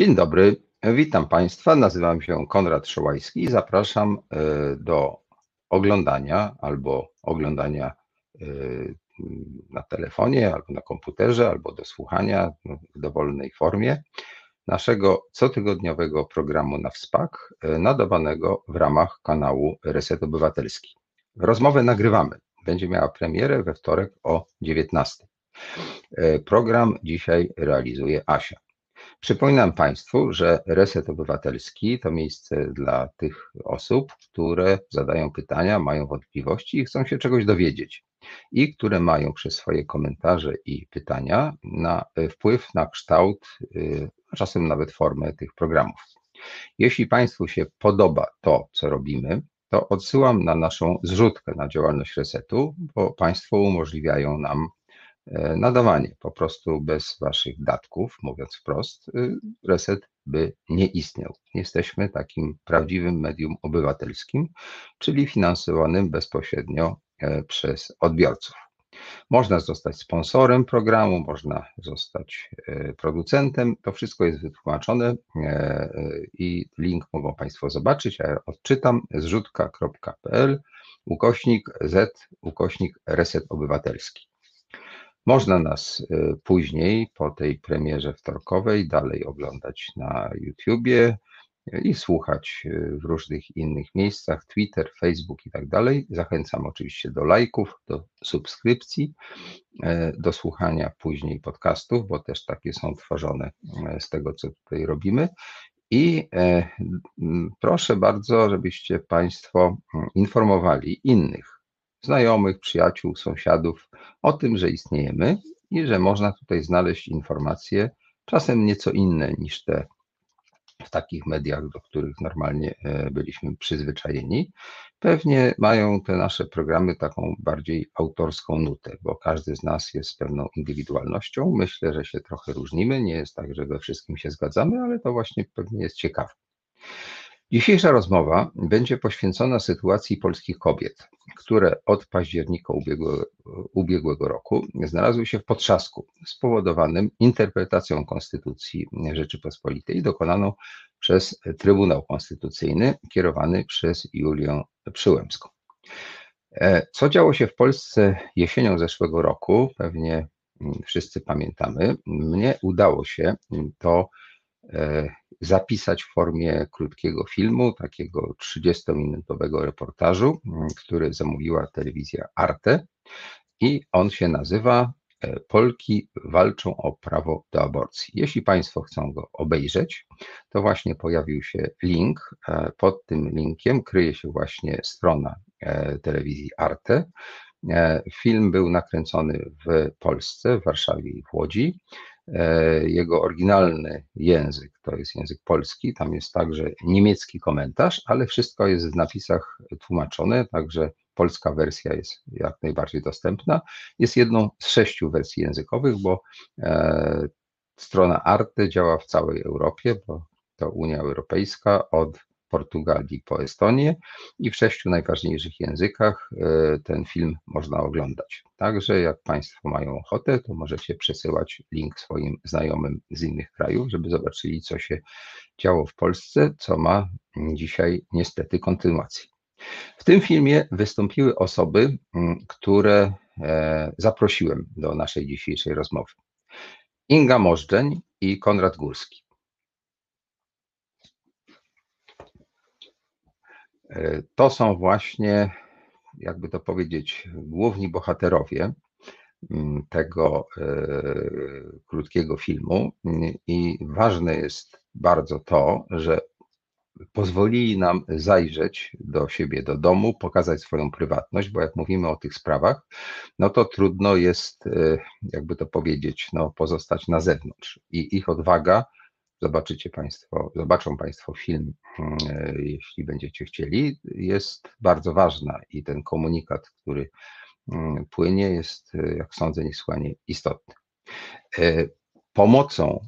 Dzień dobry, witam Państwa. Nazywam się Konrad Szołajski i zapraszam e, do oglądania albo oglądania e, na telefonie, albo na komputerze, albo do słuchania w dowolnej formie naszego cotygodniowego programu na WSPAK, e, nadawanego w ramach kanału Reset Obywatelski. Rozmowę nagrywamy. Będzie miała premierę we wtorek o 19. Program dzisiaj realizuje Asia. Przypominam Państwu, że Reset Obywatelski to miejsce dla tych osób, które zadają pytania, mają wątpliwości i chcą się czegoś dowiedzieć, i które mają przez swoje komentarze i pytania na, wpływ na kształt, a czasem nawet formę tych programów. Jeśli Państwu się podoba to, co robimy, to odsyłam na naszą zrzutkę na działalność Resetu, bo Państwo umożliwiają nam E, nadawanie po prostu bez waszych datków, mówiąc wprost, y, reset by nie istniał. Jesteśmy takim prawdziwym medium obywatelskim, czyli finansowanym bezpośrednio e, przez odbiorców. Można zostać sponsorem programu, można zostać e, producentem. To wszystko jest wytłumaczone i link mogą Państwo zobaczyć, ja odczytam zrzutka.pl ukośnik z ukośnik reset obywatelski. Można nas y, później, po tej premierze wtorkowej, dalej oglądać na YouTubie i słuchać y, w różnych innych miejscach, Twitter, Facebook i tak dalej. Zachęcam oczywiście do lajków, do subskrypcji, y, do słuchania później podcastów, bo też takie są tworzone z tego, co tutaj robimy. I proszę bardzo, żebyście Państwo informowali innych znajomych, przyjaciół, sąsiadów o tym, że istniejemy i że można tutaj znaleźć informacje, czasem nieco inne niż te w takich mediach, do których normalnie e, byliśmy przyzwyczajeni. Pewnie mają te nasze programy taką bardziej autorską nutę, bo każdy z nas jest pewną indywidualnością. Myślę, że się trochę różnimy. Nie jest tak, że we wszystkim się zgadzamy, ale to właśnie pewnie jest ciekawe. Dzisiejsza rozmowa będzie poświęcona sytuacji polskich kobiet, które od października ubiegłego, ubiegłego roku znalazły się w potrzasku spowodowanym interpretacją Konstytucji Rzeczypospolitej dokonaną przez Trybunał Konstytucyjny kierowany przez Julię Przyłębską. E, co działo się w Polsce jesienią zeszłego roku, pewnie wszyscy pamiętamy. Mnie udało się to zapisać w formie krótkiego filmu, takiego 30-minutowego reportażu, który zamówiła telewizja Arte i on się nazywa e, Polki walczą o prawo do aborcji. Jeśli Państwo chcą go obejrzeć, to właśnie pojawił się link. E, pod tym linkiem kryje się właśnie strona telewizji Arte. Film był nakręcony w Polsce, w Warszawie i w Łodzi. E, jego oryginalny język to jest język polski, tam jest także niemiecki komentarz, ale wszystko jest w napisach tłumaczone, także polska wersja jest jak najbardziej dostępna. Jest jedną z sześciu wersji językowych, bo e, strona Arte działa w całej Europie, bo to Unia Europejska od Portugalii po Estonię i w sześciu najważniejszych językach e, ten film można oglądać. Także jak Państwo mają ochotę, to możecie przesyłać link swoim znajomym z innych krajów, żeby zobaczyli, co się działo w Polsce, co ma dzisiaj niestety kontynuację. W tym filmie wystąpiły osoby, które e, zaprosiłem do naszej dzisiejszej rozmowy. Inga Możdżeń i Konrad Górski. To są właśnie, jakby to powiedzieć, główni bohaterowie mm, tego e, krótkiego filmu. I ważne jest bardzo to, że pozwolili nam zajrzeć do siebie, do domu, pokazać swoją prywatność, bo jak mówimy o tych sprawach, no to trudno jest, e, jakby to powiedzieć, no, pozostać na zewnątrz. I ich odwaga zobaczycie Państwo, zobaczą Państwo film, mm, e, jeśli będziecie chcieli, jest bardzo ważna i ten komunikat, który mm, płynie, jest, e, jak sądzę, niesłychanie istotny. E, pomocą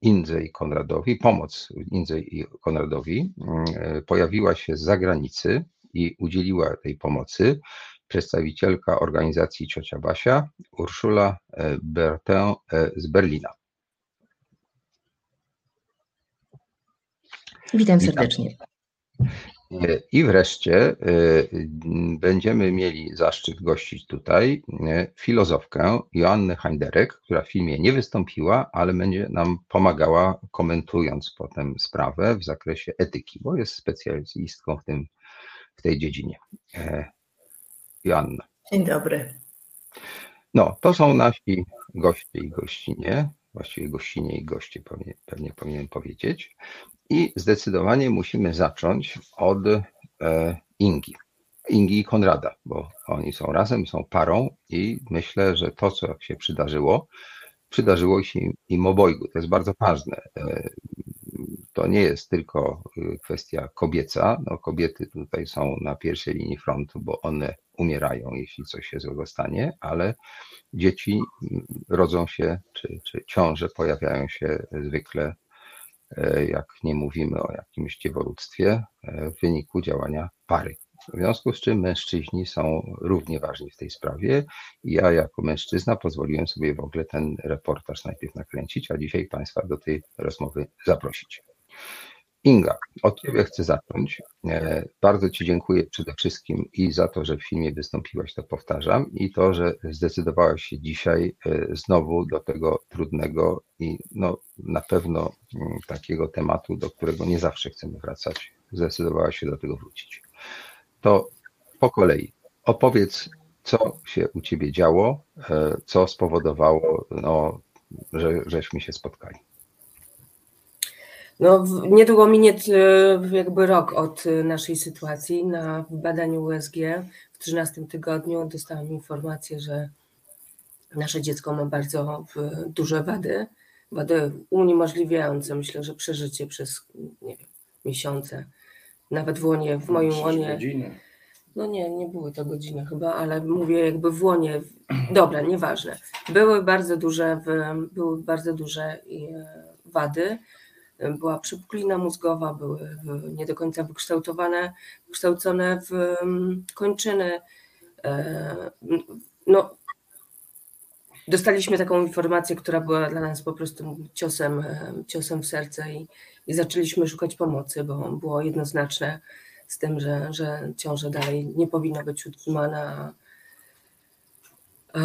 Indze i Konradowi, pomoc Indze i Konradowi mm, pojawiła się z zagranicy i udzieliła tej pomocy przedstawicielka organizacji Ciocia Basia, Urszula Bertin z Berlina. Witam serdecznie. I wreszcie będziemy mieli zaszczyt gościć tutaj filozofkę Joannę Heinderek, która w filmie nie wystąpiła, ale będzie nam pomagała komentując potem sprawę w zakresie etyki, bo jest specjalistką w, tym, w tej dziedzinie. Joanna. Dzień dobry. No, to są nasi goście i gościnie, właściwie gościnie i goście pewnie, pewnie powinienem powiedzieć. I zdecydowanie musimy zacząć od e, Ingi. Ingi i Konrada, bo oni są razem, są parą i myślę, że to, co się przydarzyło, przydarzyło się im obojgu. To jest bardzo ważne. E, to nie jest tylko y, kwestia kobieca. No, kobiety tutaj są na pierwszej linii frontu, bo one umierają, jeśli coś się złego stanie, ale dzieci rodzą się, czy, czy ciąże pojawiają się zwykle, e, jak nie mówimy o jakimś dziewolództwie, e, w wyniku działania pary. W związku z czym mężczyźni są równie ważni w tej sprawie. Ja jako mężczyzna pozwoliłem sobie w ogóle ten reportaż najpierw nakręcić, a dzisiaj Państwa do tej rozmowy zaprosić. Inga, od Ciebie chcę zacząć. E, bardzo Ci dziękuję przede wszystkim i za to, że w filmie wystąpiłaś, to powtarzam, i to, że zdecydowałaś się dzisiaj e, znowu do tego trudnego i no, na pewno mm, takiego tematu, do którego nie zawsze chcemy wracać, zdecydowałaś się do tego wrócić. To po kolei opowiedz, co się u Ciebie działo, e, co spowodowało, no, że żeśmy się spotkali. No, niedługo minie jakby rok od e, naszej sytuacji. Na badaniu USG w 13 tygodniu dostałam informację, że nasze dziecko ma bardzo duże wady, wady uniemożliwiające, myślę, że przeżycie przez nie wiem, miesiące. Nawet w łonie, w moim łonie. Godziny. No nie, nie były to godziny chyba, ale mówię jakby w łonie. Dobra, nieważne. Były bardzo duże, były bardzo duże e, wady była przepuklina mózgowa, były nie do końca wykształtowane, wykształcone w mm, kończyny. E, no, dostaliśmy taką informację, która była dla nas po prostu ciosem, e, ciosem w serce i, i zaczęliśmy szukać pomocy, bo było jednoznaczne z tym, że, że ciąża dalej nie powinna być utrzymana. E,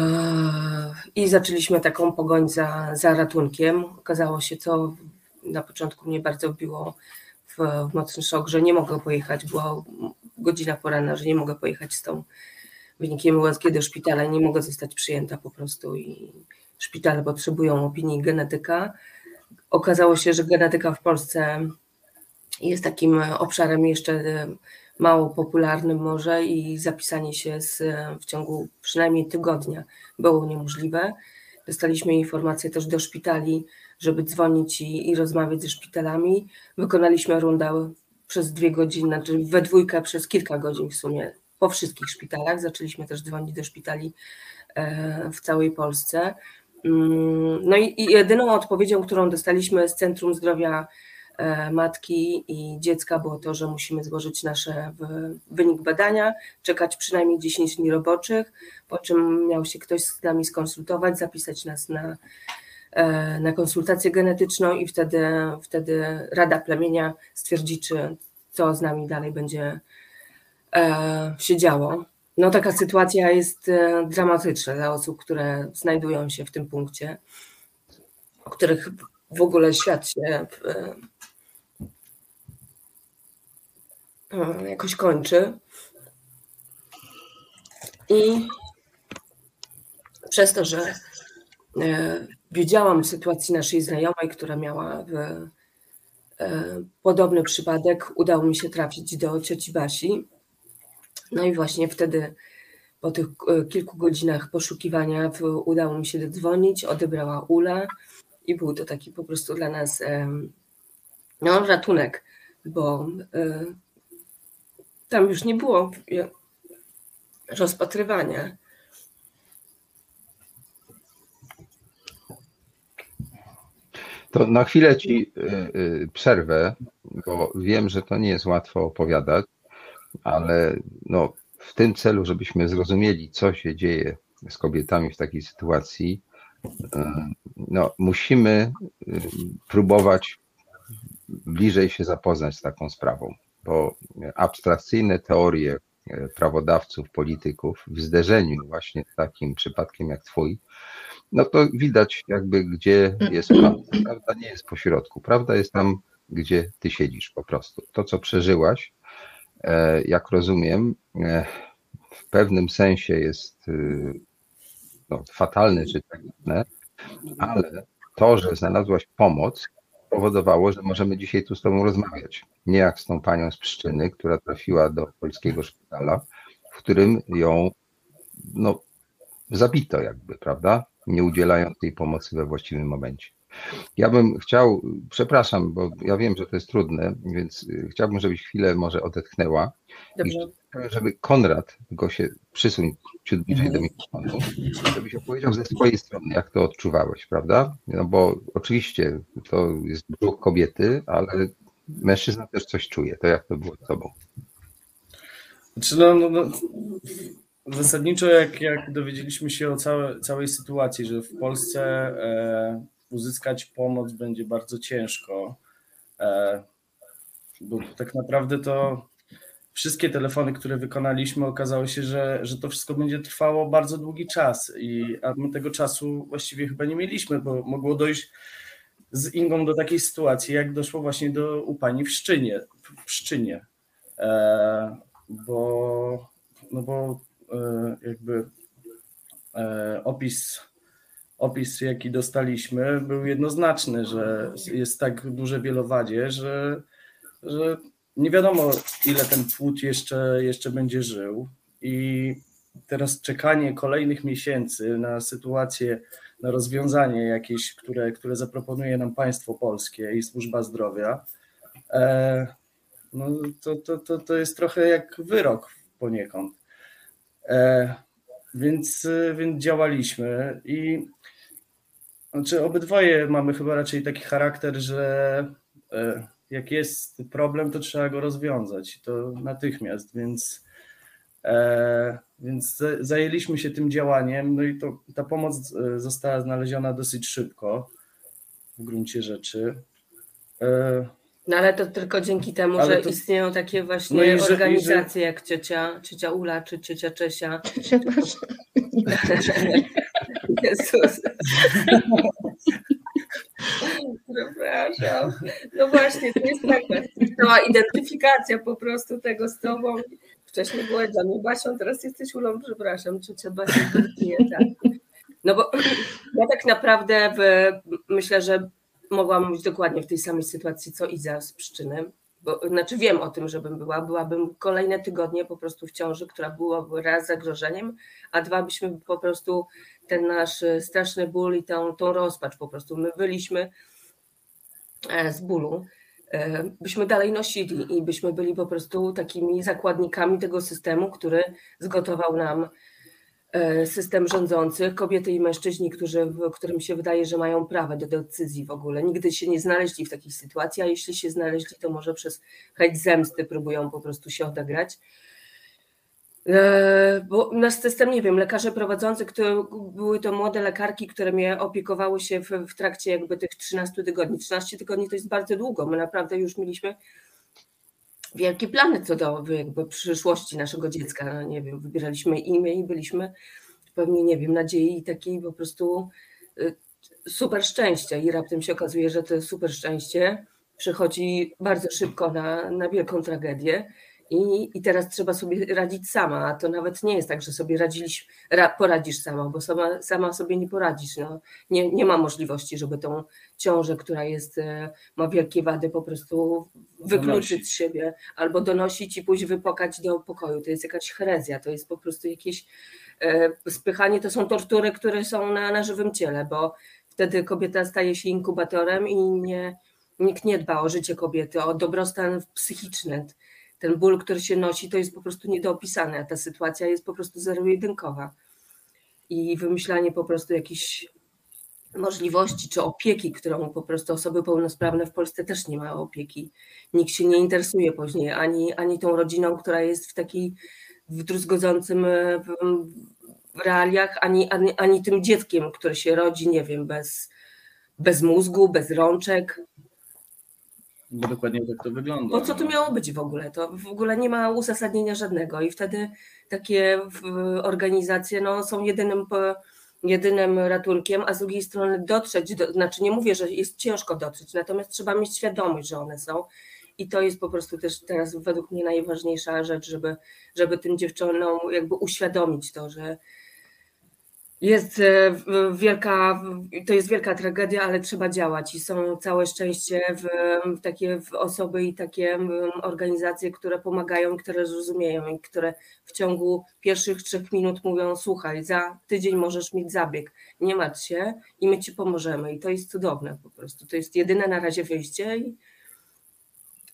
I zaczęliśmy taką pogoń za, za ratunkiem. Okazało się to na początku mnie bardzo wbiło w, w mocny szok, że nie mogę pojechać. Była godzina poranna, że nie mogę pojechać z tą wynikiem USG do szpitala, nie mogę zostać przyjęta po prostu i szpitale potrzebują opinii genetyka. Okazało się, że genetyka w Polsce jest takim obszarem jeszcze mało popularnym może i zapisanie się z, w ciągu przynajmniej tygodnia było niemożliwe. Dostaliśmy informacje też do szpitali, żeby dzwonić i, i rozmawiać ze szpitalami. Wykonaliśmy rundę przez dwie godziny, znaczy we dwójkę przez kilka godzin w sumie po wszystkich szpitalach. Zaczęliśmy też dzwonić do szpitali e, w całej Polsce. Mm, no i, i jedyną odpowiedzią, którą dostaliśmy z Centrum Zdrowia e, matki i dziecka było to, że musimy złożyć nasz wynik badania, czekać przynajmniej 10 dni roboczych, po czym miał się ktoś z nami skonsultować, zapisać nas na na konsultację genetyczną i wtedy, wtedy Rada Plemienia stwierdzi, czy co z nami dalej będzie e, się działo. No taka sytuacja jest e, dramatyczna dla osób, które znajdują się w tym punkcie, o których w ogóle świat się jakoś kończy. I przez to, że Wiedziałam sytuacji naszej znajomej, która miała w, e, podobny przypadek. Udało mi się trafić do cioci Basi. No i właśnie wtedy po tych e, kilku godzinach poszukiwania w, udało mi się dodzwonić, odebrała Ula i był to taki po prostu dla nas e, no, ratunek, bo e, tam już nie było rozpatrywania To na chwilę ci y, y, przerwę, bo wiem, że to nie jest łatwo opowiadać, ale no, w tym celu, żebyśmy zrozumieli, co się dzieje z kobietami w takiej sytuacji, y, no, musimy próbować bliżej się zapoznać z taką sprawą, bo abstrakcyjne teorie prawodawców, polityków w zderzeniu właśnie z takim przypadkiem jak twój, no to widać jakby gdzie jest prawda. Prawda nie jest po środku, prawda jest tam, gdzie ty siedzisz po prostu. To, co przeżyłaś, e, jak rozumiem, e, w pewnym sensie jest no, fatalne czy tragiczne, ale to, że znalazłaś pomoc, powodowało, że możemy dzisiaj tu z Tobą rozmawiać. Nie jak z tą panią z Pszczyny, która trafiła do polskiego szpitala, w którym ją no, zabito jakby, prawda? Nie udzielając tej pomocy we właściwym momencie. Ja bym chciał, przepraszam, bo ja wiem, że to jest trudne, więc chciałbym, żebyś chwilę może odetchnęła. Dobrze. I żeby Konrad, tylko się przysuń ciut bliżej do mikrofonu, żebyś opowiedział ze swojej strony, jak to odczuwałeś, prawda? No bo oczywiście to jest brzuch kobiety, ale mężczyzna też coś czuje. To jak to było z tobą? Znaczy no, no, no, zasadniczo jak, jak dowiedzieliśmy się o całe, całej sytuacji, że w Polsce e, uzyskać pomoc będzie bardzo ciężko, e, bo tak naprawdę to wszystkie telefony, które wykonaliśmy, okazało się, że, że to wszystko będzie trwało bardzo długi czas, i, a my tego czasu właściwie chyba nie mieliśmy, bo mogło dojść z Ingą do takiej sytuacji, jak doszło właśnie do u pani w Szczynie, w Szczynie. E, bo, no bo jakby e, opis, opis, jaki dostaliśmy, był jednoznaczny, że jest tak duże wielowadzie, że, że nie wiadomo, ile ten płód jeszcze, jeszcze będzie żył. I teraz czekanie kolejnych miesięcy na sytuację, na rozwiązanie jakieś, które, które zaproponuje nam państwo polskie i służba zdrowia, e, no to, to, to, to jest trochę jak wyrok poniekąd. E, więc, więc działaliśmy i znaczy obydwoje mamy chyba raczej taki charakter, że e, jak jest problem, to trzeba go rozwiązać to natychmiast, więc, e, więc zajęliśmy się tym działaniem, no i to, ta pomoc e, została znaleziona dosyć szybko w gruncie rzeczy. No ale to tylko dzięki temu, ale że to... istnieją takie właśnie no organizacje że... jak ciocia, ciocia Ula czy ciocia Czesia. Jezus. Przepraszam. No właśnie, to jest taka cała identyfikacja po prostu tego z tobą. Wcześniej była Jami Basią, teraz jesteś Ulą, przepraszam, ciocia Basia nie tak. No bo ja tak naprawdę w, myślę, że mogłam być dokładnie w tej samej sytuacji, co Iza z przyczyny. Bo, znaczy wiem o tym, żebym była, byłabym kolejne tygodnie po prostu w ciąży, która byłaby raz zagrożeniem, a dwa byśmy po prostu ten nasz straszny ból i tą, tą rozpacz po prostu. My byliśmy E, z bólu, e, byśmy dalej nosili i byśmy byli po prostu takimi zakładnikami tego systemu, który zgotował nam system rządzący, kobiety i mężczyźni, którzy, którym się wydaje, że mają prawo do decyzji w ogóle. Nigdy się nie znaleźli w takiej sytuacji, a jeśli się znaleźli, to może przez chęć zemsty próbują po prostu się odegrać. E, bo nasz system, nie wiem, lekarze prowadzący, które były to młode lekarki, które mnie opiekowały się w, w trakcie jakby tych 13 tygodni. 13 tygodni to jest bardzo długo. My naprawdę już mieliśmy wielkie plany co do jakby przyszłości naszego dziecka. No, nie wiem, wybieraliśmy imię i byliśmy pewnie, nie wiem, nadziei takiej po prostu y, super szczęścia i raptem się okazuje, że to super szczęście przychodzi bardzo szybko na, na wielką tragedię i, I teraz trzeba sobie radzić sama, a to nawet nie jest tak, że sobie radzisz, ra, poradzisz sama, bo sama, sama sobie nie poradzisz. No. Nie, nie ma możliwości, żeby tą ciążę, która jest, e, ma wielkie wady, po prostu wykluczyć z siebie albo donosić i pójść wypokać do pokoju. To jest jakaś herezja, to jest po prostu jakieś e, spychanie, to są tortury, które są na, na żywym ciele, bo wtedy kobieta staje się inkubatorem i nie, nikt nie dba o życie kobiety, o dobrostan psychiczny ten ból, który się nosi, to jest po prostu nie do opisania. a ta sytuacja jest po prostu zero-jedynkowa. I wymyślanie po prostu jakichś możliwości czy opieki, którą po prostu osoby pełnosprawne w Polsce też nie mają opieki. Nikt się nie interesuje później ani, ani tą rodziną, która jest w takiej w druzgodzącym realiach, ani, ani, ani tym dzieckiem, które się rodzi, nie wiem, bez, bez mózgu, bez rączek, bo dokładnie tak to wygląda. Po co to miało być w ogóle? To w ogóle nie ma uzasadnienia żadnego i wtedy takie organizacje no, są jedynym, jedynym ratunkiem, a z drugiej strony dotrzeć, do, znaczy nie mówię, że jest ciężko dotrzeć, natomiast trzeba mieć świadomość, że one są i to jest po prostu też teraz według mnie najważniejsza rzecz, żeby, żeby tym dziewczynom jakby uświadomić to, że jest e, wielka, to jest wielka tragedia, ale trzeba działać i są całe szczęście w, w takie w osoby i takie organizacje, które pomagają, które zrozumieją i które w ciągu pierwszych trzech minut mówią: Słuchaj, za tydzień możesz mieć zabieg, nie martw się i my ci pomożemy. I to jest cudowne po prostu. To jest jedyne na razie wyjście i,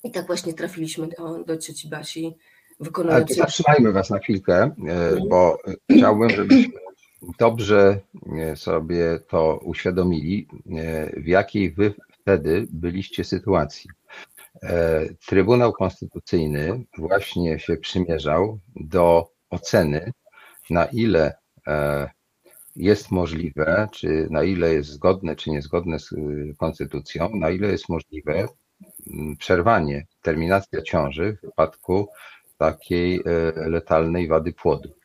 i tak właśnie trafiliśmy do, do cioci Basi. Ale to zatrzymajmy Was na chwilkę, e, bo chciałbym, żebyśmy dobrze e, sobie to uświadomili, e, w jakiej wy wtedy byliście sytuacji. E, Trybunał Konstytucyjny właśnie się przymierzał do oceny, na ile jest możliwe, czy na ile jest zgodne, czy niezgodne z konstytucją, na ile jest możliwe przerwanie, terminacja ciąży w wypadku takiej letalnej wady płodu.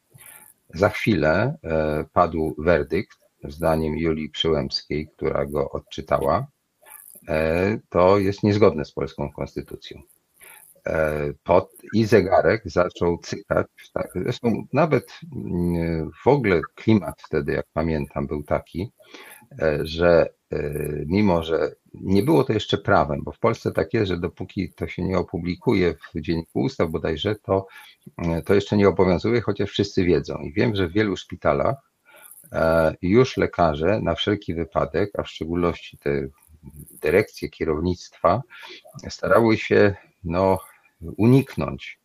Za chwilę e, padł werdykt, zdaniem Julii Przyłębskiej, która go odczytała. E, to jest niezgodne z polską konstytucją. E, pod, I zegarek zaczął cykać. Tak, zresztą nawet mm, w ogóle klimat wtedy, jak pamiętam, był taki, że mimo, że nie było to jeszcze prawem, bo w Polsce tak jest, że dopóki to się nie opublikuje w Dzienniku Ustaw bodajże, to, to jeszcze nie obowiązuje, chociaż wszyscy wiedzą. I wiem, że w wielu szpitalach e, już lekarze na wszelki wypadek, a w szczególności te dyrekcje kierownictwa, starały się no, uniknąć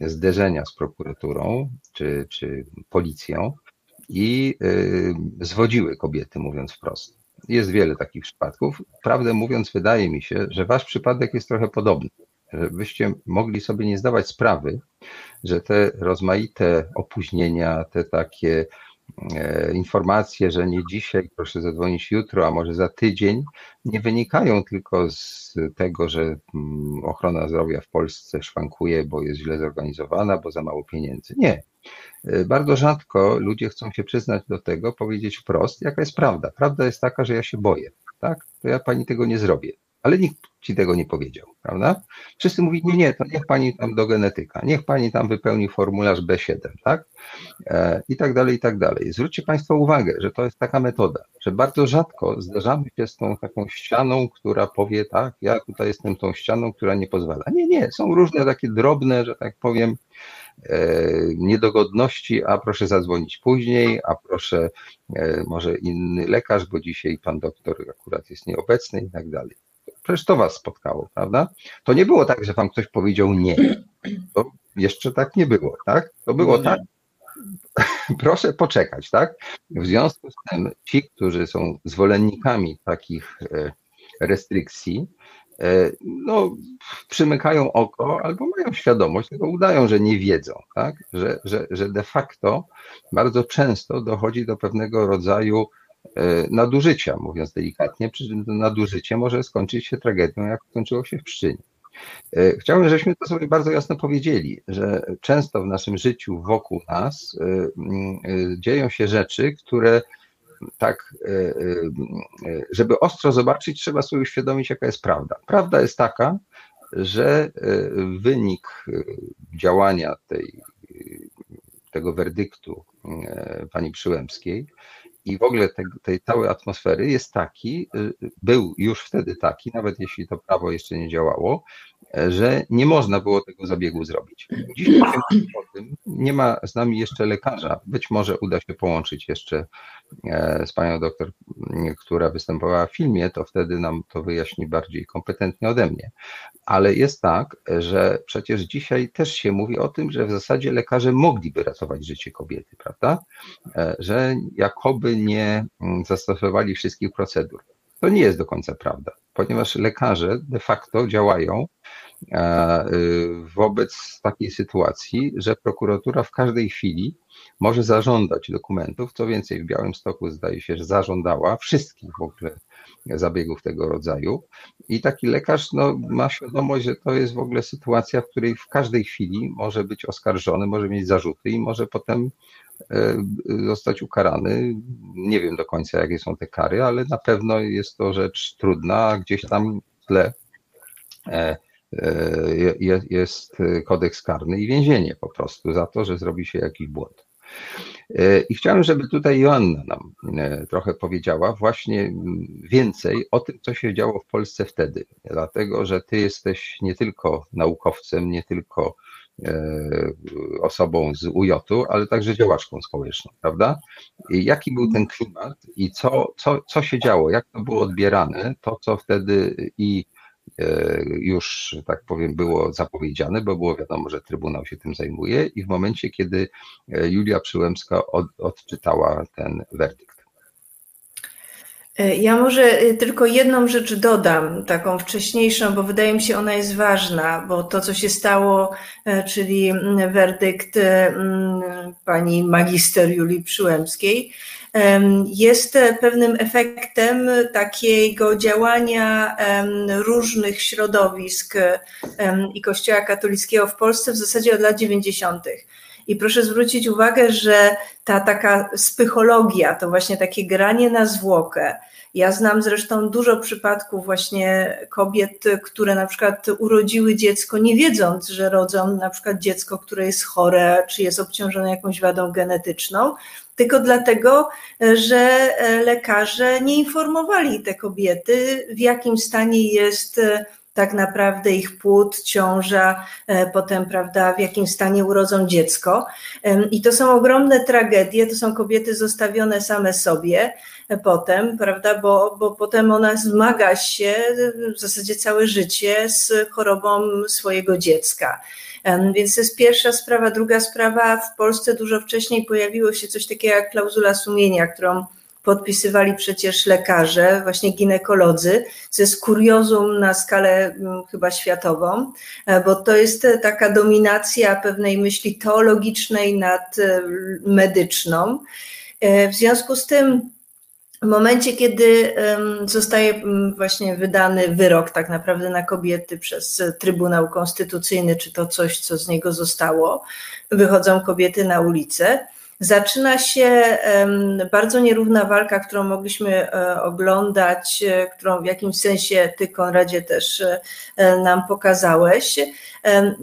zderzenia z prokuraturą czy, czy policją i y, zwodziły kobiety, mówiąc wprost. Jest wiele takich przypadków. Prawdę mówiąc, wydaje mi się, że wasz przypadek jest trochę podobny. Żebyście mogli sobie nie zdawać sprawy, że te rozmaite opóźnienia, te takie informacje, że nie dzisiaj, proszę zadzwonić jutro, a może za tydzień, nie wynikają tylko z tego, że mm, ochrona zdrowia w Polsce szwankuje, bo jest źle zorganizowana, bo za mało pieniędzy. Nie. E, bardzo rzadko ludzie chcą się przyznać do tego, powiedzieć wprost, jaka jest prawda. Prawda jest taka, że ja się boję, tak? To ja pani tego nie zrobię. Ale nikt ci tego nie powiedział, prawda? Wszyscy mówią, nie, nie, to niech pani tam do genetyka, niech pani tam wypełni formularz B7, tak? E, I tak dalej, i tak dalej. Zwróćcie Państwo uwagę, że to jest taka metoda, że bardzo rzadko zdarzamy się z tą taką ścianą, która powie, tak, ja tutaj jestem tą ścianą, która nie pozwala. Nie, nie, są różne takie drobne, że tak powiem, E, niedogodności, a proszę zadzwonić później, a proszę e, może inny lekarz, bo dzisiaj pan doktor akurat jest nieobecny i tak dalej. Przecież to was spotkało, prawda? To nie było tak, że wam ktoś powiedział nie. To jeszcze tak nie było, tak? To było tak. Proszę poczekać, tak? W związku z tym ci, którzy są zwolennikami takich e, restrykcji, E, no, przymykają oko albo mają świadomość, tylko udają, że nie wiedzą, tak? że, że, że de facto bardzo często dochodzi do pewnego rodzaju nadużycia, mówiąc delikatnie, nadużycie może skończyć się tragedią, jak skończyło się w Pszczynie. E, chciałbym, żebyśmy to sobie bardzo jasno powiedzieli, że często w naszym życiu wokół nas dzieją się rzeczy, które tak, żeby ostro zobaczyć, trzeba sobie uświadomić, jaka jest prawda. Prawda jest taka, że wynik działania tej, tego werdyktu pani Przyłębskiej i w ogóle tej, całej atmosfery jest taki, był już wtedy taki, nawet jeśli to prawo jeszcze nie działało, że nie można było tego zabiegu zrobić. Dziś o tym. Nie ma z nami jeszcze lekarza. Być może uda się połączyć jeszcze e, z panią doktor, która występowała w filmie, to wtedy nam to wyjaśni bardziej kompetentnie ode mnie. Ale jest tak, że przecież dzisiaj też się mówi o tym, że w zasadzie lekarze mogliby ratować życie kobiety, prawda? E, że jakoby nie zastosowali wszystkich procedur. To nie jest do końca prawda, ponieważ lekarze de facto działają wobec takiej sytuacji, że prokuratura w każdej chwili może zażądać dokumentów. Co więcej, w Białymstoku zdaje się, że zażądała wszystkich w ogóle zabiegów tego rodzaju. I taki lekarz no, ma świadomość, że to jest w ogóle sytuacja, w której w każdej chwili może być oskarżony, może mieć zarzuty i może potem e, zostać ukarany. Nie wiem do końca, jakie są te kary, ale na pewno jest to rzecz trudna, gdzieś tam w tle e, e, jest kodeks karny i więzienie po prostu za to, że zrobi się jakiś błąd. E, I chciałem, żeby tutaj Joanna nam e, trochę powiedziała właśnie więcej o tym, co się działo w Polsce wtedy, dlatego że ty jesteś nie tylko naukowcem, nie tylko e, osobą z UJ-u, ale także działaczką społeczną, prawda? I jaki był ten klimat i co, co, co się działo, jak to było odbierane, to co wtedy i E, już, tak powiem, było zapowiedziane, bo było wiadomo, że Trybunał się tym zajmuje i w momencie, kiedy e, Julia Przyłębska od, odczytała ten werdykt. E, ja może tylko jedną rzecz dodam, taką wcześniejszą, bo wydaje mi się ona jest ważna, bo to, co się stało, czyli werdykt pani magister Julii Przyłębskiej, jest pewnym efektem takiego działania różnych środowisk i Kościoła katolickiego w Polsce w zasadzie od lat 90. I proszę zwrócić uwagę, że ta taka spychologia, to właśnie takie granie na zwłokę. Ja znam zresztą dużo przypadków właśnie kobiet, które na przykład urodziły dziecko, nie wiedząc, że rodzą na przykład dziecko, które jest chore, czy jest obciążone jakąś wadą genetyczną, tylko dlatego, że lekarze nie informowali te kobiety, w jakim stanie jest tak naprawdę ich płód, ciąża, e, potem, prawda, w jakim stanie urodzą dziecko. I to są ogromne tragedie, to są kobiety zostawione same sobie potem, prawda, bo, bo potem ona zmaga się w zasadzie całe życie z chorobą swojego dziecka. Więc to jest pierwsza sprawa. Druga sprawa, w Polsce dużo wcześniej pojawiło się coś takiego jak klauzula sumienia, którą podpisywali przecież lekarze, właśnie ginekolodzy, co jest kuriozum na skalę mm, chyba światową, e, bo to jest taka dominacja pewnej myśli teologicznej nad e, medyczną. E, w związku z tym w momencie, kiedy zostaje właśnie wydany wyrok tak naprawdę na kobiety przez Trybunał Konstytucyjny, czy to coś, co z niego zostało, wychodzą kobiety na ulicę, zaczyna się bardzo nierówna walka, którą mogliśmy e, oglądać, e, którą w jakimś sensie ty, Konradzie, też e, nam pokazałeś.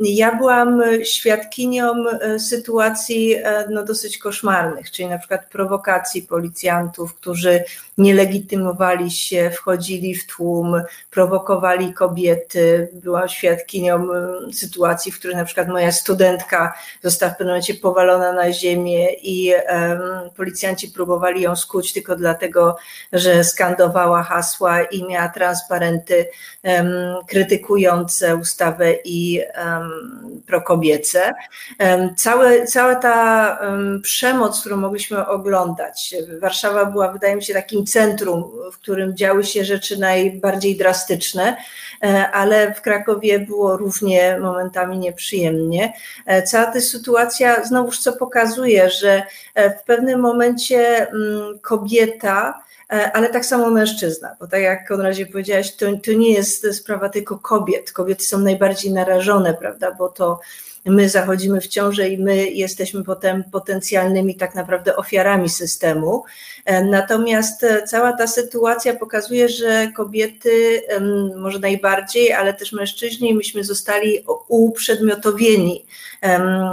Ja byłam świadkinią sytuacji no, dosyć koszmarnych, czyli na przykład prowokacji policjantów, którzy nie legitymowali się, wchodzili w tłum, prowokowali kobiety. Byłam świadkinią sytuacji, w której na przykład moja studentka została w pewnym momencie powalona na ziemię i um, policjanci próbowali ją skuć tylko dlatego, że skandowała hasła i miała transparenty um, krytykujące ustawę i um, prokobiece. Całe, cała ta przemoc, którą mogliśmy oglądać, Warszawa była, wydaje mi się, takim centrum, w którym działy się rzeczy najbardziej drastyczne, e, ale w Krakowie było równie momentami nieprzyjemnie. E, cała ta sytuacja znowuż co pokazuje, że e, w pewnym momencie mm, kobieta, ale tak samo mężczyzna, bo tak jak Konradzie powiedziałaś, to, to nie jest sprawa tylko kobiet. Kobiety są najbardziej narażone, prawda, bo to my zachodzimy w ciążę i my jesteśmy potem potencjalnymi tak naprawdę ofiarami systemu. E, natomiast e, cała ta sytuacja pokazuje, że kobiety może najbardziej, ale też mężczyźni, myśmy zostali uprzedmiotowieni,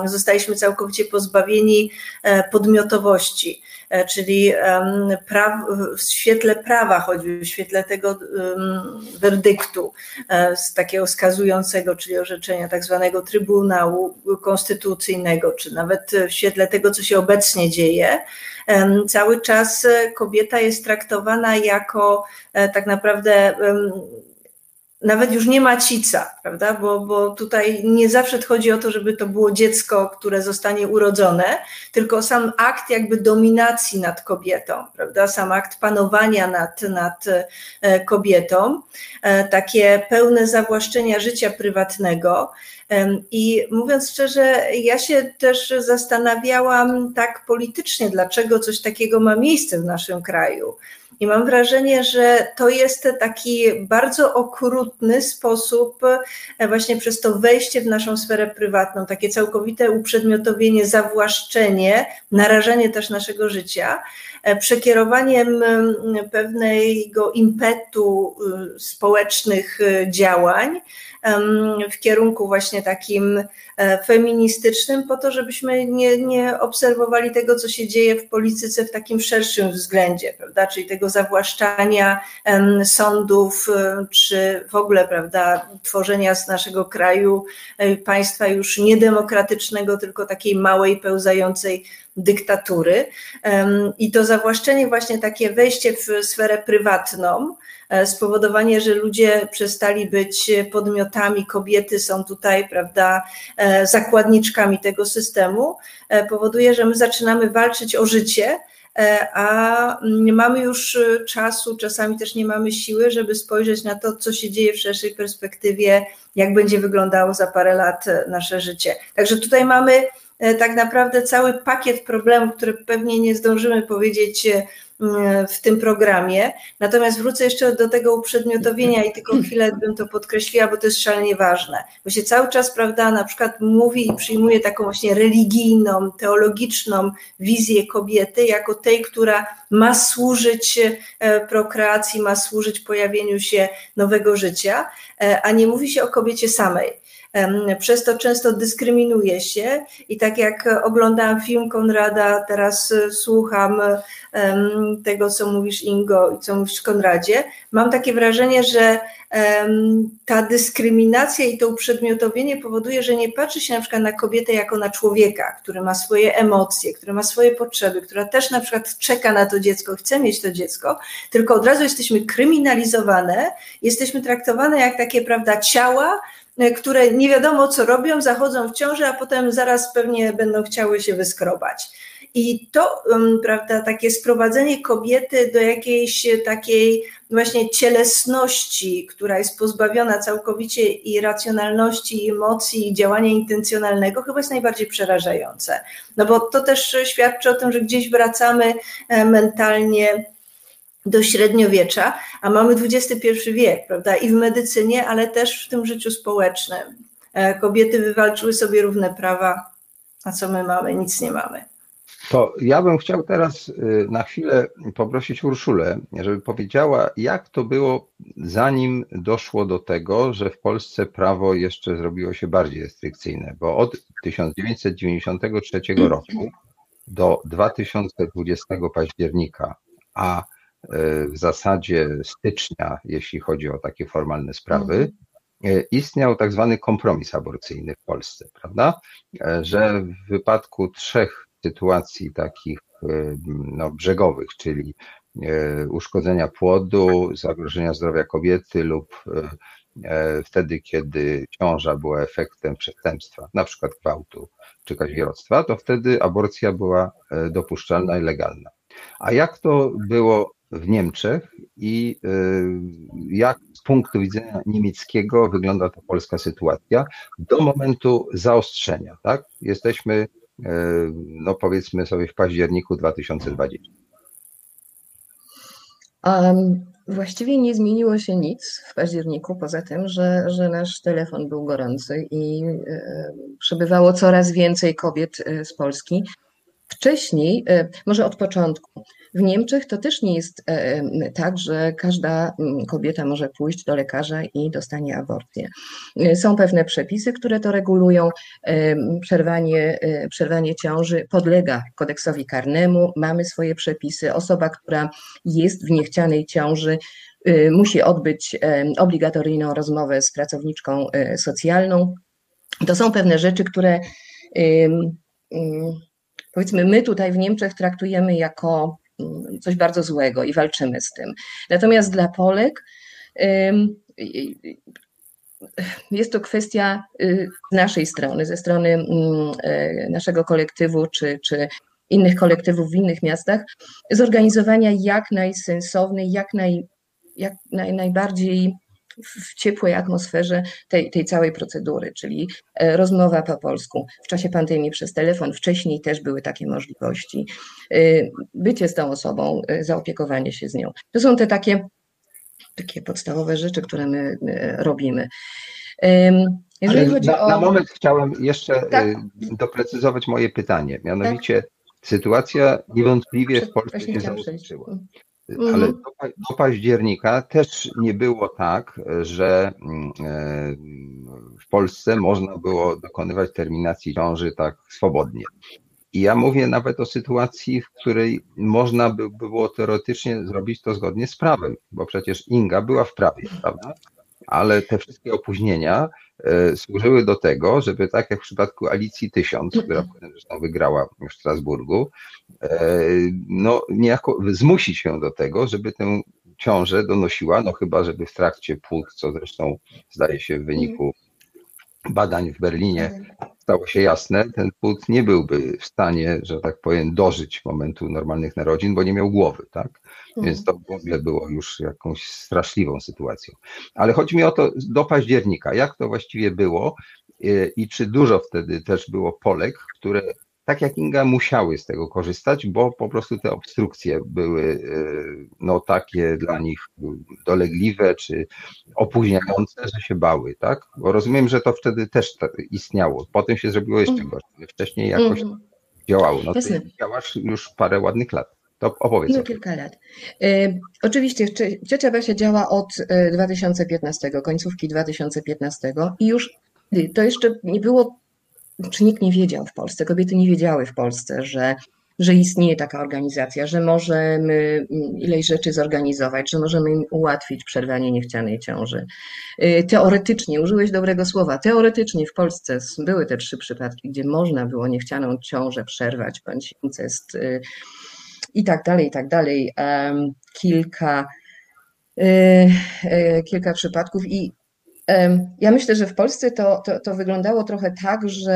zostaliśmy całkowicie pozbawieni e, podmiotowości. Czyli w świetle prawa, choćby w świetle tego werdyktu, z takiego skazującego, czyli orzeczenia tak zwanego Trybunału Konstytucyjnego, czy nawet w świetle tego, co się obecnie dzieje, cały czas kobieta jest traktowana jako e, tak naprawdę nawet już nie macica, prawda? Bo, bo tutaj nie zawsze chodzi o to, żeby to było dziecko, które zostanie urodzone, tylko sam akt jakby dominacji nad kobietą, prawda? Sam akt panowania nad, nad e, kobietą, e, takie pełne zawłaszczenia życia prywatnego. I mówiąc szczerze, ja się też zastanawiałam tak politycznie, dlaczego coś takiego ma miejsce w naszym kraju. I mam wrażenie, że to jest taki bardzo okrutny sposób, e, właśnie przez to wejście w naszą sferę prywatną, takie całkowite uprzedmiotowienie, zawłaszczenie, narażenie też naszego życia, e, przekierowaniem pewnego impetu y, społecznych y, działań w kierunku właśnie takim e, feministycznym, po to, żebyśmy nie, nie obserwowali tego, co się dzieje w polityce w takim szerszym względzie, prawda? czyli tego zawłaszczania sądów, e, czy w ogóle prawda, tworzenia z naszego kraju e, państwa już niedemokratycznego, tylko takiej małej, pełzającej dyktatury. I to zawłaszczenie, właśnie takie wejście w sferę prywatną, spowodowanie, że ludzie przestali być podmiotami, kobiety są tutaj, prawda, e, zakładniczkami tego systemu, e, powoduje, że my zaczynamy walczyć o życie, a nie mamy już czasu, czasami też nie mamy siły, żeby spojrzeć na to, co się dzieje w szerszej perspektywie, jak będzie wyglądało za parę lat nasze życie. Także tutaj mamy tak naprawdę cały pakiet problemów, które pewnie nie zdążymy powiedzieć w tym programie. Natomiast wrócę jeszcze do tego uprzedmiotowienia i tylko chwilę bym to podkreśliła, bo to jest szalenie ważne. Bo się cały czas, prawda, na przykład mówi i przyjmuje taką właśnie religijną, teologiczną wizję kobiety jako tej, która ma służyć e, prokreacji, ma służyć pojawieniu się nowego życia, e, a nie mówi się o kobiecie samej. Przez to często dyskryminuje się. I tak jak oglądałam film Konrada, teraz e, słucham tego, co mówisz Ingo i co mówisz Konradzie, mam takie wrażenie, że ta dyskryminacja i to uprzedmiotowienie powoduje, że nie patrzy się na przykład na kobietę jako na człowieka, który ma swoje emocje, który ma swoje potrzeby, która też na przykład czeka na to dziecko, chce mieć to dziecko, tylko od razu jesteśmy kryminalizowane, jesteśmy traktowane jak takie, prawda, ciała, które nie wiadomo co robią, zachodzą w ciąży, a potem zaraz pewnie będą chciały się wyskrobać. I to, prawda, takie sprowadzenie kobiety do jakiejś takiej właśnie cielesności, która jest pozbawiona całkowicie i racjonalności, i emocji, i działania intencjonalnego, chyba jest najbardziej przerażające. No bo to też świadczy o tym, że gdzieś wracamy e, mentalnie do średniowiecza, a mamy XXI wiek, prawda? I w medycynie, ale też w tym życiu społecznym. E, kobiety wywalczyły sobie równe prawa, a co my mamy? Nic nie mamy. To ja bym chciał teraz y, na chwilę poprosić Urszulę, żeby powiedziała, jak to było, zanim doszło do tego, że w Polsce prawo jeszcze zrobiło się bardziej restrykcyjne, bo od 1993 roku do 2020 października, a w zasadzie stycznia, jeśli chodzi o takie formalne sprawy, mhm. istniał tak zwany kompromis aborcyjny w Polsce, prawda? Że w wypadku trzech sytuacji takich no, brzegowych, czyli uszkodzenia płodu, zagrożenia zdrowia kobiety lub wtedy, kiedy ciąża była efektem przestępstwa, na przykład gwałtu czy kaźwieroctwa, to wtedy aborcja była dopuszczalna i legalna. A jak to było w Niemczech i y, jak z punktu widzenia niemieckiego wygląda ta polska sytuacja do momentu zaostrzenia, tak? Jesteśmy, y, no powiedzmy sobie w październiku 2020. Um, właściwie nie zmieniło się nic w październiku, poza tym, że, że nasz telefon był gorący i y, przybywało coraz więcej kobiet z Polski. Wcześniej, może od początku, w Niemczech to też nie jest e, e, tak, że każda kobieta może pójść do lekarza i dostanie aborcję. E, są pewne przepisy, które to regulują. Przerwanie, przerwanie ciąży podlega kodeksowi karnemu, mamy swoje przepisy. Osoba, która jest w niechcianej ciąży, musi odbyć obligatoryjną rozmowę z pracowniczką socjalną. To są pewne rzeczy, które powiedzmy my tutaj w Niemczech traktujemy jako coś bardzo złego i walczymy z tym. Natomiast dla Polek jest to kwestia z naszej strony, ze strony mm, naszego kolektywu czy, czy innych kolektywów w innych miastach, zorganizowania jak najsensownej, jak, naj, jak naj, najbardziej w ciepłej atmosferze tej, tej całej procedury, czyli e, rozmowa po polsku. W czasie pandemii przez telefon, wcześniej też były takie możliwości. E, bycie z tą osobą, e, zaopiekowanie się z nią. To są te takie, takie podstawowe rzeczy, które my robimy. Jeżeli chodzi na, o... na moment chciałem jeszcze tak? doprecyzować moje pytanie. Mianowicie tak? sytuacja niewątpliwie w Polsce się zaostrzyła. Mhm. Ale do, do, października też nie było tak, że mm, e, w Polsce można było dokonywać terminacji ciąży tak swobodnie. I ja mówię nawet o sytuacji, w której można by było teoretycznie zrobić to zgodnie z prawem, bo przecież Inga była w prawie, prawda? Ale te wszystkie opóźnienia służyły do tego, żeby tak jak w przypadku Alicji Tysiąc, która zresztą wygrała w Strasburgu, e, no niejako zmusić się do tego, żeby tę ciążę donosiła, no chyba żeby w trakcie płód, co zresztą zdaje się w wyniku badań w Berlinie stało się jasne, ten płód nie byłby w stanie, że tak powiem, dożyć momentu normalnych narodzin, bo nie miał głowy, tak? Więc to w ogóle było już jakąś straszliwą sytuacją. Ale chodzi mi o to do października, jak to właściwie było i czy dużo wtedy też było Polek, które tak jak Inga musiały z tego korzystać, bo po prostu te obstrukcje były e, no, takie dla nich dolegliwe czy opóźniające, że się bały, tak? Bo rozumiem, że to wtedy też istniało. Potem się zrobiło jeszcze mhm. gorzej. Wcześniej jakoś mm. działało. No ty działasz już parę ładnych lat. To opowiedz. No kilka lat. E, oczywiście ciocia Basia działa od 2015, e, końcówki 2015 i już to jeszcze nie było czy nikt nie wiedział w Polsce, kobiety nie wiedziały w Polsce, że, że istnieje taka organizacja, że możemy ileś rzeczy zorganizować, że możemy im ułatwić przerwanie niechcianej ciąży. Y, teoretycznie, użyłeś dobrego słowa, teoretycznie w Polsce były te trzy przypadki, gdzie można było niechcianą ciążę przerwać, bądź incest y, i tak dalej, i tak dalej. Kilka, y, kilka przypadków i ja myślę, że w Polsce to, to, to, wyglądało trochę tak, że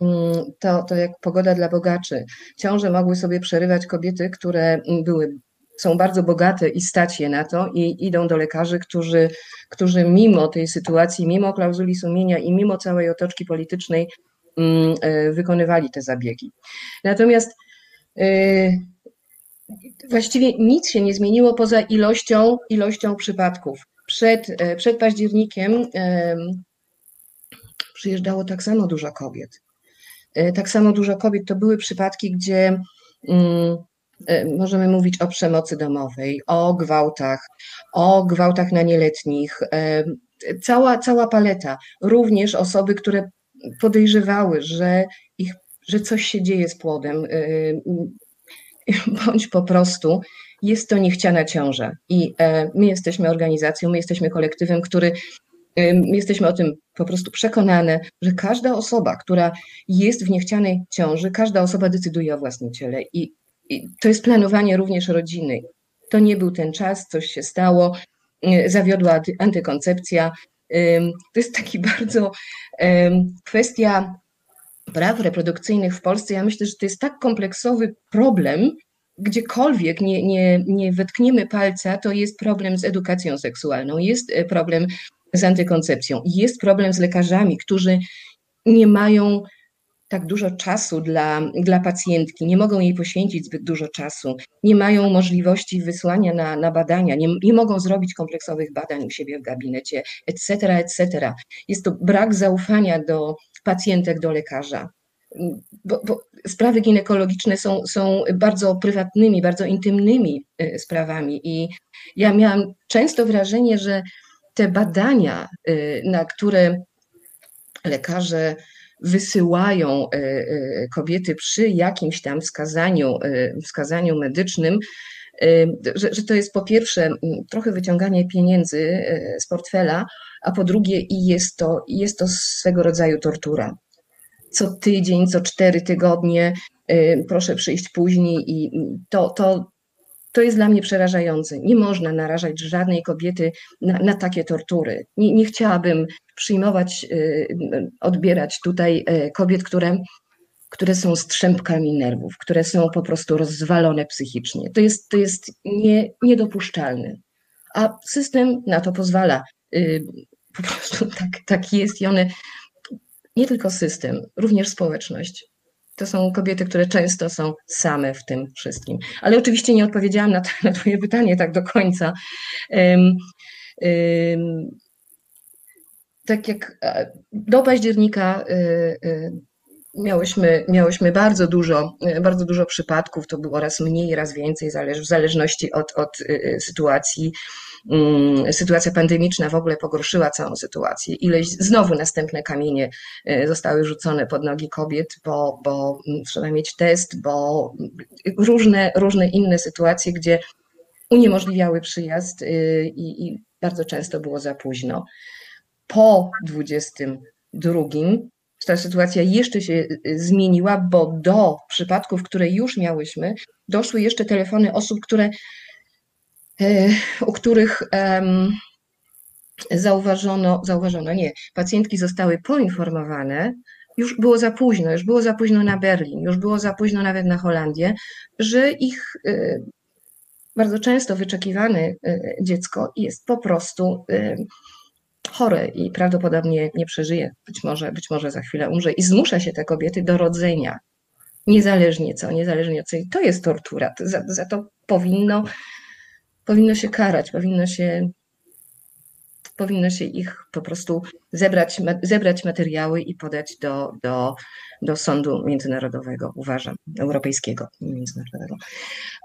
mm, to, to jak pogoda dla bogaczy. Ciąże mogły sobie przerywać kobiety, które mm, były, są bardzo bogate i stać je na to i idą do lekarzy, którzy, którzy mimo tej sytuacji, mimo klauzuli sumienia i mimo całej otoczki politycznej mm, e, wykonywali te zabiegi. Natomiast e, właściwie nic się nie zmieniło poza ilością, ilością przypadków przed, e, przed październikiem przyjeżdżało tak samo dużo kobiet. E, tak samo dużo kobiet to były przypadki, gdzie mm, e, możemy mówić o przemocy domowej, o gwałtach, o gwałtach na nieletnich. Cała, cała paleta. Również osoby, które podejrzewały, że, ich, że coś się dzieje z płodem, bądź po prostu jest to niechciana ciąża. I e, my jesteśmy organizacją, my jesteśmy kolektywem, który jesteśmy o tym po prostu przekonane, że każda osoba, która jest w niechcianej ciąży, każda osoba decyduje o własnym ciele. I, i to jest planowanie również rodziny. To nie był ten czas, coś się stało, e, zawiodła antykoncepcja. To jest taki bardzo kwestia praw reprodukcyjnych w Polsce. Ja myślę, że to jest tak kompleksowy problem, gdziekolwiek nie, nie, nie wetkniemy palca, to jest problem z edukacją seksualną, jest e, problem z antykoncepcją, jest problem z lekarzami, którzy nie mają tak dużo czasu dla, dla pacjentki, nie mogą jej poświęcić zbyt dużo czasu, nie mają możliwości wysłania na, na badania, nie, nie mogą zrobić kompleksowych badań u siebie w gabinecie, etc., etc. Jest to brak zaufania do pacjentek, do lekarza bo, bo, sprawy ginekologiczne są, są bardzo prywatnymi, bardzo intymnymi e, sprawami i ja miałam często wrażenie, że te badania, e, na które lekarze wysyłają e, kobiety przy jakimś tam wskazaniu, wskazaniu medycznym, że, że to jest po pierwsze trochę wyciąganie pieniędzy z portfela, a po drugie i jest to, jest to swego rodzaju tortura co tydzień, co cztery tygodnie, y, proszę przyjść później i to, to to jest dla mnie przerażające. Nie można narażać żadnej kobiety na, na takie tortury. Nie, nie chciałabym przyjmować, odbierać tutaj kobiet, które które są strzępkami nerwów, które są po prostu rozwalone psychicznie. To jest, to jest nie, niedopuszczalne. A system na to pozwala. Y, po prostu tak, tak jest i one, nie tylko system, również społeczność. To są kobiety, które często są same w tym wszystkim. Ale oczywiście nie odpowiedziałam na, na Twoje pytanie tak do końca. Um, um, tak jak do października y, y, Miałyśmy, miałyśmy bardzo dużo, bardzo dużo przypadków, to było raz mniej, raz więcej, w zależności od, od sytuacji. Mm, sytuacja pandemiczna w ogóle pogorszyła całą sytuację. Ileś znowu następne kamienie y, zostały rzucone pod nogi kobiet, bo, bo mm, trzeba mieć test, bo różne, różne inne sytuacje, gdzie uniemożliwiały przyjazd i, i bardzo często było za późno. Po 22 ta sytuacja jeszcze się y, zmieniła, bo do przypadków, które już miałyśmy, doszły jeszcze telefony osób, które, e, u których zauważono, zauważono, nie, pacjentki zostały poinformowane, już było za późno, już było za późno na Berlin, już było za późno nawet na Holandię, że ich e, bardzo często wyczekiwane e, dziecko jest po prostu chory i prawdopodobnie nie przeżyje, być może, być może za chwilę umrze i zmusza się te kobiety do rodzenia. Niezależnie co, niezależnie co. I to jest tortura. Za, za to powinno, powinno się karać, powinno się, powinno się ich po prostu zebrać, zebrać materiały i podać do, do, do sądu międzynarodowego, uważam, europejskiego, międzynarodowego.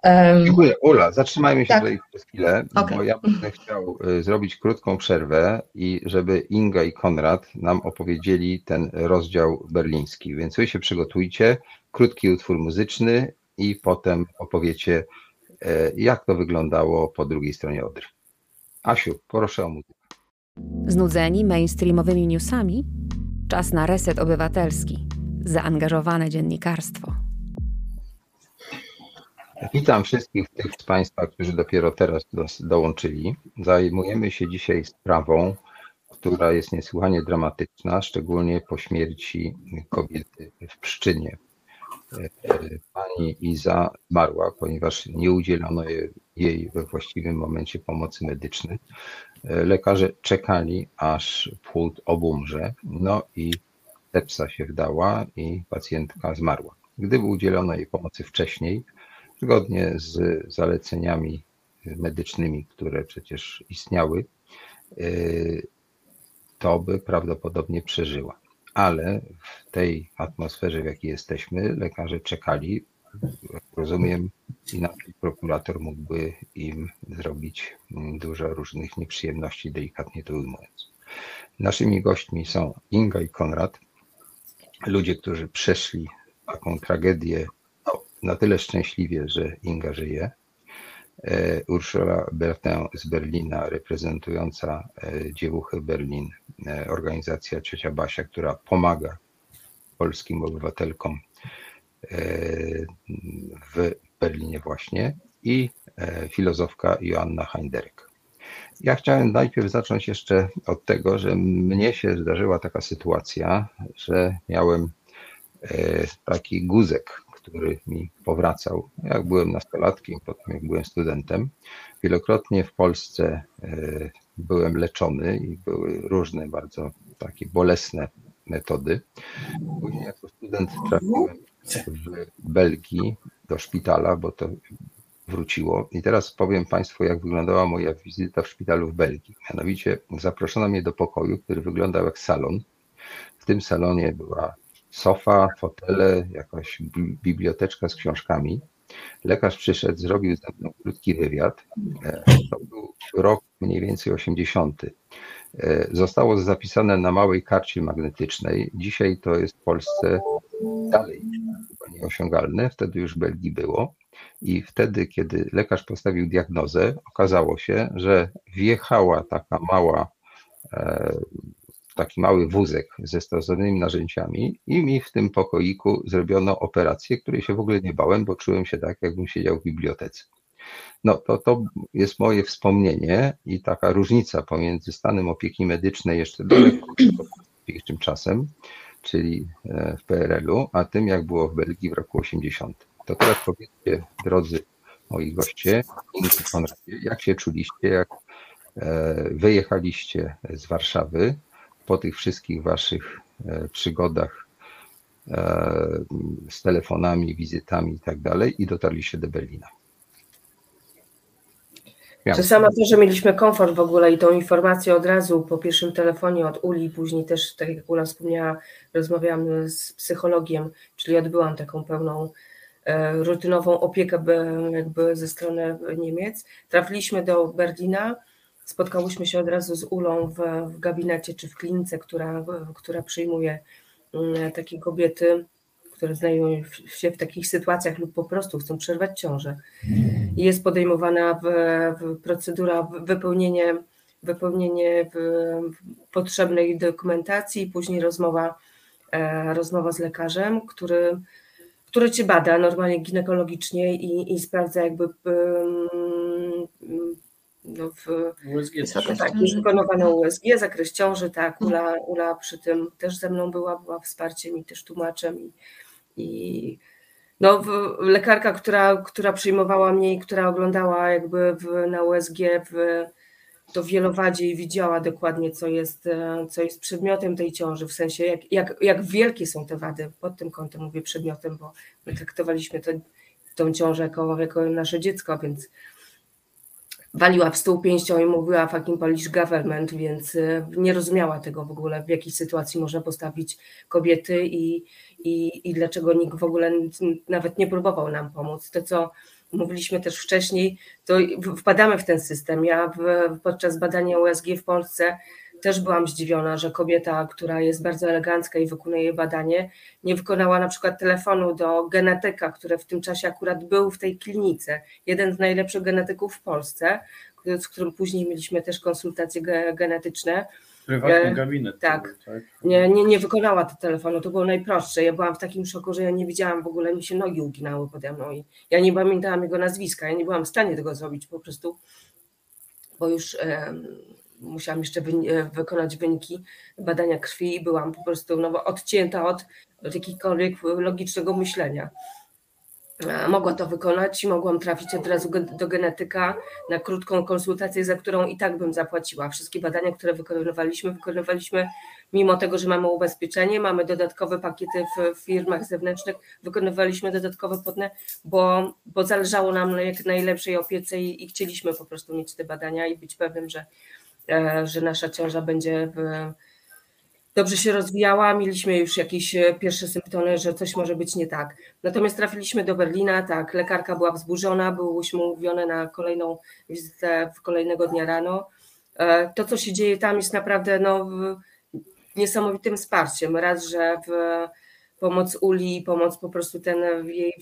Um, Dziękuję. Ula, zatrzymajmy się tak. tutaj przez chwilę, okay. bo ja będę chciał y, zrobić krótką przerwę i żeby Inga i Konrad nam opowiedzieli ten rozdział berliński. Więc wy się przygotujcie, krótki utwór muzyczny i potem opowiecie, jak to wyglądało po drugiej stronie Odry. Asiu, proszę o muzykę. Znudzeni mainstreamowymi newsami? Czas na reset obywatelski zaangażowane dziennikarstwo. Witam wszystkich tych z Państwa, którzy dopiero teraz do, dołączyli. Zajmujemy się dzisiaj sprawą, która jest niesłychanie dramatyczna, szczególnie po śmierci kobiety w Pszczynie. Pani Iza zmarła, ponieważ nie udzielono jej we właściwym momencie pomocy medycznej. Lekarze czekali, aż płód obumrze, no i sepsa się wdała i pacjentka zmarła. Gdyby udzielono jej pomocy wcześniej, zgodnie z zaleceniami medycznymi, które przecież istniały, y, to by prawdopodobnie przeżyła. Ale w tej atmosferze, w jakiej jesteśmy, lekarze czekali. Rozumiem, inaczej prokurator mógłby im zrobić dużo różnych nieprzyjemności, delikatnie to ujmując. Naszymi gośćmi są Inga i Konrad, ludzie, którzy przeszli taką tragedię no, na tyle szczęśliwie, że Inga żyje. E, Urszula Bertin z Berlina, reprezentująca e, dziewuchy Berlin, e, organizacja Ciocia Basia, która pomaga polskim obywatelkom w Berlinie właśnie i filozofka Joanna Heinderek. Ja chciałem najpierw zacząć jeszcze od tego, że mnie się zdarzyła taka sytuacja, że miałem taki guzek, który mi powracał, jak byłem nastolatkiem, potem jak byłem studentem. Wielokrotnie w Polsce e, byłem leczony i były różne bardzo takie bolesne metody. Później jako student trafiłem w Belgii do szpitala, bo to wróciło. I teraz powiem Państwu, jak wyglądała moja wizyta w szpitalu w Belgii. Mianowicie zaproszono mnie do pokoju, który wyglądał jak salon. W tym salonie była sofa, fotele, jakaś biblioteczka z książkami. Lekarz przyszedł, zrobił ze mną krótki wywiad. E, to był rok mniej więcej 80. E, zostało zapisane na małej karcie magnetycznej. Dzisiaj to jest w Polsce dalej chyba nieosiągalne, wtedy już w Belgii było. I wtedy, kiedy lekarz postawił diagnozę, okazało się, że wjechała taka mała, e, taki mały wózek ze stosownymi narzędziami i mi w tym pokoiku zrobiono operację, której się w ogóle nie bałem, bo czułem się tak, jakbym siedział w bibliotece. No to, to jest moje wspomnienie i taka różnica pomiędzy stanem opieki medycznej jeszcze daleko przed czasem, czyli e, w PRL-u, a tym jak było w Belgii w roku 80. To teraz powiedzcie, drodzy moi goście, jak się czuliście, jak e, wyjechaliście z Warszawy po tych wszystkich waszych e, przygodach z telefonami, wizytami i tak dalej i dotarliście do Berlina. Czy sama to, że mieliśmy komfort w ogóle i tą informację od razu po pierwszym telefonie od Uli, później też, tak jak Ula wspomniała, rozmawiałam z psychologiem, czyli odbyłam taką pełną e, rutynową opiekę jakby ze strony Niemiec. Trafiliśmy do Berlina, spotkałyśmy się od razu z Ulą w, w gabinecie czy w klinice, która, która przyjmuje mm, takie kobiety które znajdują się w takich sytuacjach lub po prostu chcą przerwać ciążę. I jest podejmowana w, w procedura wypełnienie, wypełnienie potrzebnej dokumentacji później rozmowa, e, rozmowa z lekarzem, który, który cię bada normalnie ginekologicznie i, i sprawdza jakby w, USG tak, jest wykonywane USG, zakres ciąży, tak, Ula, Ula przy tym też ze mną była, była wsparciem i też tłumaczem i, i no, lekarka, która, która przyjmowała mnie i która oglądała jakby w, na USG w, to wielowadzie i widziała dokładnie, co jest, e, co jest przedmiotem tej ciąży, w sensie jak, jak, jak wielkie są te wady, pod tym kątem mówię przedmiotem, bo my traktowaliśmy to, tą ciążę jako, jako nasze dziecko, więc waliła w stół pięścią i mówiła fucking Polish government, więc e, nie rozumiała tego w ogóle, w jakiej sytuacji można postawić kobiety i, i, i dlaczego nikt w ogóle nawet nie próbował nam pomóc. To, co mówiliśmy też wcześniej, to wpadamy w ten system. Ja w, podczas badania USG w Polsce też byłam zdziwiona, że kobieta, która jest bardzo elegancka i wykonuje badanie, nie wykonała na przykład telefonu do genetyka, który w tym czasie akurat był w tej klinice. Jeden z najlepszych genetyków w Polsce, z którym później mieliśmy też konsultacje genetyczne Prywatny e, gabinet. Tak. tak. Nie, nie, nie wykonała tego telefonu, to było najprostsze. Ja byłam w takim szoku, że ja nie widziałam w ogóle, mi się nogi uginały pode mną i ja nie pamiętałam jego nazwiska, ja nie byłam w stanie tego zrobić po prostu, bo już musiałam jeszcze e, wykonać wyniki badania krwi i byłam po prostu no, odcięta od, od jakiegokolwiek logicznego myślenia. E, mogła to wykonać i mogłam trafić od razu do genetyka na krótką konsultację, za którą i tak bym zapłaciła. Wszystkie badania, które wykonywaliśmy, wykonywaliśmy mimo tego, że mamy ubezpieczenie, mamy dodatkowe pakiety w firmach zewnętrznych, wykonywaliśmy dodatkowe płatne, bo, bo zależało nam na jak najlepszej opiece i, i chcieliśmy po prostu mieć te badania i być pewnym, że, że nasza ciąża będzie dobrze się rozwijała, mieliśmy już jakieś e, pierwsze symptomy, że coś może być nie tak. Natomiast trafiliśmy do Berlina, tak, lekarka była wzburzona, byłyśmy umówione na kolejną wizytę w kolejnego dnia rano. E, to, co się dzieje tam jest naprawdę no, niesamowitym wsparciem. Raz, że pomoc Uli, pomoc po prostu ten jej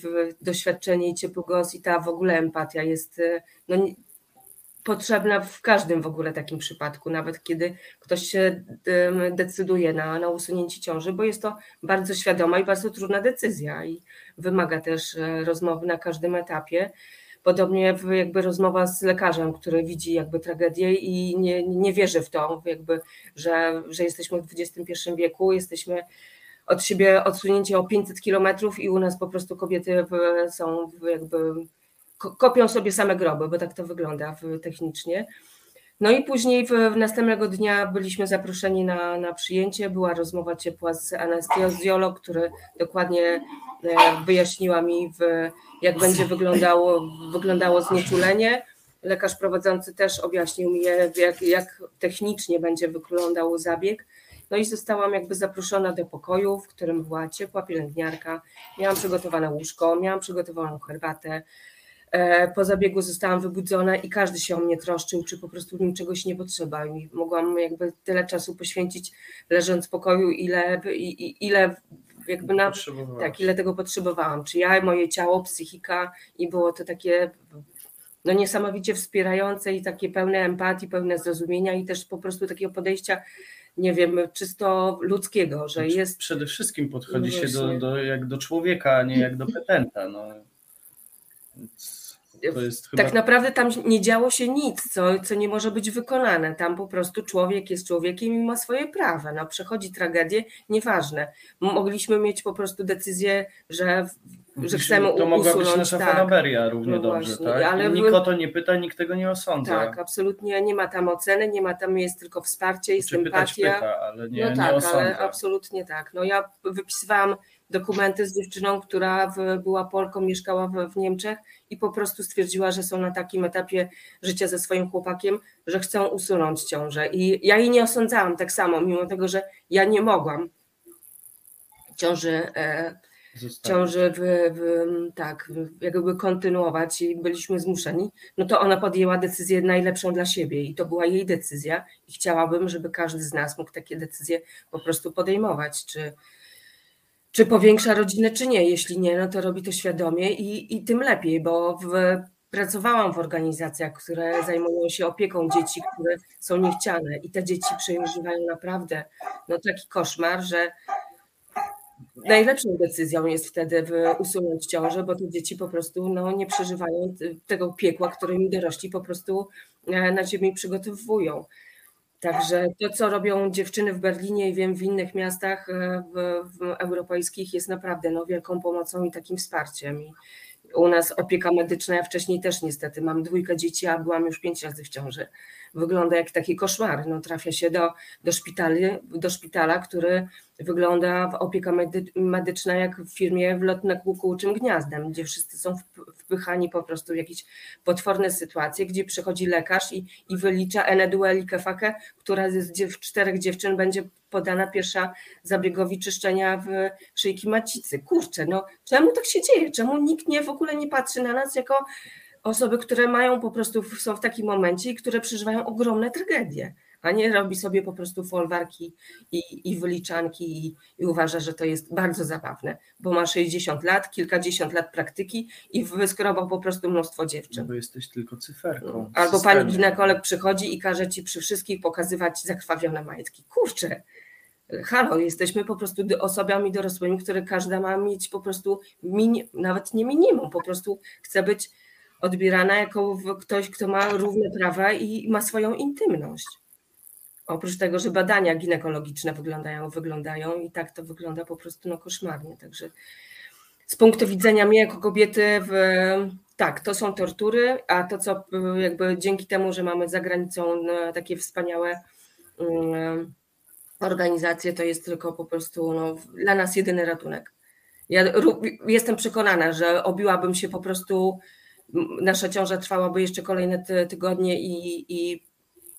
doświadczenie i ciepły głos i ta w ogóle empatia jest e, no, potrzebna w każdym w ogóle takim przypadku, nawet kiedy ktoś się decyduje na, na usunięcie ciąży, bo jest to bardzo świadoma i bardzo trudna decyzja i wymaga też e, rozmowy na każdym etapie. Podobnie jakby rozmowa z lekarzem, który widzi jakby tragedię i nie, nie wierzy w to, jakby, że, że jesteśmy w XXI wieku, jesteśmy od siebie odsunięci o 500 kilometrów i u nas po prostu kobiety są jakby kopią sobie same groby, bo tak to wygląda technicznie. No i później w, w następnego dnia byliśmy zaproszeni na, na przyjęcie, była rozmowa ciepła z anestezjolog, który dokładnie e, wyjaśniła mi, w, jak będzie wyglądało, wyglądało znieczulenie. Lekarz prowadzący też objaśnił mi, jak, jak technicznie będzie wyglądał zabieg. No i zostałam jakby zaproszona do pokoju, w którym była ciepła pielęgniarka. Miałam przygotowane łóżko, miałam przygotowaną herbatę, po zabiegu zostałam wybudzona i każdy się o mnie troszczył, czy po prostu mi czegoś nie potrzeba. I mogłam jakby tyle czasu poświęcić leżąc w pokoju, ile, ile jakby na, tak, ile tego potrzebowałam. Czy ja, moje ciało, psychika i było to takie no niesamowicie wspierające i takie pełne empatii, pełne zrozumienia i też po prostu takiego podejścia nie wiem, czysto ludzkiego, że znaczy, jest... Przede wszystkim podchodzi no się do, do, jak do człowieka, a nie jak do petenta. No. Więc chyba... Tak naprawdę tam nie działo się nic, co, co nie może być wykonane. Tam po prostu człowiek jest człowiekiem i ma swoje prawa. No, przechodzi tragedię, nieważne. Mogliśmy mieć po prostu decyzję, że, że chcemy To mogła usunąć. być nasza tak. fanaberia równie No dobrze, właśnie, tak? ale nikt o to nie pyta, nikt tego nie osądza. Tak, absolutnie nie ma tam oceny, nie ma tam jest tylko wsparcie i Czy pytać sympatia. pyta, ale nie, no nie tak, osądza. ale absolutnie tak. No ja wypisywałam dokumenty z dziewczyną, która w, była Polką, mieszkała w, w Niemczech i po prostu stwierdziła, że są na takim etapie życia ze swoim chłopakiem, że chcą usunąć ciążę. I ja jej nie osądzałam tak samo, mimo tego, że ja nie mogłam ciąży, e, ciąży w, w, tak, jakby kontynuować i byliśmy zmuszeni, no to ona podjęła decyzję najlepszą dla siebie i to była jej decyzja i chciałabym, żeby każdy z nas mógł takie decyzje po prostu podejmować, czy, czy powiększa rodzinę, czy nie. Jeśli nie, no to robi to świadomie i, i tym lepiej, bo w, pracowałam w organizacjach, które zajmują się opieką dzieci, które są niechciane i te dzieci przeżywają naprawdę no, taki koszmar, że najlepszą decyzją jest wtedy usunąć ciążę, bo te dzieci po prostu no, nie przeżywają tego piekła, którymi dorośli po prostu e, na ziemi przygotowują. Także to, co robią dziewczyny w Berlinie i wiem w innych miastach e, w, w europejskich jest naprawdę no, wielką pomocą i takim wsparciem. I u nas opieka medyczna, ja wcześniej też niestety mam dwójkę dzieci, a byłam już pięć razy w ciąży. Wygląda jak taki koszmar. No, trafia się do, do, szpitali, do szpitala, który wygląda w opieka medy, medyczna jak w firmie w lotne kółczym gniazdem, gdzie wszyscy są wp- wpychani po prostu w jakieś potworne sytuacje, gdzie przychodzi lekarz i, i wylicza enedueli kefakę, która z dziew, czterech dziewczyn będzie podana pierwsza zabiegowi czyszczenia w szyjki macicy. Kurczę, no czemu tak się dzieje? Czemu nikt nie w ogóle nie patrzy na nas jako osoby, które mają po prostu, są w takim momencie i które przeżywają ogromne tragedie, a nie robi sobie po prostu folwarki i, i wyliczanki i, i uważa, że to jest bardzo zabawne, bo ma 60 lat, kilkadziesiąt lat praktyki i wyskrobał po prostu mnóstwo No dziewczyn. bo jesteś tylko cyferką. Albo pani ginekolog przychodzi i każe ci przy wszystkich pokazywać zakrwawione majtki. Kurczę, halo, jesteśmy po prostu osobami dorosłymi, które każda ma mieć po prostu, nawet nie minimum, po prostu chce być odbierana jako ktoś, kto ma równe prawa i ma swoją intymność. Oprócz tego, że badania ginekologiczne wyglądają, wyglądają i tak to wygląda po prostu no, koszmarnie. Także z punktu widzenia mnie jako kobiety, w, tak, to są tortury, a to co jakby dzięki temu, że mamy za granicą no, takie wspaniałe mm, organizacje, to jest tylko po prostu no, dla nas jedyny ratunek. Ja jestem przekonana, że obiłabym się po prostu, nasza ciąża trwałaby jeszcze kolejne ty, tygodnie i, i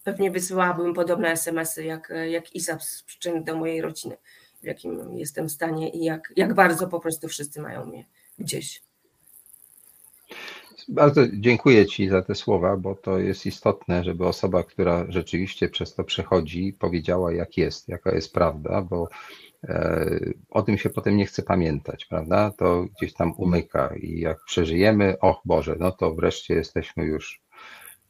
pewnie wysyłałabym podobne SMS-y jak, jak Isa z przyczyn do mojej rodziny, w jakim jestem stanie i jak, jak bardzo po prostu wszyscy mają mnie gdzieś. Bardzo dziękuję Ci za te słowa, bo to jest istotne, żeby osoba, która rzeczywiście przez to przechodzi, powiedziała, jak jest, jaka jest prawda, bo e, o tym się potem nie chce pamiętać, prawda? To gdzieś tam umyka i jak przeżyjemy, och Boże, no to wreszcie jesteśmy już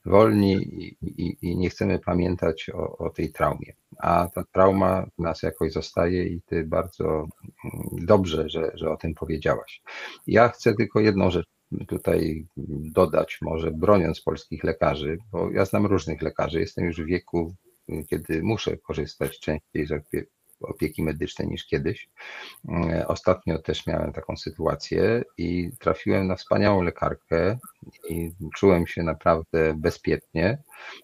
wolni i, i, i nie chcemy pamiętać o, o tej traumie. A ta trauma w nas jakoś zostaje i Ty bardzo mm, dobrze, że, że o tym powiedziałaś. Ja chcę tylko jedną rzecz tutaj dodać, może broniąc polskich lekarzy, bo ja znam różnych lekarzy, jestem już w wieku, kiedy muszę korzystać częściej z opie- opieki medycznej niż kiedyś. E, Ostatnio też miałem taką sytuację i trafiłem na wspaniałą lekarkę i czułem się naprawdę bezpiecznie.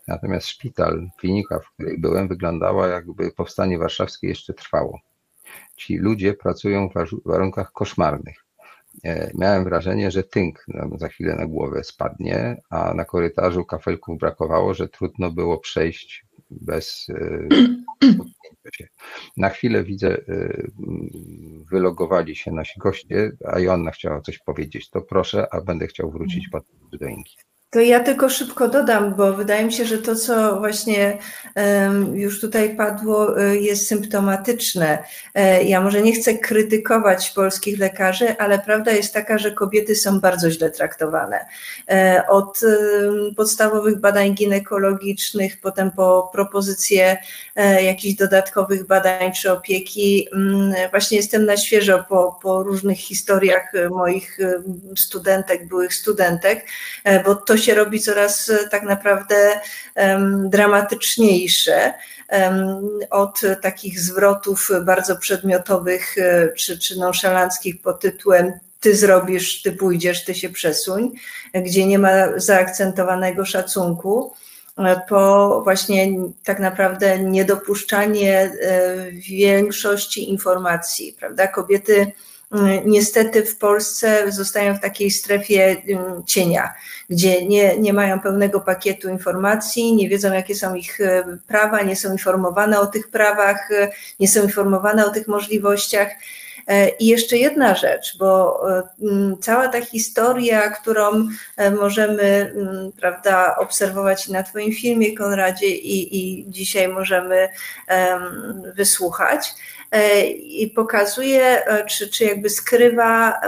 Natomiast szpital, klinika, w której byłem, wyglądała jakby powstanie warszawskie jeszcze trwało. Ci ludzie pracują w warunkach koszmarnych. E, Miałem wrażenie, że tynk nam za chwilę na głowę spadnie, a na korytarzu kafelków brakowało, że trudno było przejść bez e, się. Na chwilę widzę, e, wylogowali się nasi goście, a Joanna chciała coś powiedzieć. To proszę, a będę chciał wrócić potem do Inki. To ja tylko szybko dodam, bo wydaje mi się, że to, co właśnie już tutaj padło, e, jest symptomatyczne. E, ja może nie chcę krytykować polskich lekarzy, ale prawda jest taka, że kobiety są bardzo źle traktowane. E, od podstawowych badań ginekologicznych, potem po propozycje jakichś dodatkowych badań czy opieki. Mm, właśnie jestem na świeżo po, po różnych historiach moich studentek, byłych studentek, bo to się robi coraz e, tak naprawdę dramatyczniejsze od takich zwrotów bardzo przedmiotowych e, czy, czy nonszalanckich pod tytułem ty zrobisz, ty pójdziesz, ty się przesuń, gdzie nie ma zaakcentowanego szacunku, e, po właśnie tak naprawdę niedopuszczanie większości informacji, prawda? Kobiety niestety w Polsce zostają w takiej strefie cienia, gdzie nie, nie mają pełnego pakietu informacji, nie wiedzą, jakie są ich e, prawa, nie są informowane o tych prawach, e, nie są informowane o tych możliwościach. E, I jeszcze jedna rzecz, bo cała ta historia, którą możemy prawda, obserwować na Twoim filmie, Konradzie, i, i dzisiaj możemy wysłuchać, E, i pokazuje, e, czy, czy jakby skrywa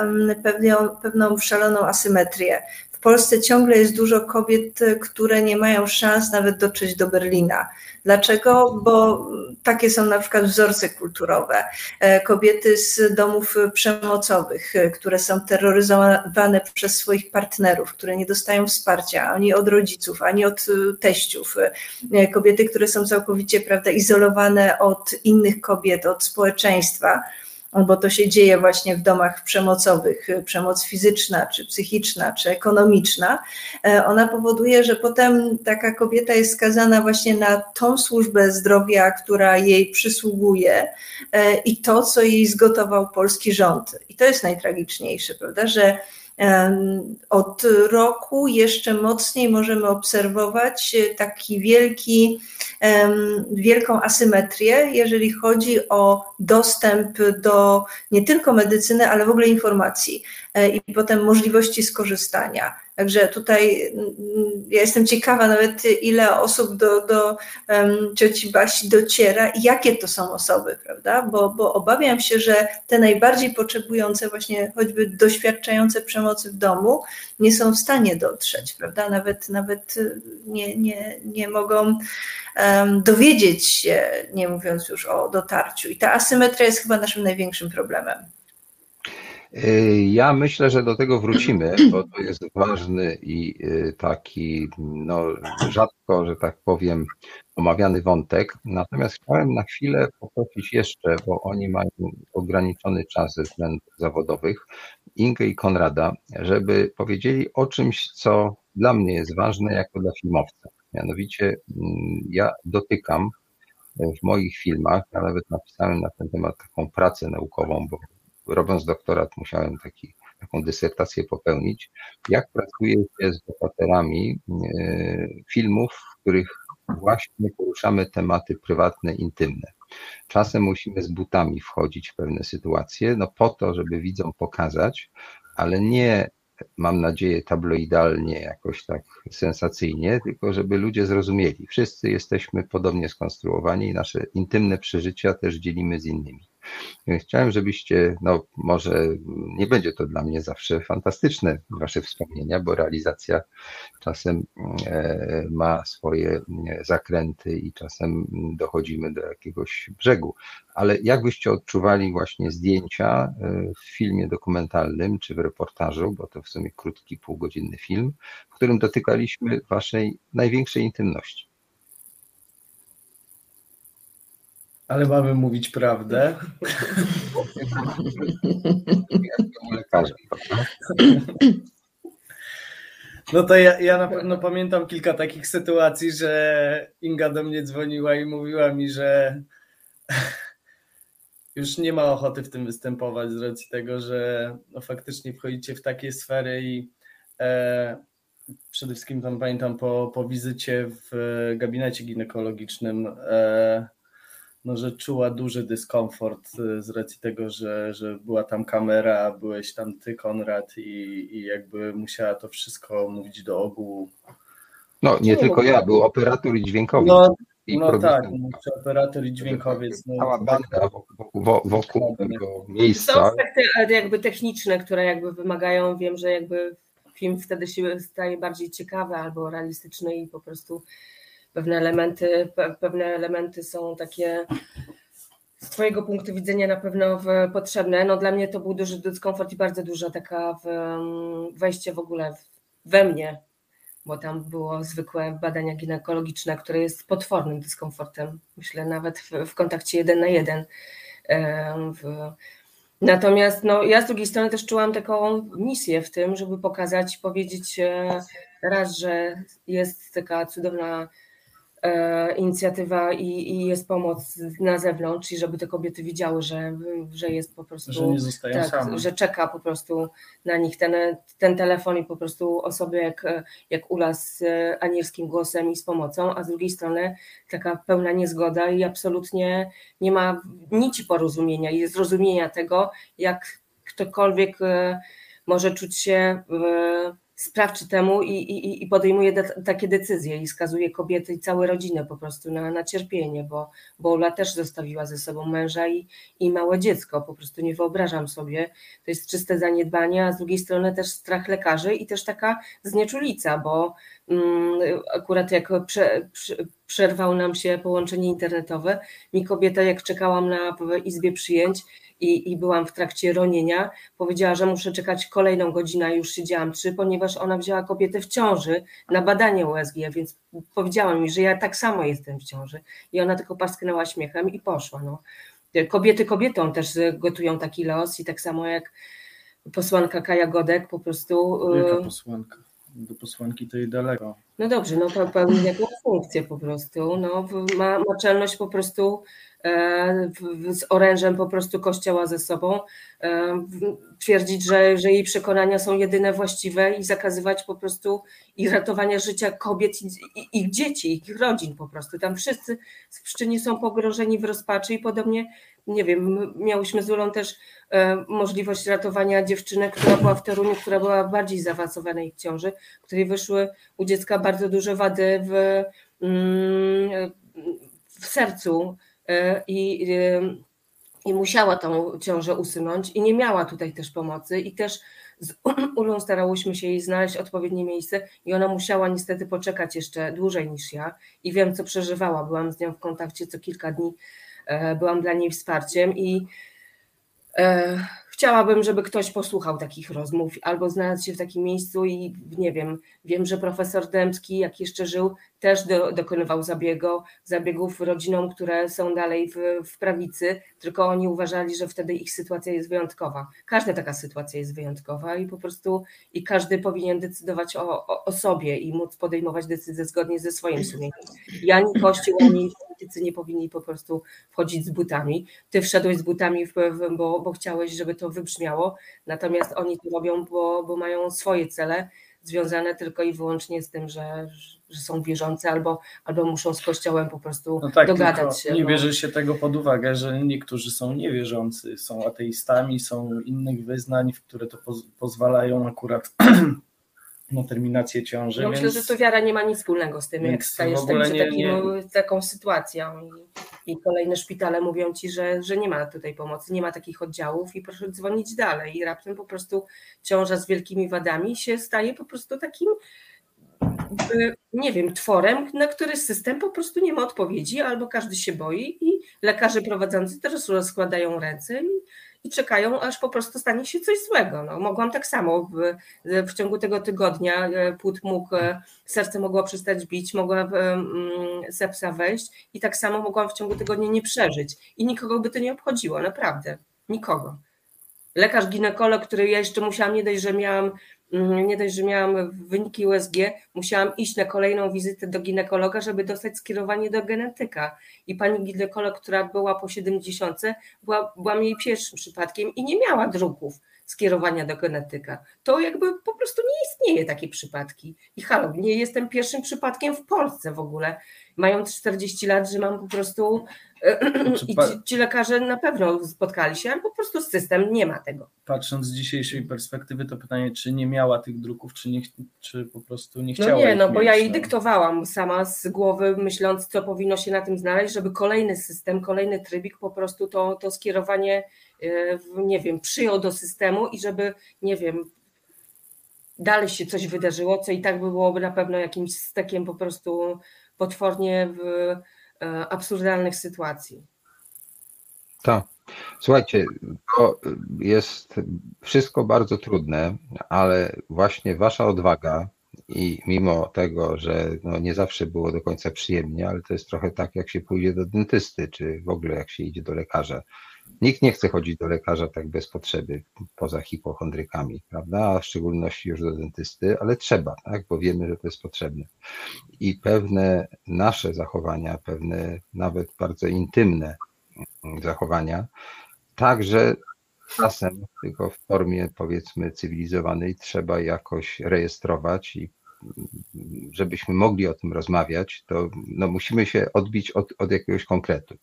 pewną, pewną szaloną asymetrię. Polsce ciągle jest dużo kobiet, które nie mają szans nawet dotrzeć do Berlina. Dlaczego? Bo takie są na przykład wzorce kulturowe. E, kobiety z domów przemocowych, e, które są terroryzowane przez swoich partnerów, które nie dostają wsparcia ani od rodziców, ani od e, teściów. Kobiety, które są całkowicie prawda, izolowane od innych kobiet, od społeczeństwa bo to się dzieje właśnie w domach przemocowych, przemoc fizyczna, czy psychiczna, czy ekonomiczna, e, ona powoduje, że potem taka kobieta jest skazana właśnie na tą służbę zdrowia, która jej przysługuje e, i to, co jej zgotował polski rząd. I to jest najtragiczniejsze, prawda, że od roku jeszcze mocniej możemy obserwować taki wielki, wielką asymetrię, jeżeli chodzi o dostęp do nie tylko medycyny, ale w ogóle informacji e, i potem możliwości skorzystania. Także tutaj mm, ja jestem ciekawa nawet, ile osób do, do um, cioci Basi dociera i jakie to są osoby, prawda? Bo, bo obawiam się, że te najbardziej potrzebujące, właśnie choćby doświadczające przemocy w domu, nie są w stanie dotrzeć, prawda? Nawet, nawet nie, nie, nie mogą um, dowiedzieć się, nie mówiąc już o dotarciu. I ta asymetria jest chyba naszym największym problemem. Y, ja myślę, że do tego wrócimy, bo to jest ważny i y, taki, no, rzadko, że tak powiem, omawiany wątek. Natomiast chciałem na chwilę poprosić jeszcze, bo oni mają ograniczony czas ze względów zawodowych, Ingę i Konrada, żeby powiedzieli o czymś, co dla mnie jest ważne jako dla filmowca. Mianowicie mm, ja dotykam w moich filmach, ja nawet napisałem na ten temat taką pracę naukową, bo robiąc doktorat musiałem taki, taką dysertację popełnić, jak pracuje się z bohaterami e, filmów, w których właśnie poruszamy tematy prywatne, intymne. Czasem musimy z butami wchodzić w pewne sytuacje, no po to, żeby widzom pokazać, ale nie mam nadzieję tabloidalnie, jakoś tak sensacyjnie, tylko żeby ludzie zrozumieli. Wszyscy jesteśmy podobnie skonstruowani i nasze intymne przeżycia też dzielimy z innymi. Chciałem, żebyście, no może nie będzie to dla mnie zawsze fantastyczne, wasze wspomnienia, bo realizacja czasem e, ma swoje e, zakręty i czasem dochodzimy do jakiegoś brzegu. Ale jak byście odczuwali właśnie zdjęcia e, w filmie dokumentalnym czy w reportażu, bo to w sumie krótki, półgodzinny film, w którym dotykaliśmy waszej największej intymności? Ale mamy mówić prawdę. No to ja, ja na pewno pamiętam kilka takich sytuacji, że Inga do mnie dzwoniła i mówiła mi, że już nie ma ochoty w tym występować z racji tego, że no faktycznie wchodzicie w takie sfery i e, przede wszystkim tam pamiętam po, po wizycie w gabinecie ginekologicznym e, no, że czuła duży dyskomfort z racji tego, że, że była tam kamera, byłeś tam ty, Konrad, i, i jakby musiała to wszystko mówić do ogółu. No, nie tylko ja, był operator i dźwiękowiec. No, i no tak, no, operator i dźwiękowiec. No, Cała banda wokół, wokół tego miejsca. Są aspekty jakby techniczne, które jakby wymagają, wiem, że jakby film wtedy się staje bardziej ciekawy albo realistyczny i po prostu pewne elementy, pewne elementy są takie z Twojego punktu widzenia na pewno potrzebne. No dla mnie to był duży dyskomfort i bardzo duża taka wejście w ogóle we mnie, bo tam było zwykłe badania ginekologiczne, które jest potwornym dyskomfortem, myślę nawet w, w kontakcie jeden na jeden. W, natomiast no, ja z drugiej strony też czułam taką misję w tym, żeby pokazać, powiedzieć e, raz, że jest taka cudowna inicjatywa i, i, jest pomoc na zewnątrz i żeby te kobiety widziały, że, że jest po prostu, że nie zostają tak, same. że czeka po prostu na nich ten, ten telefon i po prostu osoby jak, jak Ula z anielskim głosem i z pomocą, a z drugiej strony taka pełna niezgoda i absolutnie nie ma nici porozumienia i zrozumienia tego, jak ktokolwiek e, może czuć się sprawczy temu i, i, i podejmuje de, takie decyzje i skazuje kobiety i całe rodziny po prostu na, na cierpienie, bo, bo Ola też zostawiła ze sobą męża i, i małe dziecko. Po prostu nie wyobrażam sobie. To jest czyste zaniedbanie, a z drugiej strony też strach lekarzy i też taka znieczulica, bo um, akurat jak prze, prze, przerwał nam się połączenie internetowe, mi kobieta jak czekałam na izbie przyjęć, i, i byłam w trakcie ronienia, powiedziała, że muszę czekać kolejną godzinę, już siedziałam trzy, ponieważ ona wzięła kobietę w ciąży na badanie USG, więc powiedziała mi, że ja tak samo jestem w ciąży. I ona tylko pasknęła śmiechem i poszła. No. Kobiety kobietom też gotują taki los i tak samo jak posłanka Kaja Godek po prostu... Wielka y, posłanka do posłanki to jej daleko. No dobrze, no pełni jakąś funkcję po prostu. No, ma, ma czelność po prostu E, z orężem po prostu kościoła ze sobą, e, twierdzić, że, że jej przekonania są jedyne właściwe i zakazywać po prostu i ratowania życia kobiet i ich dzieci, ich rodzin po prostu. Tam wszyscy w Pszczynie są pogrożeni w rozpaczy i podobnie, nie wiem, miałyśmy z Ulą też e, możliwość ratowania dziewczyny, która była w Toruniu, która była bardziej zaawansowanej ciąży, której wyszły u dziecka bardzo duże wady w, mm, w sercu, E, i, i musiała tą ciążę usunąć i nie miała tutaj też pomocy. I też z Ulą starałyśmy się jej znaleźć odpowiednie miejsce i ona musiała niestety poczekać jeszcze dłużej niż ja. I wiem co przeżywała, byłam z nią w kontakcie co kilka dni, e, byłam dla niej wsparciem i e, chciałabym, żeby ktoś posłuchał takich rozmów albo znalazł się w takim miejscu i nie wiem, wiem, że profesor Dębski, jak jeszcze żył, też do, dokonywał zabiegu, zabiegów rodzinom, które są dalej w, w prawicy, tylko oni uważali, że wtedy ich sytuacja jest wyjątkowa. Każda taka sytuacja jest wyjątkowa i po prostu i każdy powinien decydować o, o, o sobie i móc podejmować decyzje zgodnie ze swoim sumieniem. I ani Kościół, ani politycy nie powinni po prostu wchodzić z butami. Ty wszedłeś z butami, bo, bo chciałeś, żeby to wybrzmiało, natomiast oni to robią, bo, bo mają swoje cele związane tylko i wyłącznie z tym, że, że są wierzące albo, albo muszą z Kościołem po prostu no tak, dogadać się. Nie no. bierze się tego pod uwagę, że niektórzy są niewierzący, są ateistami, są innych wyznań, w które to poz pozwalają akurat na terminację ciąży. No myślę, że to wiara nie ma nic wspólnego z tym, jak stajesz się takim, nie... taką sytuacją i, i, kolejne szpitale mówią ci, że, że nie ma tutaj pomocy, nie ma takich oddziałów i proszę dzwonić dalej i raptem po prostu ciąża z wielkimi wadami się staje po prostu takim nie wiem, tworem, na który system po prostu nie ma odpowiedzi, albo każdy się boi i lekarze prowadzący też rozkładają ręce i i czekają, aż po prostu stanie się coś złego. No, mogłam tak samo w, w ciągu tego tygodnia, e, płód mógł, e, serce mogło przestać bić, mogła mm, sepsa wejść i tak samo mogłam w ciągu tygodnia nie przeżyć. I nikogo by to nie obchodziło, naprawdę. Nikogo. Lekarz ginekolog, który ja jeszcze musiałam, nie dość, że miałam Mhm, nie dość, że miałam wyniki USG, musiałam iść na kolejną wizytę do ginekologa, żeby dostać skierowanie do genetyka. I pani ginekolog, która była po 70, była, byłam jej pierwszym przypadkiem i nie miała druków skierowania do genetyka. To jakby po prostu nie istnieje takie przypadki. I halo, nie jestem pierwszym przypadkiem w Polsce w ogóle. Mając 40 lat, że mam po prostu i ci, ci lekarze na pewno spotkali się, ale po prostu system nie ma tego. Patrząc z dzisiejszej perspektywy, to pytanie, czy nie miała tych druków, czy, nie, czy po prostu nie chciała. No nie, no bo mieć, ja jej no. dyktowałam sama z głowy, myśląc, co powinno się na tym znaleźć, żeby kolejny system, kolejny trybik po prostu to, to skierowanie, e, nie wiem, przyjął do systemu i żeby, nie wiem, dalej się coś wydarzyło, co i tak by byłoby na pewno jakimś stekiem po prostu potwornie w e, absurdalnych sytuacji. Tak. Słuchajcie, to jest wszystko bardzo trudne, ale właśnie wasza odwaga i mimo tego, że no nie zawsze było do końca przyjemnie, ale to jest trochę tak, jak się pójdzie do dentysty, czy w ogóle jak się idzie do lekarza. Nikt nie chce chodzić do lekarza tak bez potrzeby, poza hipochondrykami, prawda? A w szczególności już do dentysty, ale trzeba, tak? Bo wiemy, że to jest potrzebne. I pewne nasze zachowania, pewne nawet bardzo intymne zachowania, także czasem, tylko w formie powiedzmy cywilizowanej, trzeba jakoś rejestrować i żebyśmy mogli o tym rozmawiać, to no, musimy się odbić od, od jakiegoś konkretu.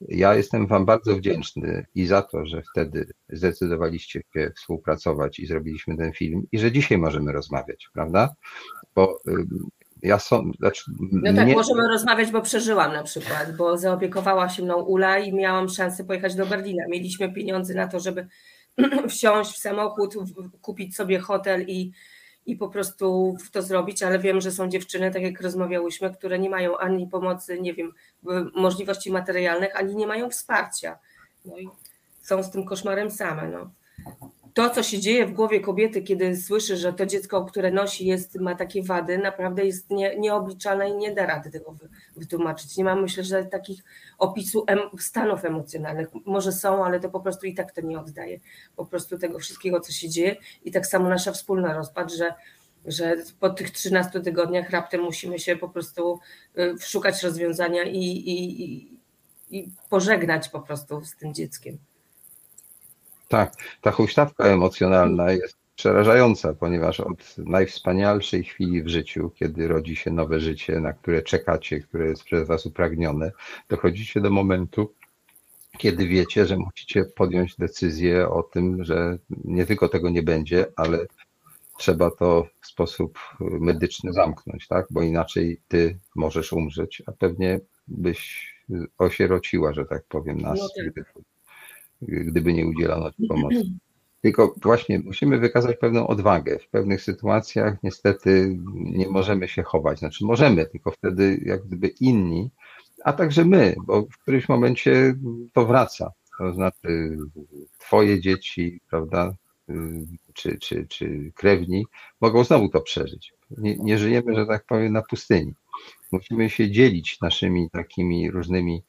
Ja jestem Wam bardzo wdzięczny i za to, że wtedy zdecydowaliście się współpracować i zrobiliśmy ten film i że dzisiaj możemy rozmawiać, prawda? Bo ym, ja są, znaczy, No tak, mnie- możemy rozmawiać, bo przeżyłam na przykład, bo zaopiekowała się mną Ula i miałam szansę pojechać do Berlina. Mieliśmy pieniądze na to, żeby wsiąść w samochód, kupić sobie hotel i, i po prostu to zrobić, ale wiem, że są dziewczyny, tak jak rozmawiałyśmy, które nie mają ani pomocy, nie wiem, możliwości materialnych, ani nie mają wsparcia. No i są z tym koszmarem same. No. To, co się dzieje w głowie kobiety, kiedy słyszy, że to dziecko, które nosi, jest, ma takie wady, naprawdę jest nie, nieobliczalne i nie da rady tego wy, wytłumaczyć. Nie mam, myślę, że takich opisu em, stanów emocjonalnych. Może są, ale to po prostu i tak to nie oddaje. Po prostu tego wszystkiego, co się dzieje. I tak samo nasza wspólna rozpacz, że, że po tych 13 tygodniach raptem musimy się po prostu y, szukać rozwiązania i, i, i, i pożegnać po prostu z tym dzieckiem. Tak, ta huśtawka emocjonalna jest przerażająca, ponieważ od najwspanialszej chwili w życiu, kiedy rodzi się nowe życie, na które czekacie, które jest przez Was upragnione, dochodzicie do momentu, kiedy wiecie, że musicie podjąć decyzję o tym, że nie tylko tego nie będzie, ale trzeba to w sposób medyczny zamknąć, tak? Bo inaczej ty możesz umrzeć, a pewnie byś osierociła, że tak powiem, nas, No tak. Gdyby, nie udzielono ci pomocy. Tylko właśnie musimy wykazać pewną odwagę. W pewnych sytuacjach niestety nie możemy się chować. Znaczy możemy, tylko wtedy jak gdyby inni, a także my, bo w którymś momencie to wraca. To znaczy twoje dzieci, prawda, czy, czy, czy krewni mogą znowu to przeżyć. Nie, nie żyjemy, że tak powiem, na pustyni. Musimy się dzielić naszymi takimi różnymi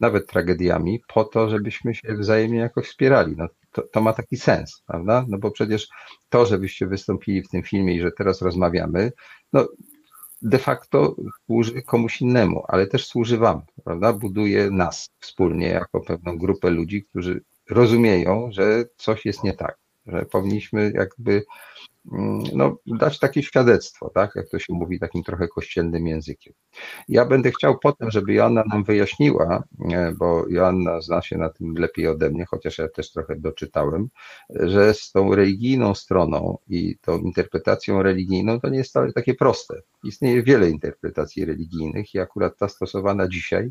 nawet tragediami, po to, żebyśmy się wzajemnie jakoś wspierali. No, to, to ma taki sens, prawda? No bo przecież to, żebyście wystąpili w tym filmie i że teraz rozmawiamy, no de facto służy komuś innemu, ale też służy Wam, prawda? Buduje nas wspólnie jako pewną grupę ludzi, którzy rozumieją, że coś jest nie tak, że powinniśmy jakby no, dać takie świadectwo, tak? Jak to się mówi takim trochę kościelnym językiem. Ja będę chciał potem, żeby Joanna nam wyjaśniła, e, bo Joanna zna się na tym lepiej ode mnie, chociaż ja też trochę doczytałem, że z tą religijną stroną i tą interpretacją religijną to nie jest wcale takie proste. Istnieje wiele interpretacji religijnych i akurat ta stosowana dzisiaj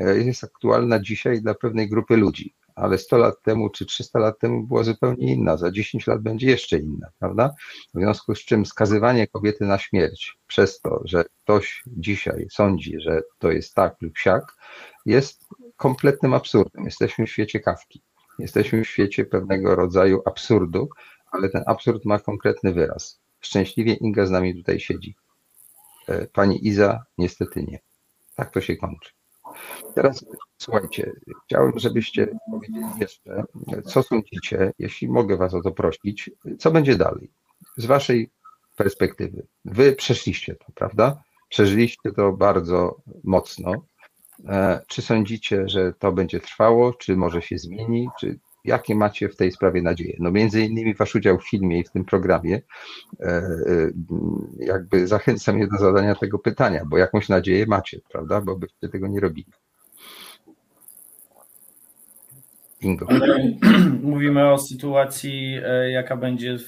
e, jest aktualna dzisiaj dla pewnej grupy ludzi. Ale 100 lat temu czy 300 lat temu była zupełnie inna, za 10 lat będzie jeszcze inna, prawda? W związku z czym skazywanie kobiety na śmierć przez to, że ktoś dzisiaj sądzi, że to jest tak lub siak, jest kompletnym absurdem. Jesteśmy w świecie kawki. Jesteśmy w świecie pewnego rodzaju absurdu, ale ten absurd ma konkretny wyraz. Szczęśliwie Inga z nami tutaj siedzi. E, Pani Iza niestety nie. Tak to się kończy. Teraz słuchajcie, chciałem, żebyście powiedzieli jeszcze, co sądzicie, jeśli mogę Was o to prosić, co będzie dalej z Waszej perspektywy. Wy przeszliście to, prawda? Przeżyliście to bardzo mocno. E, Czy sądzicie, że to będzie trwało, czy może się zmieni, czy jakie macie w tej sprawie nadzieje? No między innymi wasz udział w filmie i w tym programie e, e, jakby zachęca mnie do zadania tego pytania, bo jakąś nadzieję macie, prawda? Bo byście tego nie robili. Ingo. Mówimy o sytuacji, e, jaka będzie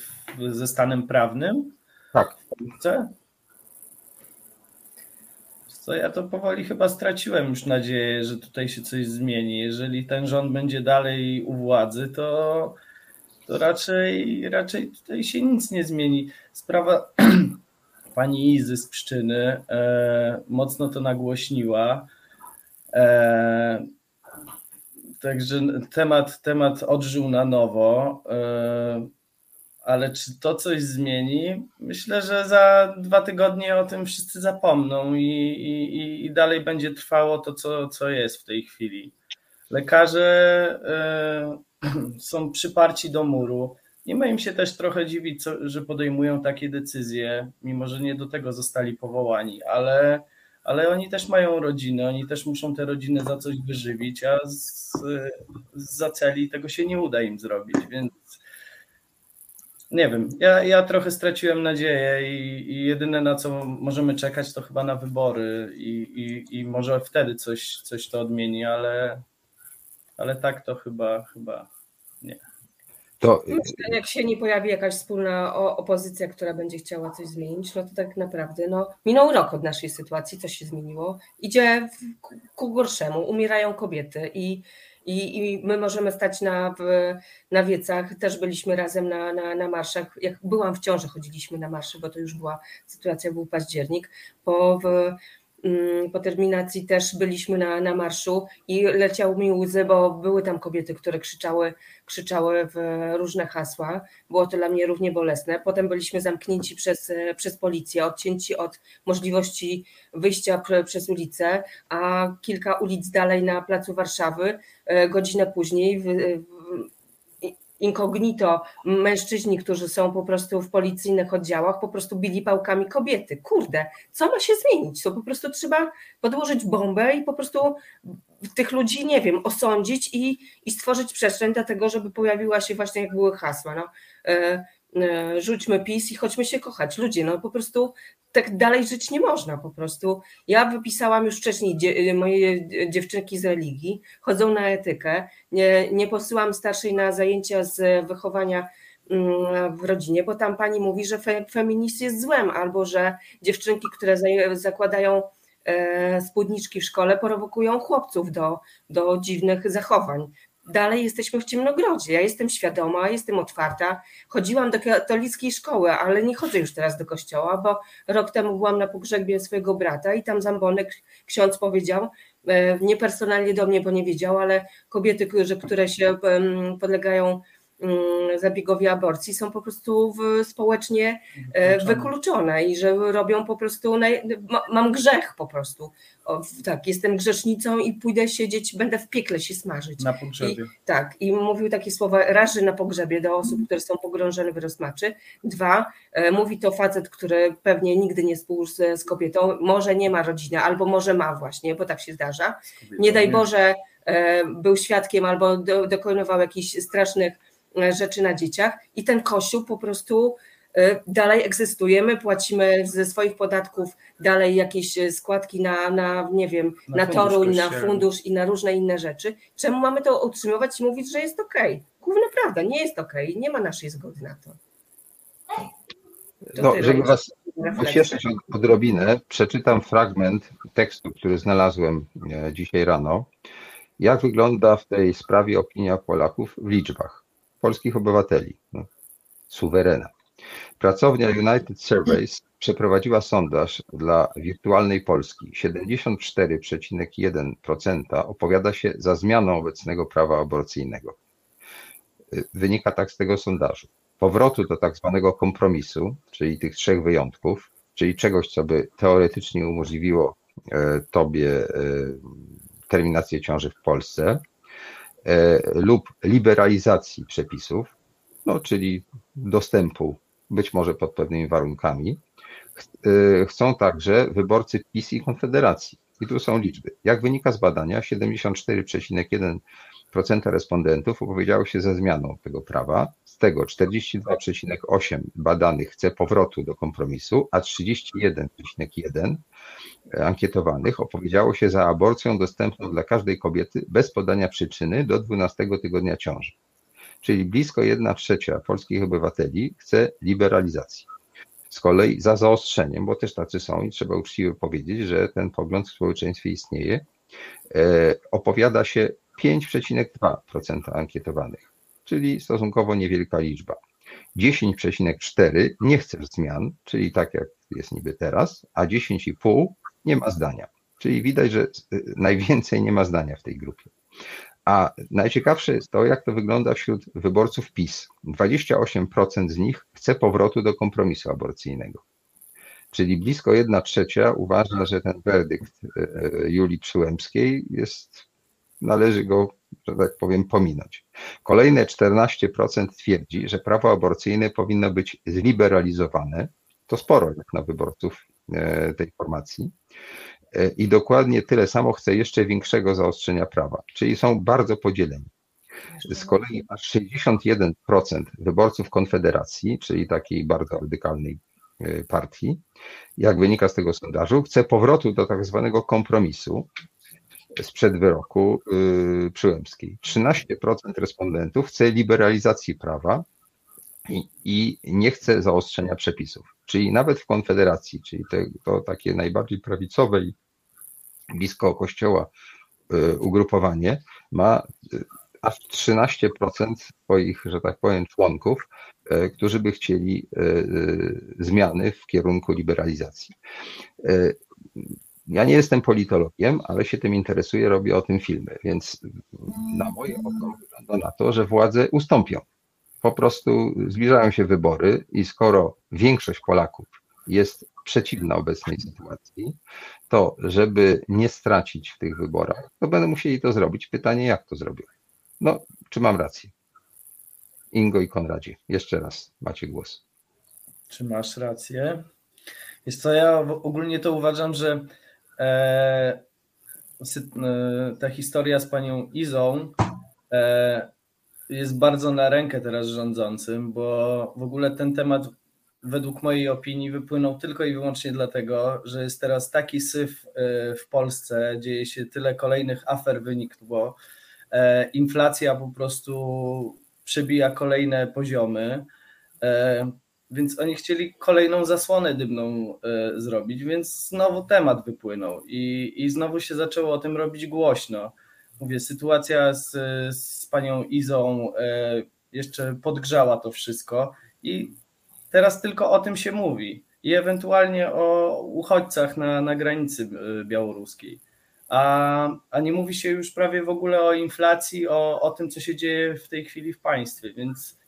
ze stanem prawnym? Tak. Chcę? Co ja to powoli chyba straciłem już nadzieję, że tutaj się coś zmieni. Jeżeli ten rząd będzie dalej u władzy, to, to raczej, raczej tutaj się nic nie zmieni. Sprawa pani Izy z Pszczyny e, mocno to nagłośniła. E, Także temat, temat odżył na nowo, e, ale czy to coś zmieni? Myślę, że za dwa tygodnie o tym wszyscy zapomną i, i, i dalej będzie trwało to, co, co jest w tej chwili. Lekarze e, są przyparci do muru. Nie ma im się też trochę dziwić, co, że podejmują takie decyzje, mimo że nie do tego zostali powołani, ale ale oni też mają rodziny, oni też muszą te rodziny za coś wyżywić, a z, za celi tego się nie uda im zrobić, więc nie wiem, ja, ja trochę straciłem nadzieję i, i jedyne na co możemy czekać to chyba na wybory i, i, i może wtedy coś, coś to odmieni, ale, ale tak to chyba, chyba nie. To... Jak się nie pojawi jakaś wspólna opozycja, która będzie chciała coś zmienić, no to tak naprawdę no, minął rok od naszej sytuacji, coś się zmieniło, idzie ku gorszemu, umierają kobiety i, i, i my możemy stać na, na wiecach, też byliśmy razem na, na, na marszach, jak byłam w ciąży, chodziliśmy na marsze, bo to już była sytuacja, był październik, po w, po terminacji też byliśmy na, na marszu i leciały mi łzy, bo były tam kobiety, które krzyczały, krzyczały w różne hasła. Było to dla mnie równie bolesne. Potem byliśmy zamknięci przez, przez policję, odcięci od możliwości wyjścia przez ulicę, a kilka ulic dalej na placu Warszawy, e, godzinę później w, incognito mężczyźni, którzy są po prostu w policyjnych oddziałach, po prostu bili pałkami kobiety. Kurde, co ma się zmienić? To po prostu trzeba podłożyć bombę i po prostu tych ludzi, nie wiem, osądzić i, i stworzyć przestrzeń do tego, żeby pojawiła się właśnie, jak były hasła, no, e, rzućmy PiS i chodźmy się kochać. Ludzie, no po prostu tak dalej żyć nie można po prostu. Ja wypisałam już wcześniej dzie moje dziewczynki z religii, chodzą na etykę, nie, nie posyłam starszej na zajęcia z wychowania mm, w rodzinie, bo tam pani mówi, że fe, feminizm jest złem, albo że dziewczynki, które zakładają e, spódniczki w szkole, prowokują chłopców do, do dziwnych zachowań dalej jesteśmy w ciemnogrodzie. Ja jestem świadoma, jestem otwarta. Chodziłam do katolickiej szkoły, ale nie chodzę już teraz do kościoła, bo rok temu byłam na pogrzebie swojego brata i tam zambonek ksiądz powiedział, e, nie personalnie do mnie, bo nie wiedział, ale kobiety, które się podlegają zabiegowi aborcji są po prostu społecznie e, wykluczone i że robią po prostu, mam grzech po prostu. O, tak, jestem grzesznicą i pójdę siedzieć, będę w piekle się smażyć. Na pogrzebie. I, tak, i mówił takie słowa, raży na pogrzebie do osób, które są pogrążone w rozmaczy. Dwa, e, mówi to facet, który pewnie nigdy nie spół z, z kobietą, może nie ma rodziny, albo może ma właśnie, bo tak się zdarza. Nie daj Boże, e, był świadkiem albo do, dokonywał jakichś strasznych rzeczy na dzieciach i ten kościół po prostu e, dalej egzystuje. My płacimy ze swoich podatków dalej jakieś e, składki na, na nie wiem, na, na Toruń, na fundusz i na różne inne rzeczy. Czemu mamy to utrzymywać i mówić, że jest okej? Okay? Główna prawda, nie jest okej, okay. nie ma naszej zgody na to. to no, żeby Was pocieszyć odrobinę, przeczytam fragment tekstu, który znalazłem dzisiaj rano. Jak wygląda w tej sprawie opinia Polaków w liczbach? Polskich obywateli, no, suwerena. Pracownia United Surveys przeprowadziła sondaż dla wirtualnej Polski. 74,1% opowiada się za zmianą obecnego prawa aborcyjnego. Wynika tak z tego sondażu. Powrotu do tak zwanego kompromisu, czyli tych trzech wyjątków, czyli czegoś, co by teoretycznie umożliwiło e, tobie e, terminację ciąży w Polsce, lub liberalizacji przepisów, no, czyli dostępu być może pod pewnymi warunkami, e, chcą także wyborcy PiS i Konfederacji. I tu są liczby. Jak wynika z badania, 74,1% respondentów opowiedziało się za zmianą tego prawa. Z tego 42,8% badanych chce powrotu do kompromisu, a 31,1% ankietowanych opowiedziało się za aborcją dostępną dla każdej kobiety bez podania przyczyny do 12 tygodnia ciąży. Czyli blisko 1 trzecia polskich obywateli chce liberalizacji. Z kolei za zaostrzeniem, bo też tacy są i trzeba uczciwie powiedzieć, że ten pogląd w społeczeństwie istnieje, e, opowiada się 5,2% ankietowanych, czyli stosunkowo niewielka liczba. 10,4 nie chce zmian, czyli tak jak jest niby teraz, a 10,5 nie ma zdania. Czyli widać, że najwięcej nie ma zdania w tej grupie. A najciekawsze jest to, jak to wygląda wśród wyborców PiS. 28% z nich chce powrotu do kompromisu aborcyjnego. Czyli blisko 1 trzecia uważa, że ten werdykt e, e, Julii Przyłębskiej jest, należy go, że tak powiem, pominąć. Kolejne 14% twierdzi, że prawo aborcyjne powinno być zliberalizowane. To sporo jak na wyborców e, tej formacji. E, i dokładnie tyle samo chce jeszcze większego zaostrzenia prawa, czyli są bardzo podzieleni. Z kolei aż 61% wyborców Konfederacji, czyli takiej bardzo radykalnej e, partii, jak wynika z tego sondażu, chce powrotu do tak zwanego kompromisu sprzed wyroku yy, Przyłębskiej. 13% respondentów chce liberalizacji prawa i, nie chce zaostrzenia przepisów. Czyli nawet w Konfederacji, czyli te, to takie najbardziej prawicowe i blisko kościoła y, ugrupowanie ma y, aż 13% swoich, że tak powiem, członków, y, którzy by chcieli zmiany w kierunku liberalizacji. Ja nie jestem politologiem, ale się tym interesuję, robię o tym filmy, więc na moje oko wygląda na to, że władze ustąpią. Po prostu zbliżają się wybory i skoro większość Polaków jest przeciwna obecnej sytuacji, to żeby nie stracić w tych wyborach, to będą musieli to zrobić. Pytanie, jak to zrobią? No, czy mam rację? Ingo i Konradzie, jeszcze raz macie głos. Czy masz rację? Jest co, ja ogólnie to uważam, że e, e, ta historia z panią Izą e, jest bardzo na rękę teraz rządzącym, bo w ogóle ten temat według mojej opinii wypłynął tylko i wyłącznie dlatego, że jest teraz taki syf e, w Polsce, dzieje się tyle kolejnych afer wynikło, e, inflacja po prostu przebija kolejne poziomy, e, więc oni chcieli kolejną zasłonę dymną zrobić, więc znowu temat wypłynął i, i znowu się zaczęło o tym robić głośno. Mówię, sytuacja z, z panią Izą jeszcze podgrzała to wszystko i Teraz tylko o tym się mówi i ewentualnie o uchodźcach na, na granicy e, białoruskiej. A, a nie mówi się już prawie w ogóle o inflacji, o, o tym, co się dzieje w tej chwili w państwie, więc,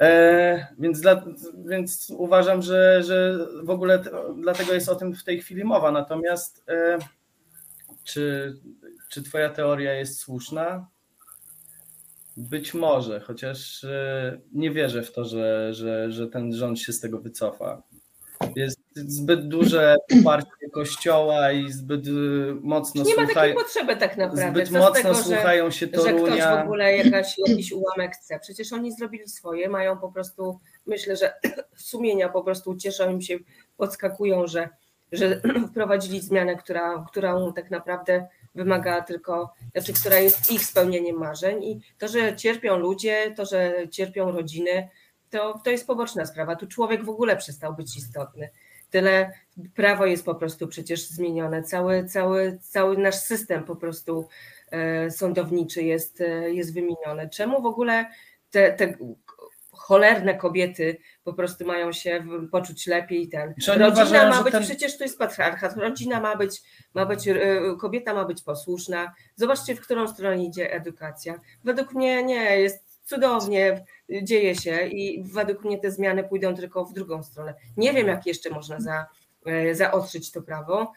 e, więc, dla, więc uważam, że, że w ogóle dlatego jest o tym w tej chwili mowa. Natomiast e, czy, czy Twoja teoria jest słuszna? Być może, chociaż e, nie wierzę w to, że, że, że ten rząd się z tego wycofa. Jest zbyt duże poparcie kościoła i zbyt e, mocno Nie ma takiej potrzeby tak naprawdę. Zbyt Co mocno tego, słuchają się Torunia. Że ktoś w ogóle jakaś, jakiś ułamek chce. Przecież oni zrobili swoje, mają po prostu, myślę, że sumienia po prostu cieszą im się, podskakują, że, że wprowadzili zmianę, która, którą tak naprawdę wymaga tylko, znaczy, która jest ich spełnieniem marzeń i to, że cierpią ludzie, to, że cierpią rodziny, to, to jest poboczna sprawa. Tu człowiek w ogóle przestał być istotny. Tyle prawo jest po prostu przecież zmienione, cały, cały, cały nasz system po prostu e, sądowniczy jest, e, jest wymieniony. Czemu w ogóle te, te cholerne kobiety po prostu mają się poczuć lepiej. Ten. Rodzina uważają, ma być, ten... przecież to jest patriarchat, rodzina ma być, ma być, e, kobieta ma być posłuszna. Zobaczcie, w którą stronę idzie edukacja. Według mnie nie, jest cudownie, dzieje się i według mnie te zmiany pójdą tylko w drugą stronę. Nie wiem, jak jeszcze można za, e, zaostrzyć to prawo.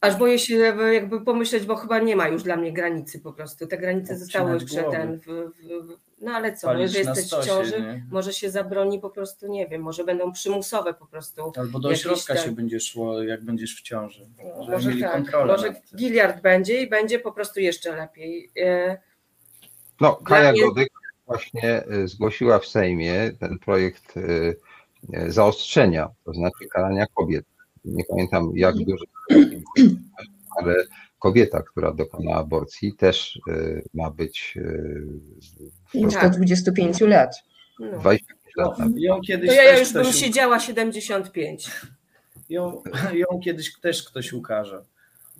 Aż boję się jakby pomyśleć, bo chyba nie ma już dla mnie granicy po prostu. Te granice Obcinać zostały głowy. ten. W, w, no ale co, Palić jeżeli na jesteś w stosie, ciąży, nie? może się zabroni po prostu, nie wiem, może będą przymusowe po prostu. Albo do ośrodka ten- się będzie szło, jak będziesz w ciąży. Żeby Może mieli tak, może giliard będzie i będzie po prostu jeszcze lepiej. E, No, Kaja mnie- Godek właśnie y, zgłosiła w Sejmie ten projekt y, zaostrzenia, to znaczy karania kobiet. Nie pamiętam jak dużo, ale kobieta, która dokona aborcji, też y, ma być y, Tak. do 25 lat. No. 25 lat. No, ją kiedyś To ja, już bym ktoś, siedziała 75. ją, ją kiedyś też ktoś ukaże.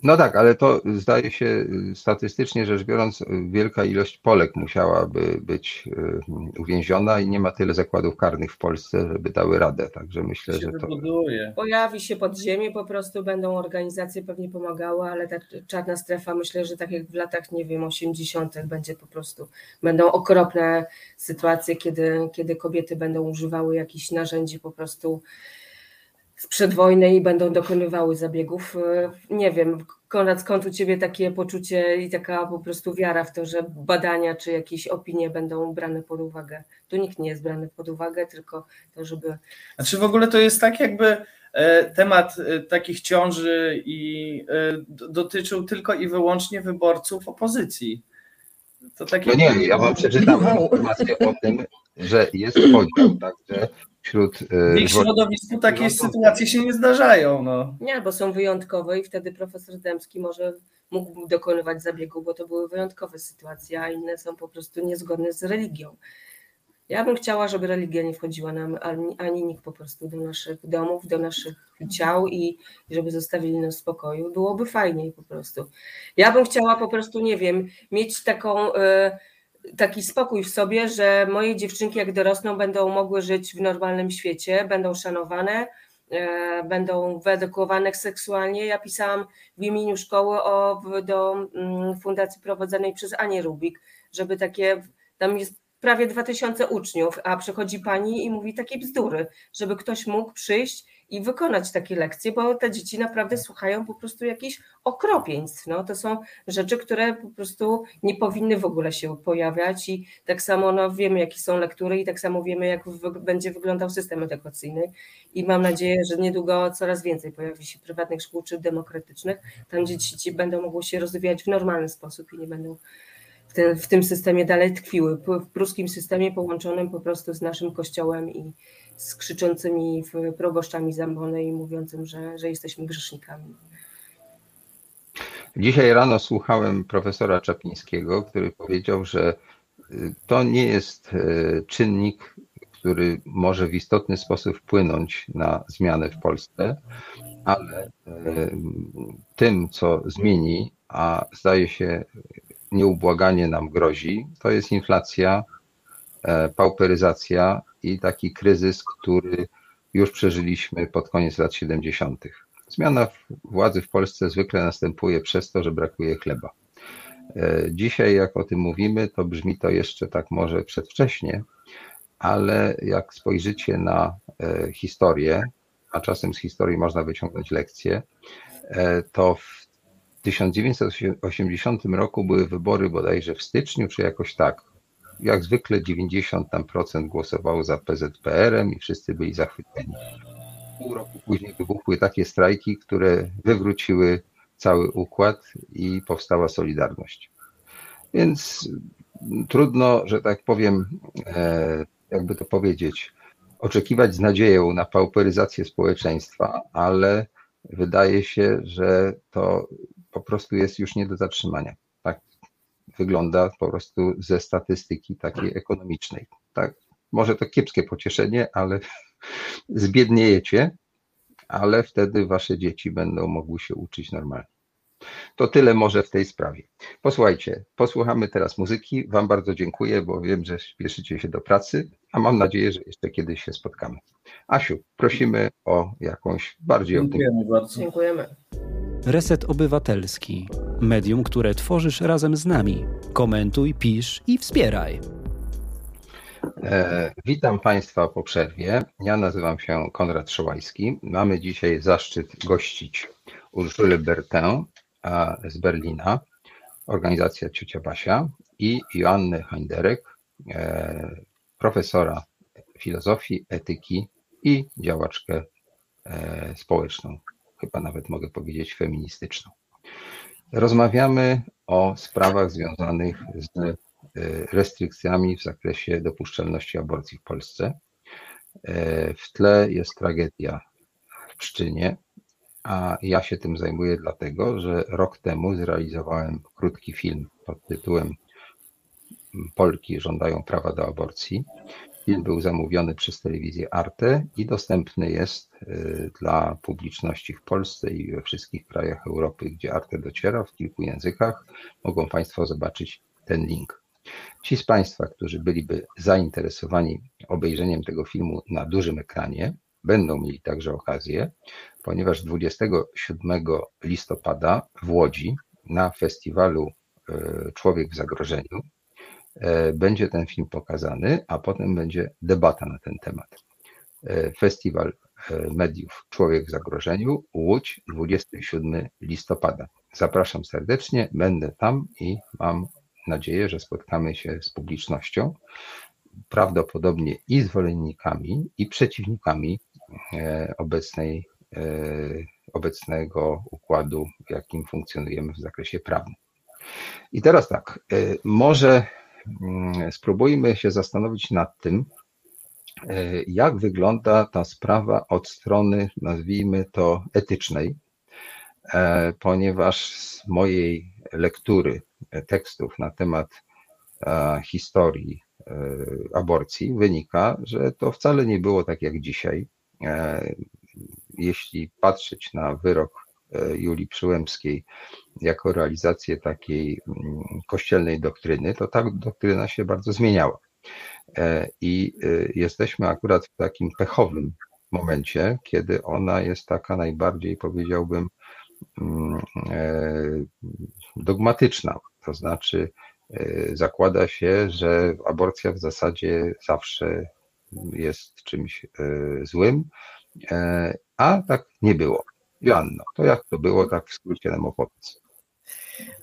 No tak, ale to zdaje się y, statystycznie rzecz biorąc, y, wielka ilość Polek musiałaby być y, uwięziona i nie ma tyle zakładów karnych w Polsce, żeby dały radę. Także myślę, się że to. wybuduje. Pojawi się pod ziemię, po prostu będą organizacje pewnie pomagały, ale ta czarna strefa myślę, że tak jak w latach, nie wiem, 80. będzie po prostu, będą okropne sytuacje, kiedy, kiedy kobiety będą używały jakichś narzędzi po prostu sprzed wojny i będą dokonywały zabiegów. E, Nie wiem, Konrad, skąd u Ciebie takie poczucie i taka po prostu wiara w to, że badania czy jakieś opinie będą brane pod uwagę? Tu nikt nie jest brany pod uwagę, tylko to, żeby Znaczy w ogóle to jest tak jakby e, temat e, takich ciąży i e, dotyczył tylko i wyłącznie wyborców opozycji. To takie No nie, ja wam przeczytam informację o tym, że jest podział także wśród. y, w ich środowisku takie sytuacje się nie zdarzają. No. Nie, bo są wyjątkowe i wtedy profesor Dębski może mógł dokonywać zabiegu, bo to były wyjątkowe sytuacje, a inne są po prostu niezgodne z religią. Ja bym chciała, żeby religia nie wchodziła nam, ani, ani nikt po prostu do naszych domów, do naszych ciał i żeby zostawili nas w spokoju. Byłoby fajniej po prostu. Ja bym chciała po prostu, nie wiem, mieć taką, e, taki spokój w sobie, że moje dziewczynki jak dorosną będą mogły żyć w normalnym świecie, będą szanowane, e, będą wyedukowane seksualnie. Ja pisałam w imieniu szkoły o, do mm, fundacji prowadzonej przez Anię Rubik, żeby takie, tam jest prawie 2000 uczniów, a przychodzi pani i mówi takie bzdury, żeby ktoś mógł przyjść i wykonać takie lekcje, bo te dzieci naprawdę słuchają po prostu jakichś okropieństw. No, to są rzeczy, które po prostu nie powinny w ogóle się pojawiać i tak samo no, wiemy, jakie są lektury i tak samo wiemy, jak wy- będzie wyglądał system edukacyjny i mam nadzieję, że niedługo coraz więcej pojawi się prywatnych szkół czy demokratycznych, tam gdzie dzieci będą mogły się rozwijać w normalny sposób i nie będą w, ten, w tym systemie dalej tkwiły. W pruskim systemie połączonym po prostu z naszym kościołem i z krzyczącymi proboszczami zambony i mówiącym, że, że jesteśmy grzesznikami. Dzisiaj rano słuchałem profesora Czaplińskiego, który powiedział, że y, to nie jest y, czynnik, który może w istotny sposób wpłynąć na zmianę w Polsce, ale y, tym, co zmieni, a zdaje się nieubłaganie nam grozi, to jest inflacja, pauperyzacja i taki kryzys, który już przeżyliśmy pod koniec lat 70. Zmiana władzy w Polsce zwykle następuje przez to, że brakuje chleba. E, Dzisiaj, jak o tym mówimy, to brzmi to jeszcze tak może przedwcześnie, ale jak spojrzycie na e, historię, a czasem z historii można wyciągnąć lekcje, e, to w 1980 roku były wybory bodajże w styczniu, czy jakoś tak. Jak zwykle 90 tam procent głosowało za PZPR-em i wszyscy byli zachwyceni. Pół roku później wybuchły takie strajki, które wywróciły cały układ i powstała Solidarność. Więc trudno, że tak powiem, e, jakby to powiedzieć, oczekiwać z nadzieją na pauperyzację społeczeństwa, ale wydaje się, że to po prostu jest już nie do zatrzymania. Wygląda po prostu ze statystyki takiej ekonomicznej. Tak? Może to kiepskie pocieszenie, ale zbiedniejecie, ale wtedy wasze dzieci będą mogły się uczyć normalnie. To tyle może w tej sprawie. Posłuchajcie, posłuchamy teraz muzyki. Wam bardzo dziękuję, bo wiem, że śpieszycie się do pracy, a mam nadzieję, że jeszcze kiedyś się spotkamy. Asiu, prosimy o jakąś bardziej. Dziękujemy bardzo. Dziękujemy. Reset Obywatelski. Medium, które tworzysz razem z nami. Komentuj, pisz i wspieraj. E, Witam Państwa po przerwie. Ja nazywam się Konrad Szołajski. Mamy dzisiaj zaszczyt gościć Urszulę Bertin z Berlina, organizacja Ciocia Basia i Joannę Heinderek, e, profesora filozofii, etyki i działaczkę e, społeczną, chyba nawet mogę powiedzieć feministyczną. Rozmawiamy o sprawach związanych z e, restrykcjami w zakresie dopuszczalności aborcji w Polsce. W tle jest tragedia w Pszczynie, a ja się tym zajmuję dlatego, że rok temu zrealizowałem krótki film pod tytułem Polki żądają prawa do aborcji. Film był zamówiony przez telewizję Arte i dostępny jest y, dla publiczności w Polsce i we wszystkich krajach Europy, gdzie Arte dociera w kilku językach. Mogą Państwo zobaczyć ten link. Ci z Państwa, którzy byliby zainteresowani obejrzeniem tego filmu na dużym ekranie, będą mieli także okazję, ponieważ 27 listopada w Łodzi na festiwalu y, Człowiek w zagrożeniu będzie ten film pokazany, a potem będzie debata na ten temat. E, Festiwal e, Mediów Człowiek w Zagrożeniu, Łódź, 27 listopada. Zapraszam serdecznie, będę tam i mam nadzieję, że spotkamy się z publicznością, prawdopodobnie i zwolennikami, i przeciwnikami obecnej, obecnego układu, w jakim funkcjonujemy w zakresie prawnym. I teraz tak, może spróbujmy się zastanowić nad tym, e, jak wygląda ta sprawa od strony, nazwijmy to, etycznej, e, ponieważ z mojej lektury tekstów na temat e, historii aborcji wynika, że to wcale nie było tak jak dzisiaj. Jeśli patrzeć na wyrok Julii Przyłębskiej jako realizację takiej mm, kościelnej doktryny, to ta doktryna się bardzo zmieniała. E, I e, jesteśmy akurat w takim pechowym momencie, kiedy ona jest taka najbardziej, powiedziałbym, mm, dogmatyczna. To znaczy, zakłada się, że aborcja w zasadzie zawsze jest czymś złym, a tak nie było. Joanno, to jak to było, tak w skrócie nam opowiedz.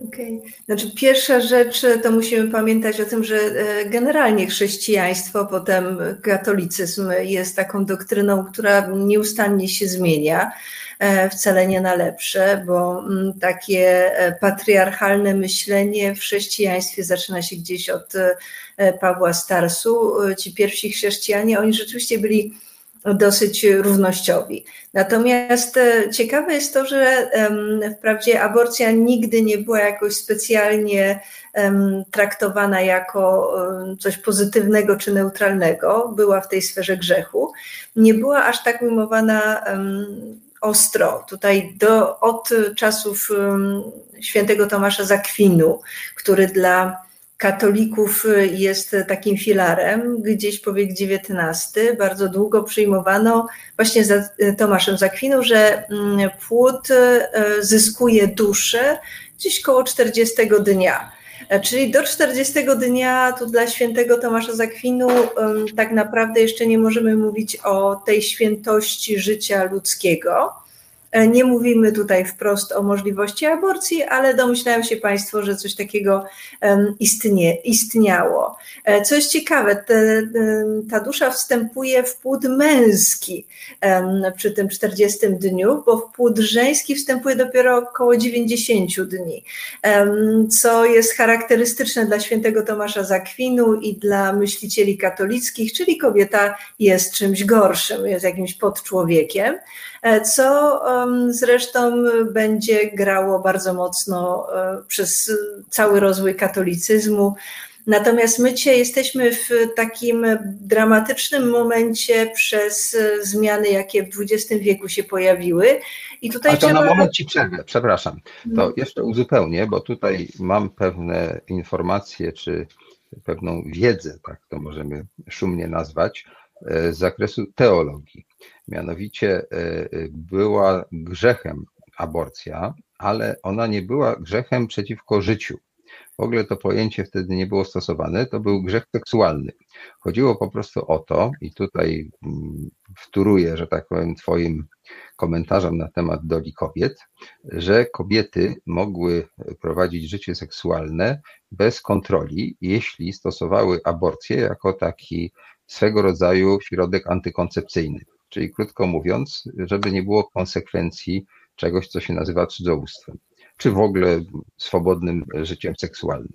Okej. Okay. Znaczy pierwsza rzecz to musimy pamiętać o tym, że e, generalnie chrześcijaństwo, potem katolicyzm jest taką doktryną, która nieustannie się zmienia, e, wcale nie na lepsze, bo mm, takie e, patriarchalne myślenie w chrześcijaństwie zaczyna się gdzieś od Pawła Starsu. Ci pierwsi chrześcijanie, oni rzeczywiście byli dosyć równościowi. Natomiast e, ciekawe jest to, że wprawdzie aborcja nigdy nie była jakoś specjalnie traktowana jako coś pozytywnego czy neutralnego, była w tej sferze grzechu, nie była aż tak ujmowana ostro. Tutaj do, od czasów świętego Tomasza Zakwinu, który dla katolików y, jest takim filarem. Gdzieś po wiek XIX bardzo długo przyjmowano właśnie za y, Tomaszem Zakwiną, że mm, płód y, zyskuje duszę gdzieś koło 40 dnia. E, czyli do 40 dnia tu dla świętego Tomasza Zakwinu tak naprawdę jeszcze nie możemy mówić o tej świętości życia ludzkiego. E, nie mówimy tutaj wprost o możliwości aborcji, ale domyślają się Państwo, że coś takiego istnie, istniało. E, co jest ciekawe, te, ta dusza wstępuje w płód męski przy tym 40 dniu, bo w płód żeński wstępuje dopiero około 90 dni, co jest charakterystyczne dla świętego Tomasza Zakwinu i dla myślicieli katolickich, czyli kobieta jest czymś gorszym, jest jakimś podczłowiekiem. E, co zresztą będzie grało bardzo mocno e, przez cały rozwój katolicyzmu. Natomiast my dzisiaj jesteśmy w takim dramatycznym momencie przez zmiany, jakie w XX wieku się pojawiły. I tutaj A to trzeba... na moment Ci przerwę, przepraszam. To mhm. jeszcze uzupełnię, bo tutaj mam pewne informacje, czy pewną wiedzę, tak to możemy szumnie nazwać, e, z zakresu teologii. Mianowicie e, e, była grzechem aborcja, ale ona nie była grzechem przeciwko życiu. W ogóle to pojęcie wtedy nie było stosowane, to był grzech seksualny. Chodziło po prostu o to, i tutaj mm, wtóruję, że tak powiem, Twoim komentarzom na temat doli kobiet, że kobiety mogły prowadzić życie seksualne bez kontroli, jeśli stosowały aborcję jako taki swego rodzaju środek antykoncepcyjny. Czyli krótko mówiąc, żeby nie było konsekwencji czegoś, co się nazywa cudzołóstwem, czy w ogóle swobodnym życiem seksualnym.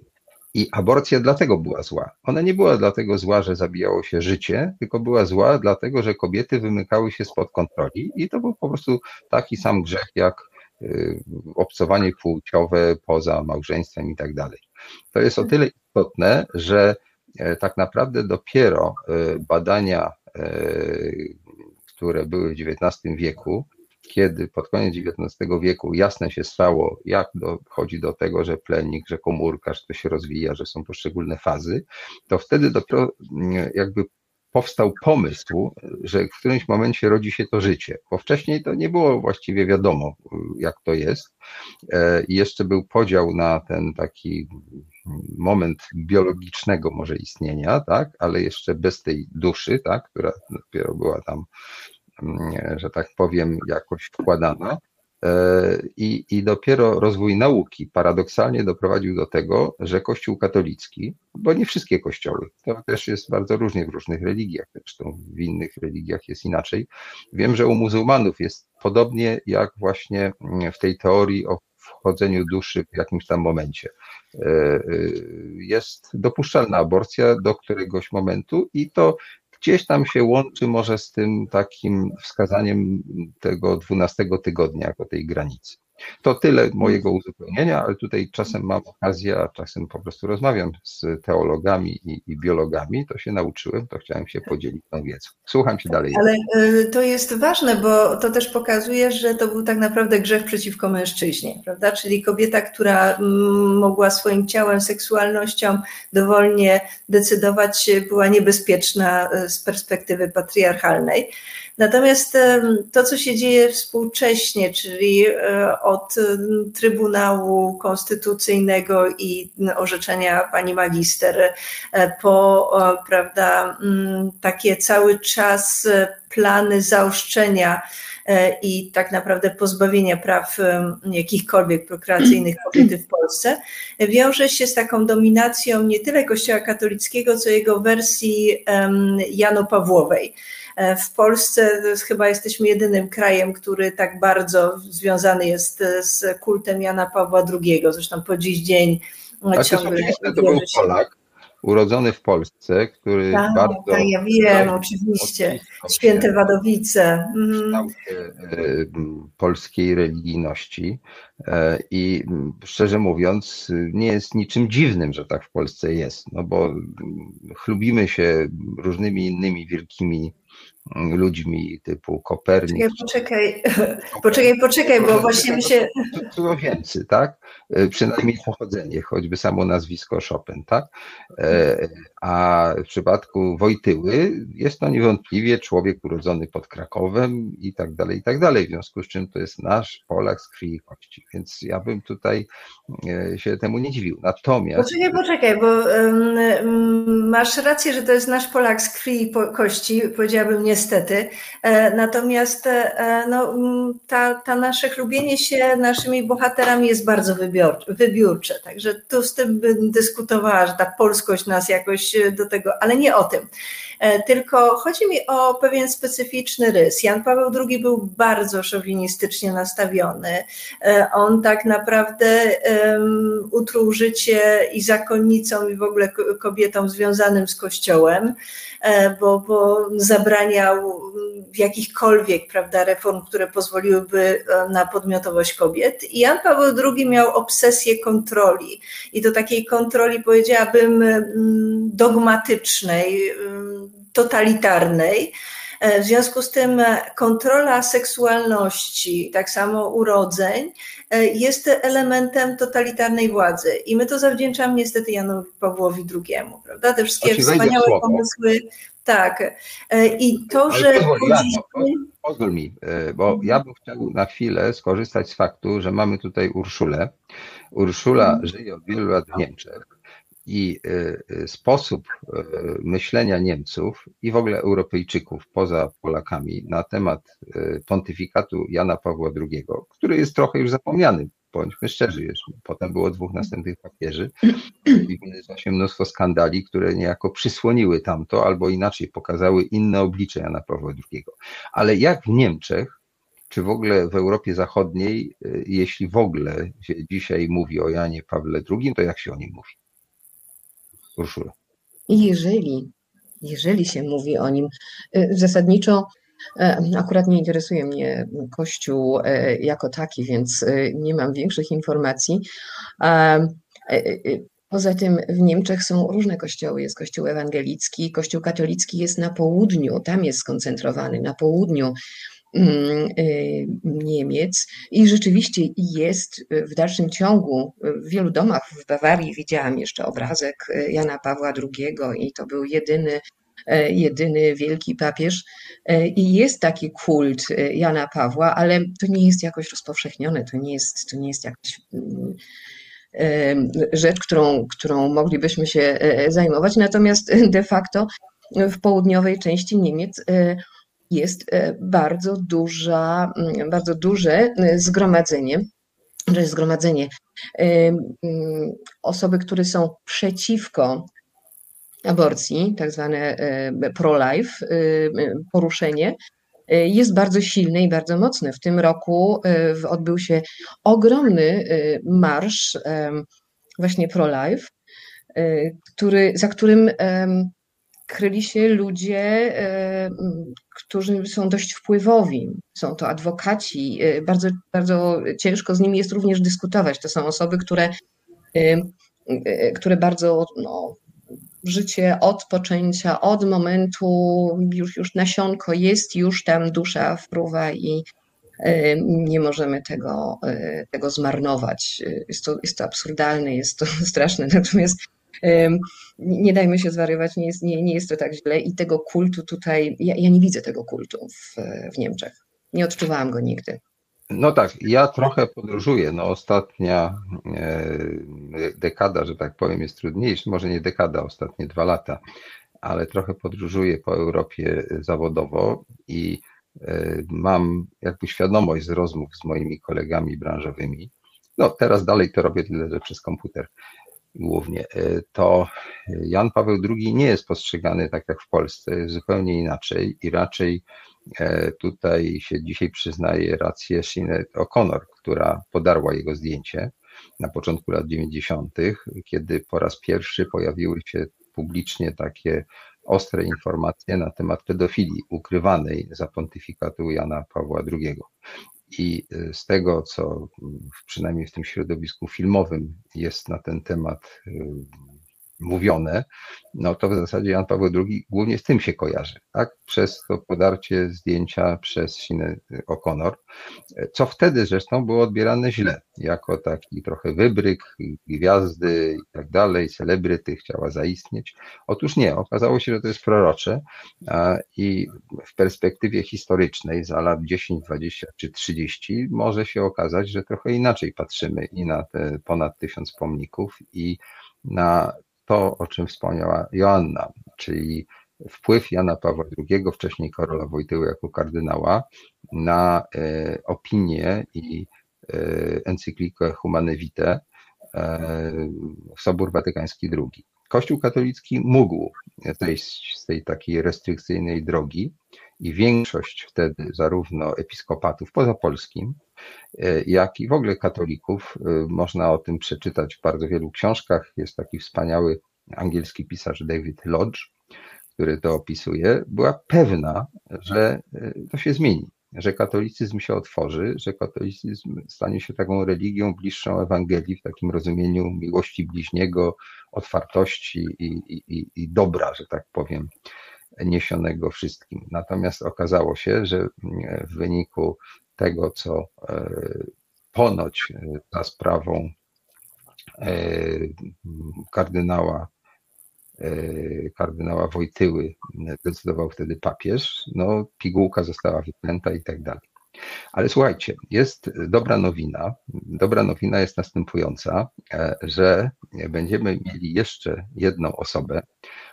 I aborcja dlatego była zła. Ona nie była dlatego zła, że zabijało się życie, tylko była zła dlatego, że kobiety wymykały się spod kontroli i to był po prostu taki sam grzech jak y, obcowanie płciowe poza małżeństwem i tak dalej. To jest o tyle istotne, że e, tak naprawdę dopiero e, badania, e, które były w XIX wieku, kiedy pod koniec XIX wieku jasne się stało, jak dochodzi do tego, że plenik, że komórka, że to się rozwija, że są poszczególne fazy, to wtedy dopiero mm, jakby powstał pomysł, że w którymś momencie rodzi się to życie, bo wcześniej to nie było właściwie wiadomo, jak to jest. E, I jeszcze był podział na ten taki moment biologicznego może istnienia, tak, ale jeszcze bez tej duszy, tak, która dopiero była tam że tak powiem, jakoś wkładana. E, I, I dopiero rozwój nauki paradoksalnie doprowadził do tego, że Kościół katolicki, bo nie wszystkie kościoły, to też jest bardzo różnie w różnych religiach, zresztą w innych religiach jest inaczej. Wiem, że u muzułmanów jest podobnie jak właśnie w tej teorii o wchodzeniu duszy w jakimś tam momencie. E, e, jest dopuszczalna aborcja do któregoś momentu i to gdzieś tam się łączy może z tym takim wskazaniem tego 12 tygodnia jako tej granicy. To tyle mojego uzupełnienia, ale tutaj czasem mam okazję, a czasem po prostu rozmawiam z teologami i, i biologami, to się nauczyłem, to chciałem się podzielić tą wiedzą. Słucham się dalej. Ale y, to jest ważne, bo to też pokazuje, że to był tak naprawdę grzech przeciwko mężczyźnie, prawda? Czyli kobieta, która mm, mogła swoim ciałem, seksualnością dowolnie decydować, była niebezpieczna y, z perspektywy patriarchalnej. Natomiast to, co się dzieje współcześnie, czyli e, od Trybunału Konstytucyjnego i orzeczenia pani magister, e, po prawda, takie cały czas plany zaoszczenia e, i tak naprawdę pozbawienia praw jakichkolwiek prokreacyjnych kobiety w Polsce, wiąże się z taką dominacją nie tyle Kościoła katolickiego, co jego wersji Jano Pawłowej. E, w Polsce chyba jesteśmy jedynym krajem, który tak bardzo związany jest e, z kultem Jana Pawła II. Zresztą po dziś dzień A ciągle. To był Polak, urodzony w Polsce, który tak, bardzo. Tak, ja wiem, oczywiście. Święte Wadowice. Mhm. polskiej religijności i szczerze mówiąc, nie jest niczym dziwnym, że tak w Polsce jest, no bo chlubimy się różnymi innymi wielkimi ludźmi typu Kopernik. Poczekaj, poczekaj, poczekaj, bo właśnie mi się... Cudzoziemcy, tak? E, przynajmniej pochodzenie, choćby samo nazwisko Chopin, tak? E, a w przypadku Wojtyły jest to niewątpliwie człowiek urodzony pod Krakowem i tak dalej, i tak dalej, w związku z czym to jest nasz Polak z krwi i kości, więc ja bym tutaj e, się temu nie dziwił. Natomiast... Poczekaj, poczekaj, bo um, masz rację, że to jest nasz Polak z krwi i kości, powiedziałabym niestety, e, natomiast e, no, ta, ta nasze chlubienie się naszymi bohaterami jest bardzo wybiórcze, także tu z tym bym dyskutowała, że ta polskość nas jakoś do tego, ale nie o tym. E, tylko chodzi mi o pewien specyficzny rys. Jan Paweł II był bardzo szowinistycznie nastawiony. E, on tak naprawdę um, utruł życie i zakonnicom, i w ogóle kobietom związanym z Kościołem, e, bo, bo zabraniał jakichkolwiek prawda, reform, które pozwoliłyby na podmiotowość kobiet. I Jan Paweł II miał obsesję kontroli. I do takiej kontroli, powiedziałabym, dogmatycznej, totalitarnej. E, w związku z tym kontrola seksualności, tak samo urodzeń, e, jest elementem totalitarnej władzy. I my to zawdzięczamy niestety Janowi Pawłowi II, prawda? Te wszystkie wspaniałe pomysły. Tak. E, I to, że. Pozwól, ja, pozwól mi, bo ja bym chciał na chwilę skorzystać z faktu, że mamy tutaj Urszulę. Urszula mhm. żyje od wielu lat w Niemczech i sposób myślenia Niemców i w ogóle Europejczyków poza Polakami na temat pontyfikatu Jana Pawła II, który jest trochę już zapomniany, bądźmy szczerzy, już potem było dwóch następnych papieży i wynalazło się mnóstwo skandali, które niejako przysłoniły tamto, albo inaczej pokazały inne oblicze Jana Pawła II. Ale jak w Niemczech, czy w ogóle w Europie Zachodniej, y, jeśli w ogóle się dzisiaj mówi o Janie Pawle II, to jak się o nim mówi? Urszula. Jeżeli, jeżeli się mówi o nim, y, zasadniczo E, akurat nie interesuje mnie Kościół e, jako taki, więc nie mam większych informacji. Poza tym w Niemczech są różne kościoły. Jest kościół ewangelicki, kościół katolicki jest na południu, tam jest skoncentrowany, na południu Niemiec i rzeczywiście jest w dalszym ciągu. W wielu domach w Bawarii widziałam jeszcze obrazek Jana Pawła II i to był jedyny E, jedyny wielki papież. E, I jest taki kult e, Jana Pawła, ale to nie jest jakoś rozpowszechnione, to nie jest, to nie jest jakaś mm, rzecz, którą, którą moglibyśmy się zajmować. Natomiast de facto w południowej części Niemiec jest bardzo duża, mm, bardzo duże zgromadzenie, że zgromadzenie mm, osoby, które są przeciwko aborcji, tak zwane e, pro-life, e, poruszenie, e, jest bardzo silne i bardzo mocne. W tym roku odbył się ogromny marsz właśnie pro-life, który, za którym kryli się ludzie, którzy są dość wpływowi. Są to adwokaci. Bardzo, bardzo ciężko z nimi jest również dyskutować. To są osoby, które, które bardzo no, życie od poczęcia, od momentu, już, już nasionko jest, już tam dusza wpływa i e, nie możemy tego, e, tego zmarnować. Jest to, jest to absurdalne, jest to straszne, natomiast nie dajmy się zwariować, nie jest, nie, nie jest to tak źle i tego kultu tutaj, ja, ja nie widzę tego kultu w, w Niemczech. Nie odczuwałam go nigdy. No tak, ja trochę podróżuję. No ostatnia e, dekada, że tak powiem, jest trudniejsza. Może nie dekada, ostatnie dwa lata, ale trochę podróżuję po Europie zawodowo i e, mam jakby świadomość z rozmów z moimi kolegami branżowymi. No teraz dalej to robię tyle, że przez komputer głównie. E, to Jan Paweł II nie jest postrzegany tak jak w Polsce, zupełnie inaczej i raczej E, tutaj się dzisiaj przyznaje rację Sinead O'Connor, która podarła jego zdjęcie na początku lat 90., kiedy po raz pierwszy pojawiły się publicznie takie ostre informacje na temat pedofilii ukrywanej za pontyfikatu Jana Pawła II. I e, z tego, co przynajmniej w tym środowisku filmowym jest na ten temat e, mówione, no to w zasadzie Jan Paweł II głównie z tym się kojarzy, tak? Przez to podarcie zdjęcia przez Sinę O'Connor, co wtedy zresztą było odbierane źle, jako taki trochę wybryk, gwiazdy i tak dalej, celebryty, chciała zaistnieć. Otóż nie, okazało się, że to jest prorocze i w perspektywie historycznej za lat 10, 20 czy 30 może się okazać, że trochę inaczej patrzymy i na te ponad tysiąc pomników i na to, o czym wspomniała Joanna, czyli wpływ Jana Pawła II, wcześniej Karola Wojtyły jako kardynała, na e, opinię i e, encyklikę Humane Vitae, e, Sobór Watykański II. Kościół katolicki mógł zejść z tej takiej restrykcyjnej drogi i większość wtedy zarówno episkopatów poza Polskim, jak i w ogóle katolików. Można o tym przeczytać w bardzo wielu książkach. Jest taki wspaniały angielski pisarz David Lodge, który to opisuje, była pewna, że to się zmieni, że katolicyzm się otworzy, że katolicyzm stanie się taką religią bliższą Ewangelii w takim rozumieniu miłości bliźniego, otwartości i, i, i dobra, że tak powiem, niesionego wszystkim. Natomiast okazało się, że w wyniku tego, co e, ponoć za sprawą e, kardynała e, kardynała Wojtyły decydował wtedy papież, no pigułka została wyklęta i tak dalej. Ale słuchajcie, jest dobra nowina. Dobra nowina jest następująca, e, że będziemy mieli jeszcze jedną osobę,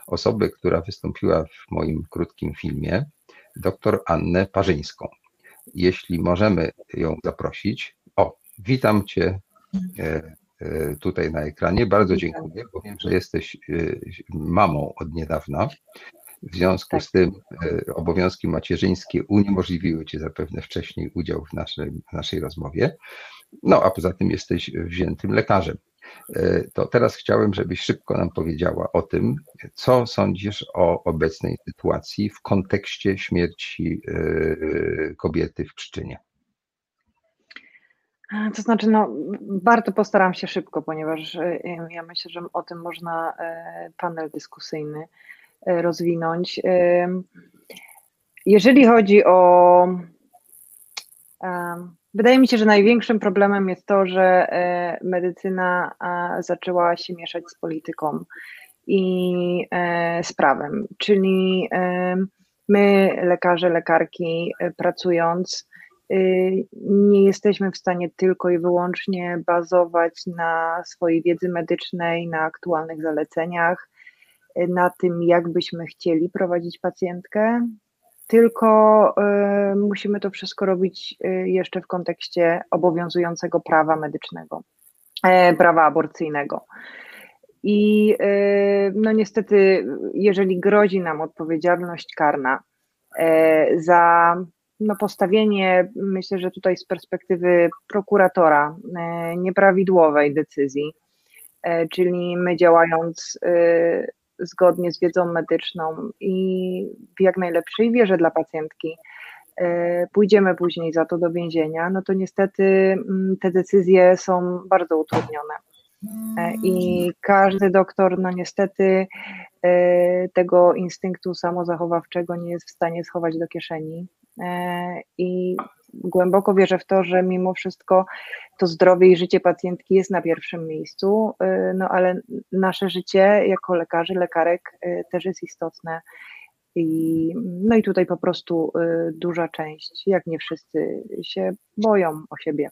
osobę, która wystąpiła w moim krótkim filmie, dr Annę Parzyńską. Jeśli możemy ją zaprosić. O, witam Cię e, e, tutaj na ekranie. Bardzo dziękuję, bo wiem, że jesteś mamą od niedawna. W związku z tym e, obowiązki macierzyńskie uniemożliwiły Ci zapewne wcześniej udział w, naszej w naszej rozmowie. No a poza tym jesteś wziętym lekarzem. E, to teraz chciałem, żebyś szybko nam powiedziała o tym, co sądzisz o obecnej sytuacji w kontekście śmierci e, kobiety w Pszczynie. To znaczy, no, bardzo postaram się szybko, ponieważ ja myślę, że o tym można panel dyskusyjny E, rozwinąć. E, jeżeli chodzi o. E, wydaje mi się, że największym problemem jest to, że medycyna zaczęła się mieszać z polityką i z prawem. Czyli my, lekarze, lekarki, pracując, nie jesteśmy w stanie tylko i wyłącznie bazować na swojej wiedzy medycznej, na aktualnych zaleceniach, na tym, jak byśmy chcieli prowadzić pacjentkę, tylko y, musimy to wszystko robić y, jeszcze w kontekście obowiązującego prawa medycznego, e, prawa aborcyjnego. I y, no niestety, jeżeli grozi nam odpowiedzialność karna e, za no, postawienie, myślę, że tutaj z perspektywy prokuratora, e, nieprawidłowej decyzji, czyli my działając zgodnie z wiedzą medyczną i w jak najlepszej wierze dla pacjentki e, pójdziemy później za to do więzienia, no to niestety mm, te decyzje są bardzo utrudnione. E, I każdy doktor, no niestety, e, tego instynktu samozachowawczego nie jest w stanie schować do kieszeni. I głęboko wierzę w to, że mimo wszystko to zdrowie i życie pacjentki jest na pierwszym miejscu, y, no ale nasze życie jako lekarzy, lekarek y, też jest istotne. I, no i tutaj po prostu y, duża część, jak nie wszyscy, się boją o siebie.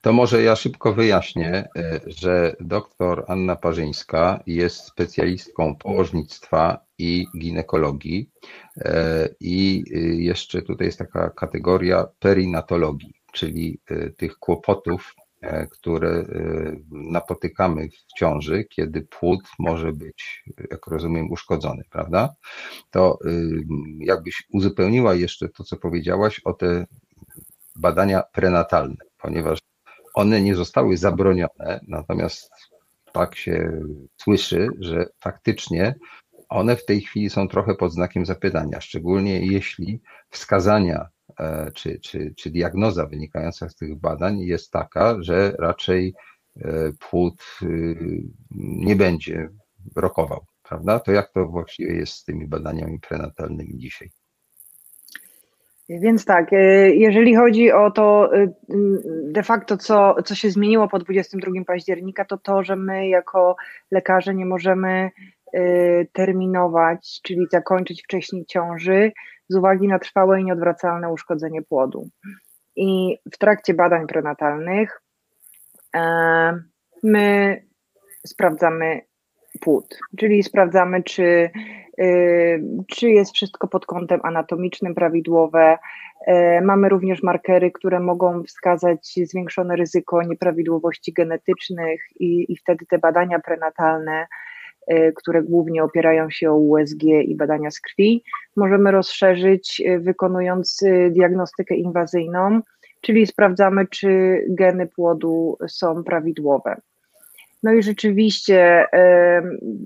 To może ja szybko wyjaśnię, że doktor Anna Parzyńska jest specjalistką położnictwa i ginekologii. E, I y, jeszcze tutaj jest taka kategoria perinatologii, czyli y, tych kłopotów, e, które y, napotykamy w ciąży, kiedy płód może być, jak rozumiem, uszkodzony, prawda? To jakbyś uzupełniła jeszcze to, co powiedziałaś o te badania prenatalne, ponieważ one nie zostały zabronione, natomiast tak się słyszy, że faktycznie one w tej chwili są trochę pod znakiem zapytania, szczególnie jeśli wskazania e, czy, czy, czy diagnoza wynikająca z tych badań jest taka, że raczej e, płód y, nie będzie rokował, prawda? To jak to właściwie jest z tymi badaniami prenatalnymi dzisiaj? Więc tak, e, jeżeli chodzi o to de facto, co, co się zmieniło po 22 października, to to, że my jako lekarze nie możemy Y, terminować, czyli zakończyć wcześniej ciąży z uwagi na trwałe i nieodwracalne uszkodzenie płodu. I w trakcie badań prenatalnych e, my sprawdzamy płód, czyli sprawdzamy, czy, y, czy jest wszystko pod kątem anatomicznym prawidłowe. E, mamy również markery, które mogą wskazać zwiększone ryzyko nieprawidłowości genetycznych, i, i wtedy te badania prenatalne Y, które głównie opierają się o USG i badania z krwi, możemy rozszerzyć y, wykonując y, diagnostykę inwazyjną, czyli sprawdzamy, czy geny płodu są prawidłowe. No i rzeczywiście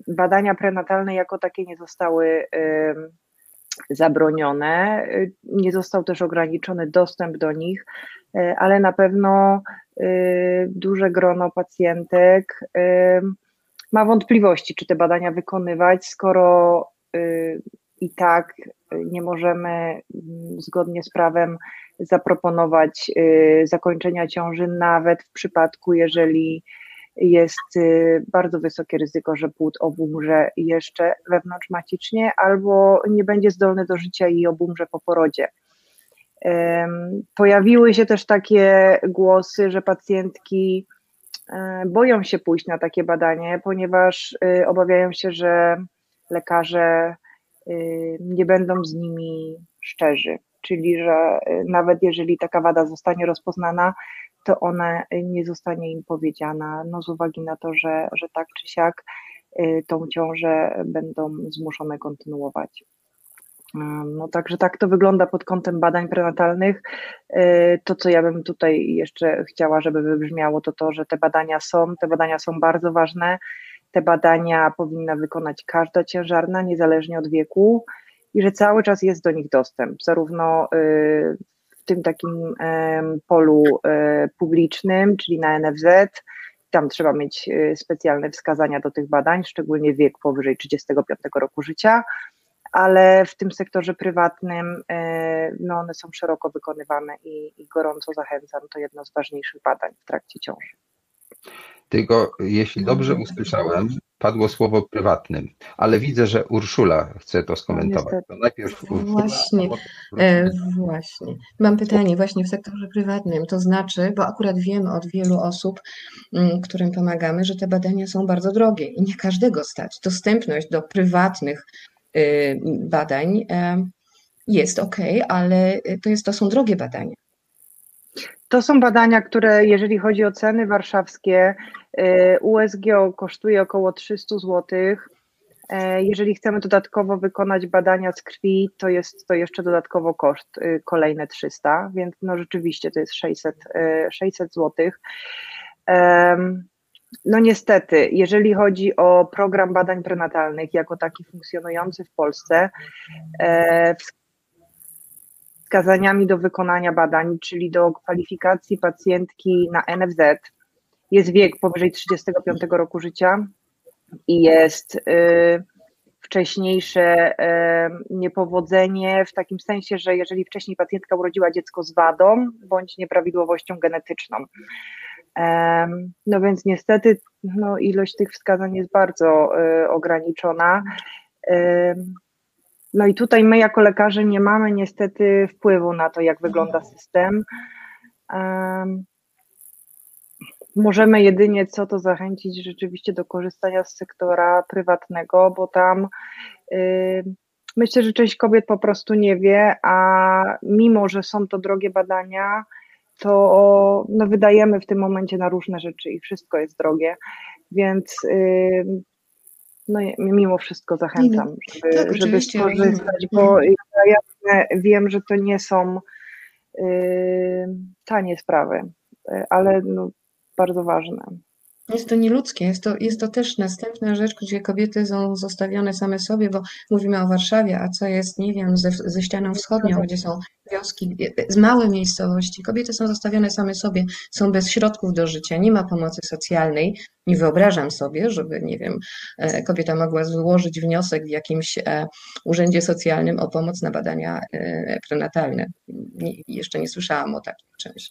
badania prenatalne jako takie nie zostały zabronione, nie został też ograniczony dostęp do nich, ale na pewno duże grono pacjentek ma wątpliwości, czy te badania wykonywać, skoro y, i tak nie możemy mm, zgodnie z prawem zaproponować zakończenia ciąży, nawet w przypadku, jeżeli jest y, bardzo wysokie ryzyko, że płód obumrze jeszcze wewnątrzmacicznie albo nie będzie zdolny do życia i obumrze po porodzie. Pojawiły się też takie głosy, że pacjentki e, boją się pójść na takie badanie, ponieważ y, obawiają się, że lekarze y, nie będą z nimi szczerzy, czyli że nawet jeżeli taka wada zostanie rozpoznana, to ona nie zostanie im powiedziana, no z uwagi na to, że, że tak czy siak tą ciążę będą zmuszone kontynuować. No także tak to wygląda pod kątem badań prenatalnych. E, to, co ja bym tutaj jeszcze chciała, żeby wybrzmiało, to to, że te badania są, te badania są bardzo ważne. Te badania powinna wykonać każda ciężarna, niezależnie od wieku, i że cały czas jest do nich dostęp, zarówno w tym takim polu e, publicznym, czyli na NFZ, tam trzeba mieć specjalne wskazania do tych badań, szczególnie wiek powyżej 35 roku życia, ale w tym sektorze prywatnym e, no one są szeroko wykonywane i, i gorąco zachęcam. To jedno z ważniejszych badań w trakcie ciąży. Tylko jeśli dobrze usłyszałem, padło słowo prywatnym, ale widzę, że Urszula chce to skomentować. No, to najpierw Urszula, właśnie, e, właśnie. Mam pytanie właśnie w sektorze prywatnym, to znaczy, bo akurat wiemy od wielu osób, m, mm, którym pomagamy, że te badania są bardzo drogie i nie każdego stać. Dostępność do prywatnych Y, badań jest ok, ale to, jest, to są drogie badania. To są badania, które jeżeli chodzi o ceny warszawskie, y, USG kosztuje około 300 zł. E, jeżeli chcemy dodatkowo wykonać badania z krwi, to jest to jeszcze dodatkowo koszt y, kolejne 300, więc no rzeczywiście to jest 600, 600 zł. No niestety, jeżeli chodzi o program badań prenatalnych jako taki funkcjonujący w Polsce, e, wskazaniami do wykonania badań, czyli do kwalifikacji pacjentki na NFZ, jest wiek powyżej 35 roku życia i jest y, wcześniejsze y, niepowodzenie, w takim sensie, że jeżeli wcześniej pacjentka urodziła dziecko z wadą bądź nieprawidłowością genetyczną. No więc niestety no, ilość tych wskazań jest bardzo y, ograniczona. No i tutaj my jako lekarze nie mamy niestety wpływu na to, jak wygląda system. Możemy jedynie co to zachęcić rzeczywiście do korzystania z sektora prywatnego, bo tam y, myślę, że część kobiet po prostu nie wie, a mimo, że są to drogie badania, to no, wydajemy w tym momencie na różne rzeczy i wszystko jest drogie, więc no, mimo wszystko zachęcam, żeby, tak, żeby skorzystać, bo ja wiem, że to nie są tanie sprawy, ale no, bardzo ważne. Jest to nieludzkie, jest to, jest to też następna rzecz, gdzie kobiety są zostawione same sobie, bo mówimy o Warszawie, a co jest, nie wiem, ze, ze ścianą wschodnią, gdzie są wioski, z małe miejscowości. Kobiety są zostawione same sobie, są bez środków do życia, nie ma pomocy socjalnej. Nie wyobrażam sobie, żeby, nie wiem, e, kobieta mogła złożyć wniosek w jakimś e, urzędzie socjalnym o pomoc na badania e, prenatalne. Nie, jeszcze nie słyszałam o takim czymś.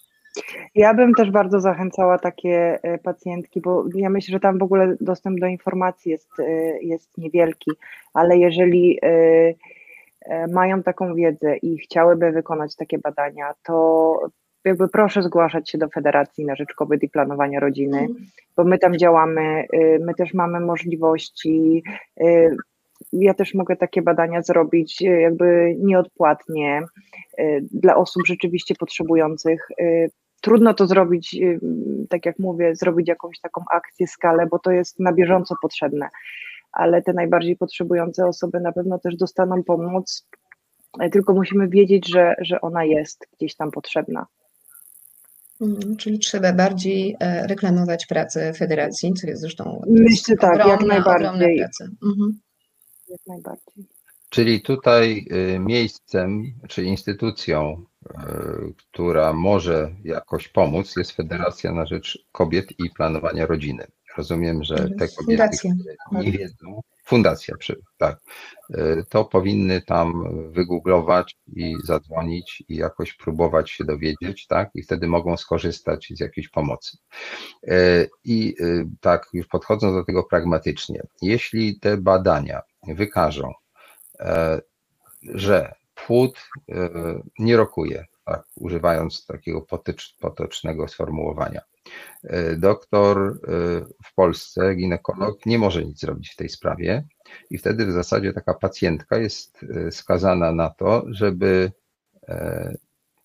Ja bym też bardzo zachęcała takie e, pacjentki, bo ja myślę, że tam w ogóle dostęp do informacji jest, e, jest niewielki, ale jeżeli e, mają taką wiedzę i chciałyby wykonać takie badania, to jakby proszę zgłaszać się do Federacji na Rzecz Kobiet i Planowania Rodziny, mhm. bo my tam działamy, my też mamy możliwości. Ja też mogę takie badania zrobić jakby nieodpłatnie dla osób rzeczywiście potrzebujących trudno to zrobić, y, tak jak mówię, zrobić jakąś taką akcję, skalę, bo to jest na bieżąco potrzebne, ale te najbardziej potrzebujące osoby na pewno też dostaną pomoc, e, tylko musimy wiedzieć, że, że ona jest gdzieś tam potrzebna. Mhm, czyli trzeba bardziej e, reklamować pracę federacji, co jest zresztą Myślę tak, ogromna, jak najbardziej. Mhm. Jak najbardziej. Czyli tutaj y, miejscem czy instytucją która może jakoś pomóc, jest Federacja na Rzecz Kobiet i Planowania Rodziny. Rozumiem, że te kobiety, Fundacja. które nie wiedzą, fundacja, tak, e, to powinny tam wygooglować i zadzwonić i jakoś próbować się dowiedzieć, tak, i wtedy mogą skorzystać z jakiejś pomocy. E, I tak, już podchodząc do tego pragmatycznie, jeśli te badania wykażą, że płód e, nie rokuje, tak, używając takiego potycz, potocznego sformułowania. E, doktor e, w Polsce, ginekolog, nie może nic zrobić w tej sprawie i wtedy w zasadzie taka pacjentka jest skazana na to, żeby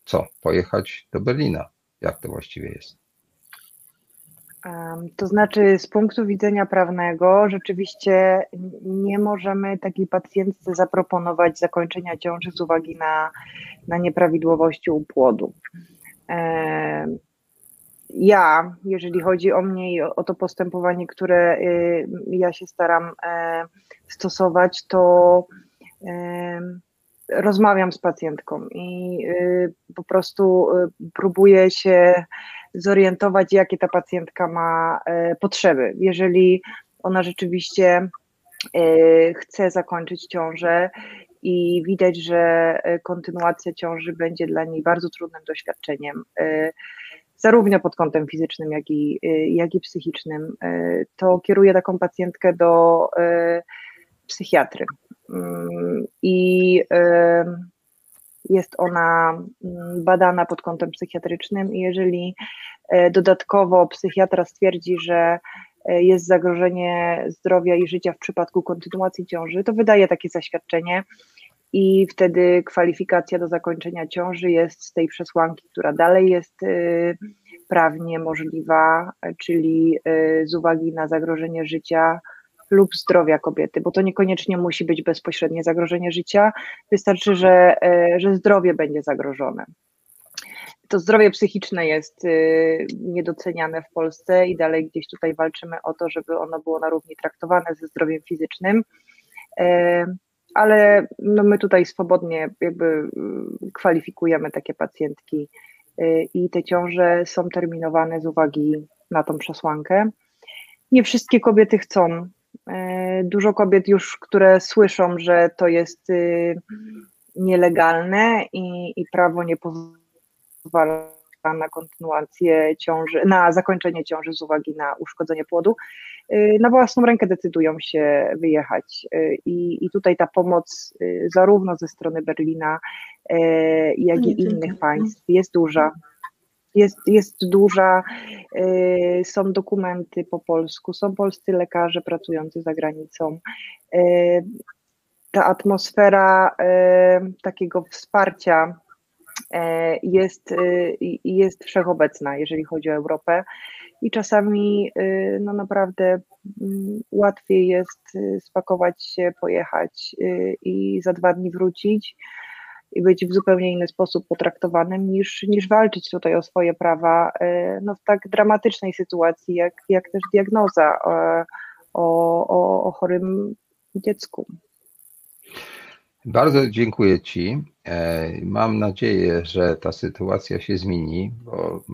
co, pojechać do Berlina. Jak to właściwie jest? To znaczy, z punktu widzenia prawnego, rzeczywiście nie możemy takiej pacjentce zaproponować zakończenia ciąży z uwagi na, na nieprawidłowości u płodu. Ja, jeżeli chodzi o mnie i o, o to postępowanie, które y, ja się staram e, stosować, to rozmawiam z pacjentką i y, po prostu y, próbuję się zorientować, jakie ta pacjentka ma e, potrzeby. Jeżeli ona rzeczywiście e, chce zakończyć ciążę i widać, że e, kontynuacja ciąży będzie dla niej bardzo trudnym doświadczeniem, zarówno pod kątem fizycznym, jak i, jak i psychicznym, to kieruję taką pacjentkę do psychiatry. Mm, I jest ona mm, badana pod kątem psychiatrycznym i jeżeli e, dodatkowo psychiatra stwierdzi, że e, jest zagrożenie zdrowia i życia w przypadku kontynuacji ciąży, to wydaje takie zaświadczenie i wtedy kwalifikacja do zakończenia ciąży jest z tej przesłanki, która dalej jest e, prawnie możliwa, czyli z uwagi na zagrożenie życia lub zdrowia kobiety, bo to niekoniecznie musi być bezpośrednie zagrożenie życia, wystarczy, że, e, że zdrowie będzie zagrożone. To zdrowie psychiczne jest e, niedoceniane w Polsce i dalej gdzieś tutaj walczymy o to, żeby ono było na równi traktowane ze zdrowiem fizycznym e, ale no my tutaj swobodnie jakby kwalifikujemy takie pacjentki i te ciąże są terminowane z uwagi na tą przesłankę. Nie wszystkie kobiety chcą dużo kobiet już, które słyszą, że to jest y, nielegalne i, i prawo nie pozwala na kontynuację ciąży, na zakończenie ciąży z uwagi na uszkodzenie płodu, y, na własną rękę decydują się wyjechać. Y, I, i tutaj ta pomoc zarówno ze strony Berlina, jak i innych państw jest duża jest, jest duża, y, są dokumenty po polsku, są polscy lekarze pracujący za granicą. Y, ta atmosfera y, takiego wsparcia jest, jest wszechobecna, jeżeli chodzi o Europę. I czasami no naprawdę mm, łatwiej jest spakować się, pojechać i za dwa dni wrócić i być w zupełnie inny sposób potraktowanym niż, niż walczyć tutaj o swoje prawa e, no, w tak dramatycznej sytuacji, jak, jak też diagnoza e, o, o, o chorym dziecku. Bardzo dziękuję Ci. E, mam nadzieję, że ta sytuacja się zmieni, bo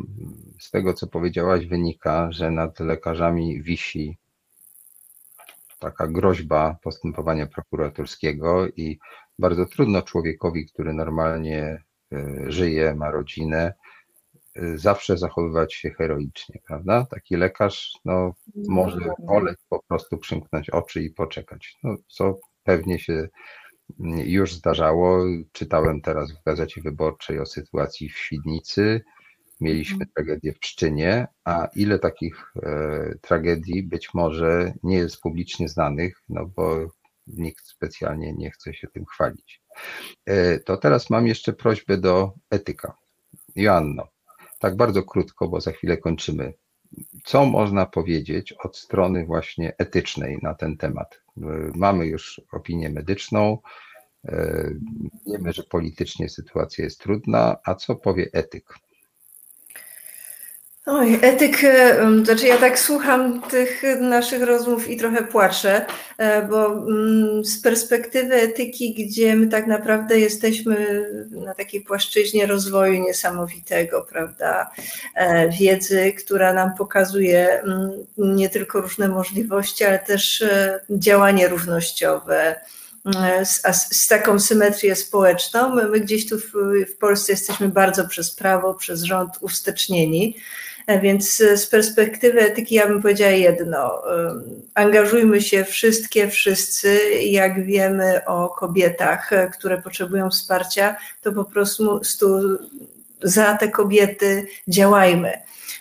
z tego, co powiedziałaś, wynika, że nad lekarzami wisi taka groźba postępowania prokuratorskiego i bardzo trudno człowiekowi, który normalnie e, żyje, ma rodzinę, e, zawsze zachowywać się heroicznie, prawda? Taki lekarz no, może woleć po prostu przymknąć oczy i poczekać, no, co pewnie się mm, już zdarzało. Czytałem teraz w Gazecie Wyborczej o sytuacji w Świdnicy, mieliśmy mhm. tragedię w Pszczynie, a ile takich e, tragedii być może nie jest publicznie znanych, no bo nikt specjalnie nie chce się tym chwalić. E, to teraz mam jeszcze prośbę do etyka. Joanno, tak bardzo krótko, bo za chwilę kończymy. Co można powiedzieć od strony właśnie etycznej na ten temat? E, mamy już opinię medyczną, e, wiemy, że politycznie sytuacja jest trudna, a co powie etyk? Oj, etyk, e, znaczy ja tak słucham tych naszych rozmów i trochę płaczę, e, bo mm, z perspektywy etyki, gdzie my tak naprawdę jesteśmy na takiej płaszczyźnie rozwoju niesamowitego, prawda, e, wiedzy, która nam pokazuje mm, nie tylko różne możliwości, ale też działanie równościowe, z, z, taką symetrię społeczną. My, my gdzieś tu w, w, Polsce jesteśmy bardzo przez prawo, przez rząd ustecznieni. Więc z perspektywy etyki ja bym powiedziała jedno. Angażujmy się wszystkie, wszyscy. Jak wiemy o kobietach, które potrzebują wsparcia, to po prostu za te kobiety działajmy.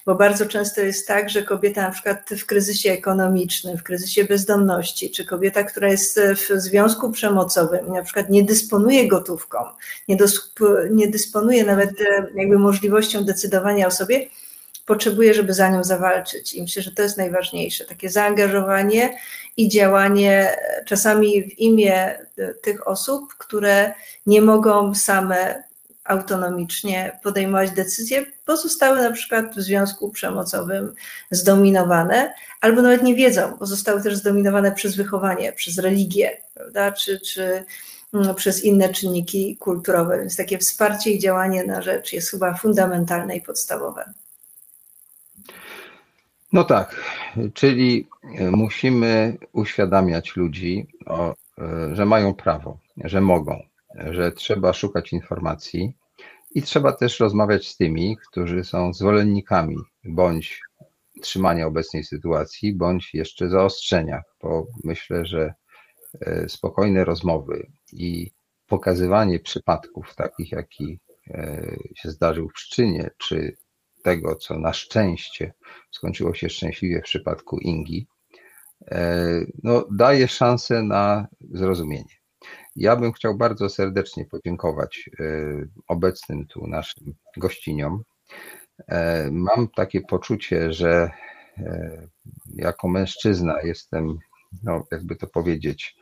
Bo bardzo często jest tak, że kobieta na przykład w kryzysie ekonomicznym, w kryzysie bezdomności, czy kobieta, która jest w związku przemocowym, na przykład nie dysponuje gotówką, nie dysponuje nawet jakby możliwością decydowania o sobie, potrzebuje, żeby za nią zawalczyć. I myślę, że to jest najważniejsze, takie zaangażowanie i działanie czasami w imię tych osób, które nie mogą same autonomicznie podejmować decyzje, bo zostały na przykład w związku przemocowym zdominowane, albo nawet nie wiedzą, bo zostały też zdominowane przez wychowanie, przez religię, prawda, czy, czy mm, przez inne czynniki kulturowe. Więc takie wsparcie i działanie na rzecz jest chyba fundamentalne i podstawowe. No tak, czyli musimy uświadamiać ludzi, o, że mają prawo, że mogą, że trzeba szukać informacji i trzeba też rozmawiać z tymi, którzy są zwolennikami bądź trzymania obecnej sytuacji, bądź jeszcze zaostrzenia, bo myślę, że e, spokojne rozmowy i pokazywanie przypadków takich, jaki e, się zdarzył w Pszczynie, czy tego, co na szczęście skończyło się szczęśliwie w przypadku Ingi, e, no, daje szansę na zrozumienie. Ja bym chciał bardzo serdecznie podziękować e, obecnym tu naszym gościniom. E, mam takie poczucie, że jako mężczyzna jestem, no, jakby to powiedzieć,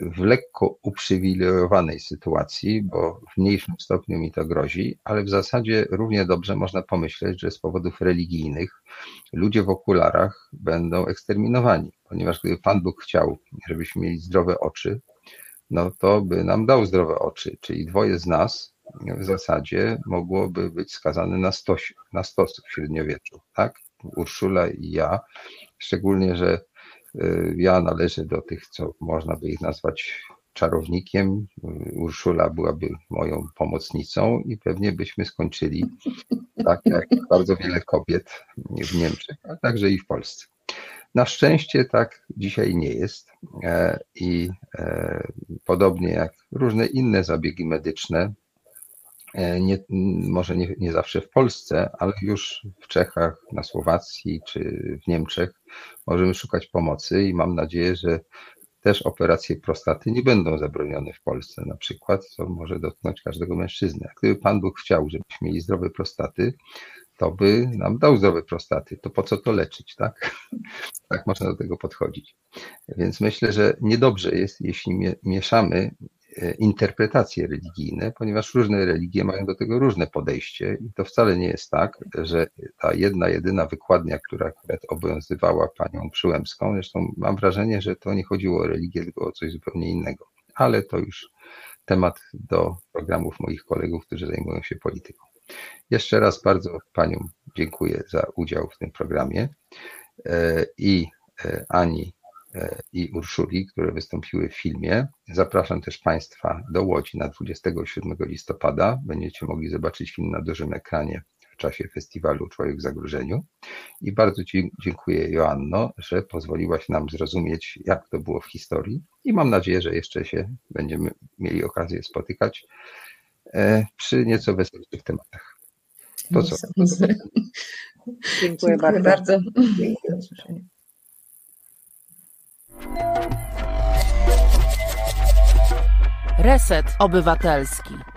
w lekko uprzywilejowanej sytuacji, bo w mniejszym stopniu mi to grozi, ale w zasadzie równie dobrze można pomyśleć, że z powodów religijnych ludzie w okularach będą eksterminowani, ponieważ gdyby Pan Bóg chciał, żebyśmy mieli zdrowe oczy, no to by nam dał zdrowe oczy, czyli dwoje z nas w zasadzie mogłoby być skazane na stos, na stos w średniowieczu, tak? Urszula i ja, szczególnie, że ja należę do tych, co można by ich nazwać czarownikiem. Urszula byłaby moją pomocnicą i pewnie byśmy skończyli tak jak bardzo wiele kobiet w Niemczech, a także i w Polsce. Na szczęście tak dzisiaj nie jest e, i e, podobnie jak różne inne zabiegi medyczne, nie, może nie, nie zawsze w Polsce, ale już w Czechach, na Słowacji czy w Niemczech możemy szukać pomocy i mam nadzieję, że też operacje prostaty nie będą zabronione w Polsce na przykład, co może dotknąć każdego mężczyzny. A gdyby Pan Bóg chciał, żebyśmy mieli zdrowe prostaty, to by nam dał zdrowe prostaty. To po co to leczyć, tak? Tak można do tego podchodzić. Więc myślę, że niedobrze jest, jeśli mieszamy E, interpretacje religijne, ponieważ różne religie mają do tego różne podejście i to wcale nie jest tak, że ta jedna, jedyna wykładnia, która akurat obowiązywała panią Przyłębską, zresztą mam wrażenie, że to nie chodziło o religię, tylko o coś zupełnie innego, ale to już temat do programów moich kolegów, którzy zajmują się polityką. Jeszcze raz bardzo paniom dziękuję za udział w tym programie e, i e, Ani i Urszuli, które wystąpiły w filmie. Zapraszam też Państwa do Łodzi na 27 listopada. Będziecie mogli zobaczyć film na dużym ekranie w czasie festiwalu Człowiek w Zagrożeniu. I bardzo Ci dziękuję, Joanno, że pozwoliłaś nam zrozumieć, jak to było w historii. I mam nadzieję, że jeszcze się będziemy mieli okazję spotykać e, przy nieco weselszych tematach. To co? Dziękuję, Dziękuję bardzo. bardzo. Dziękuję. Reset Obywatelski.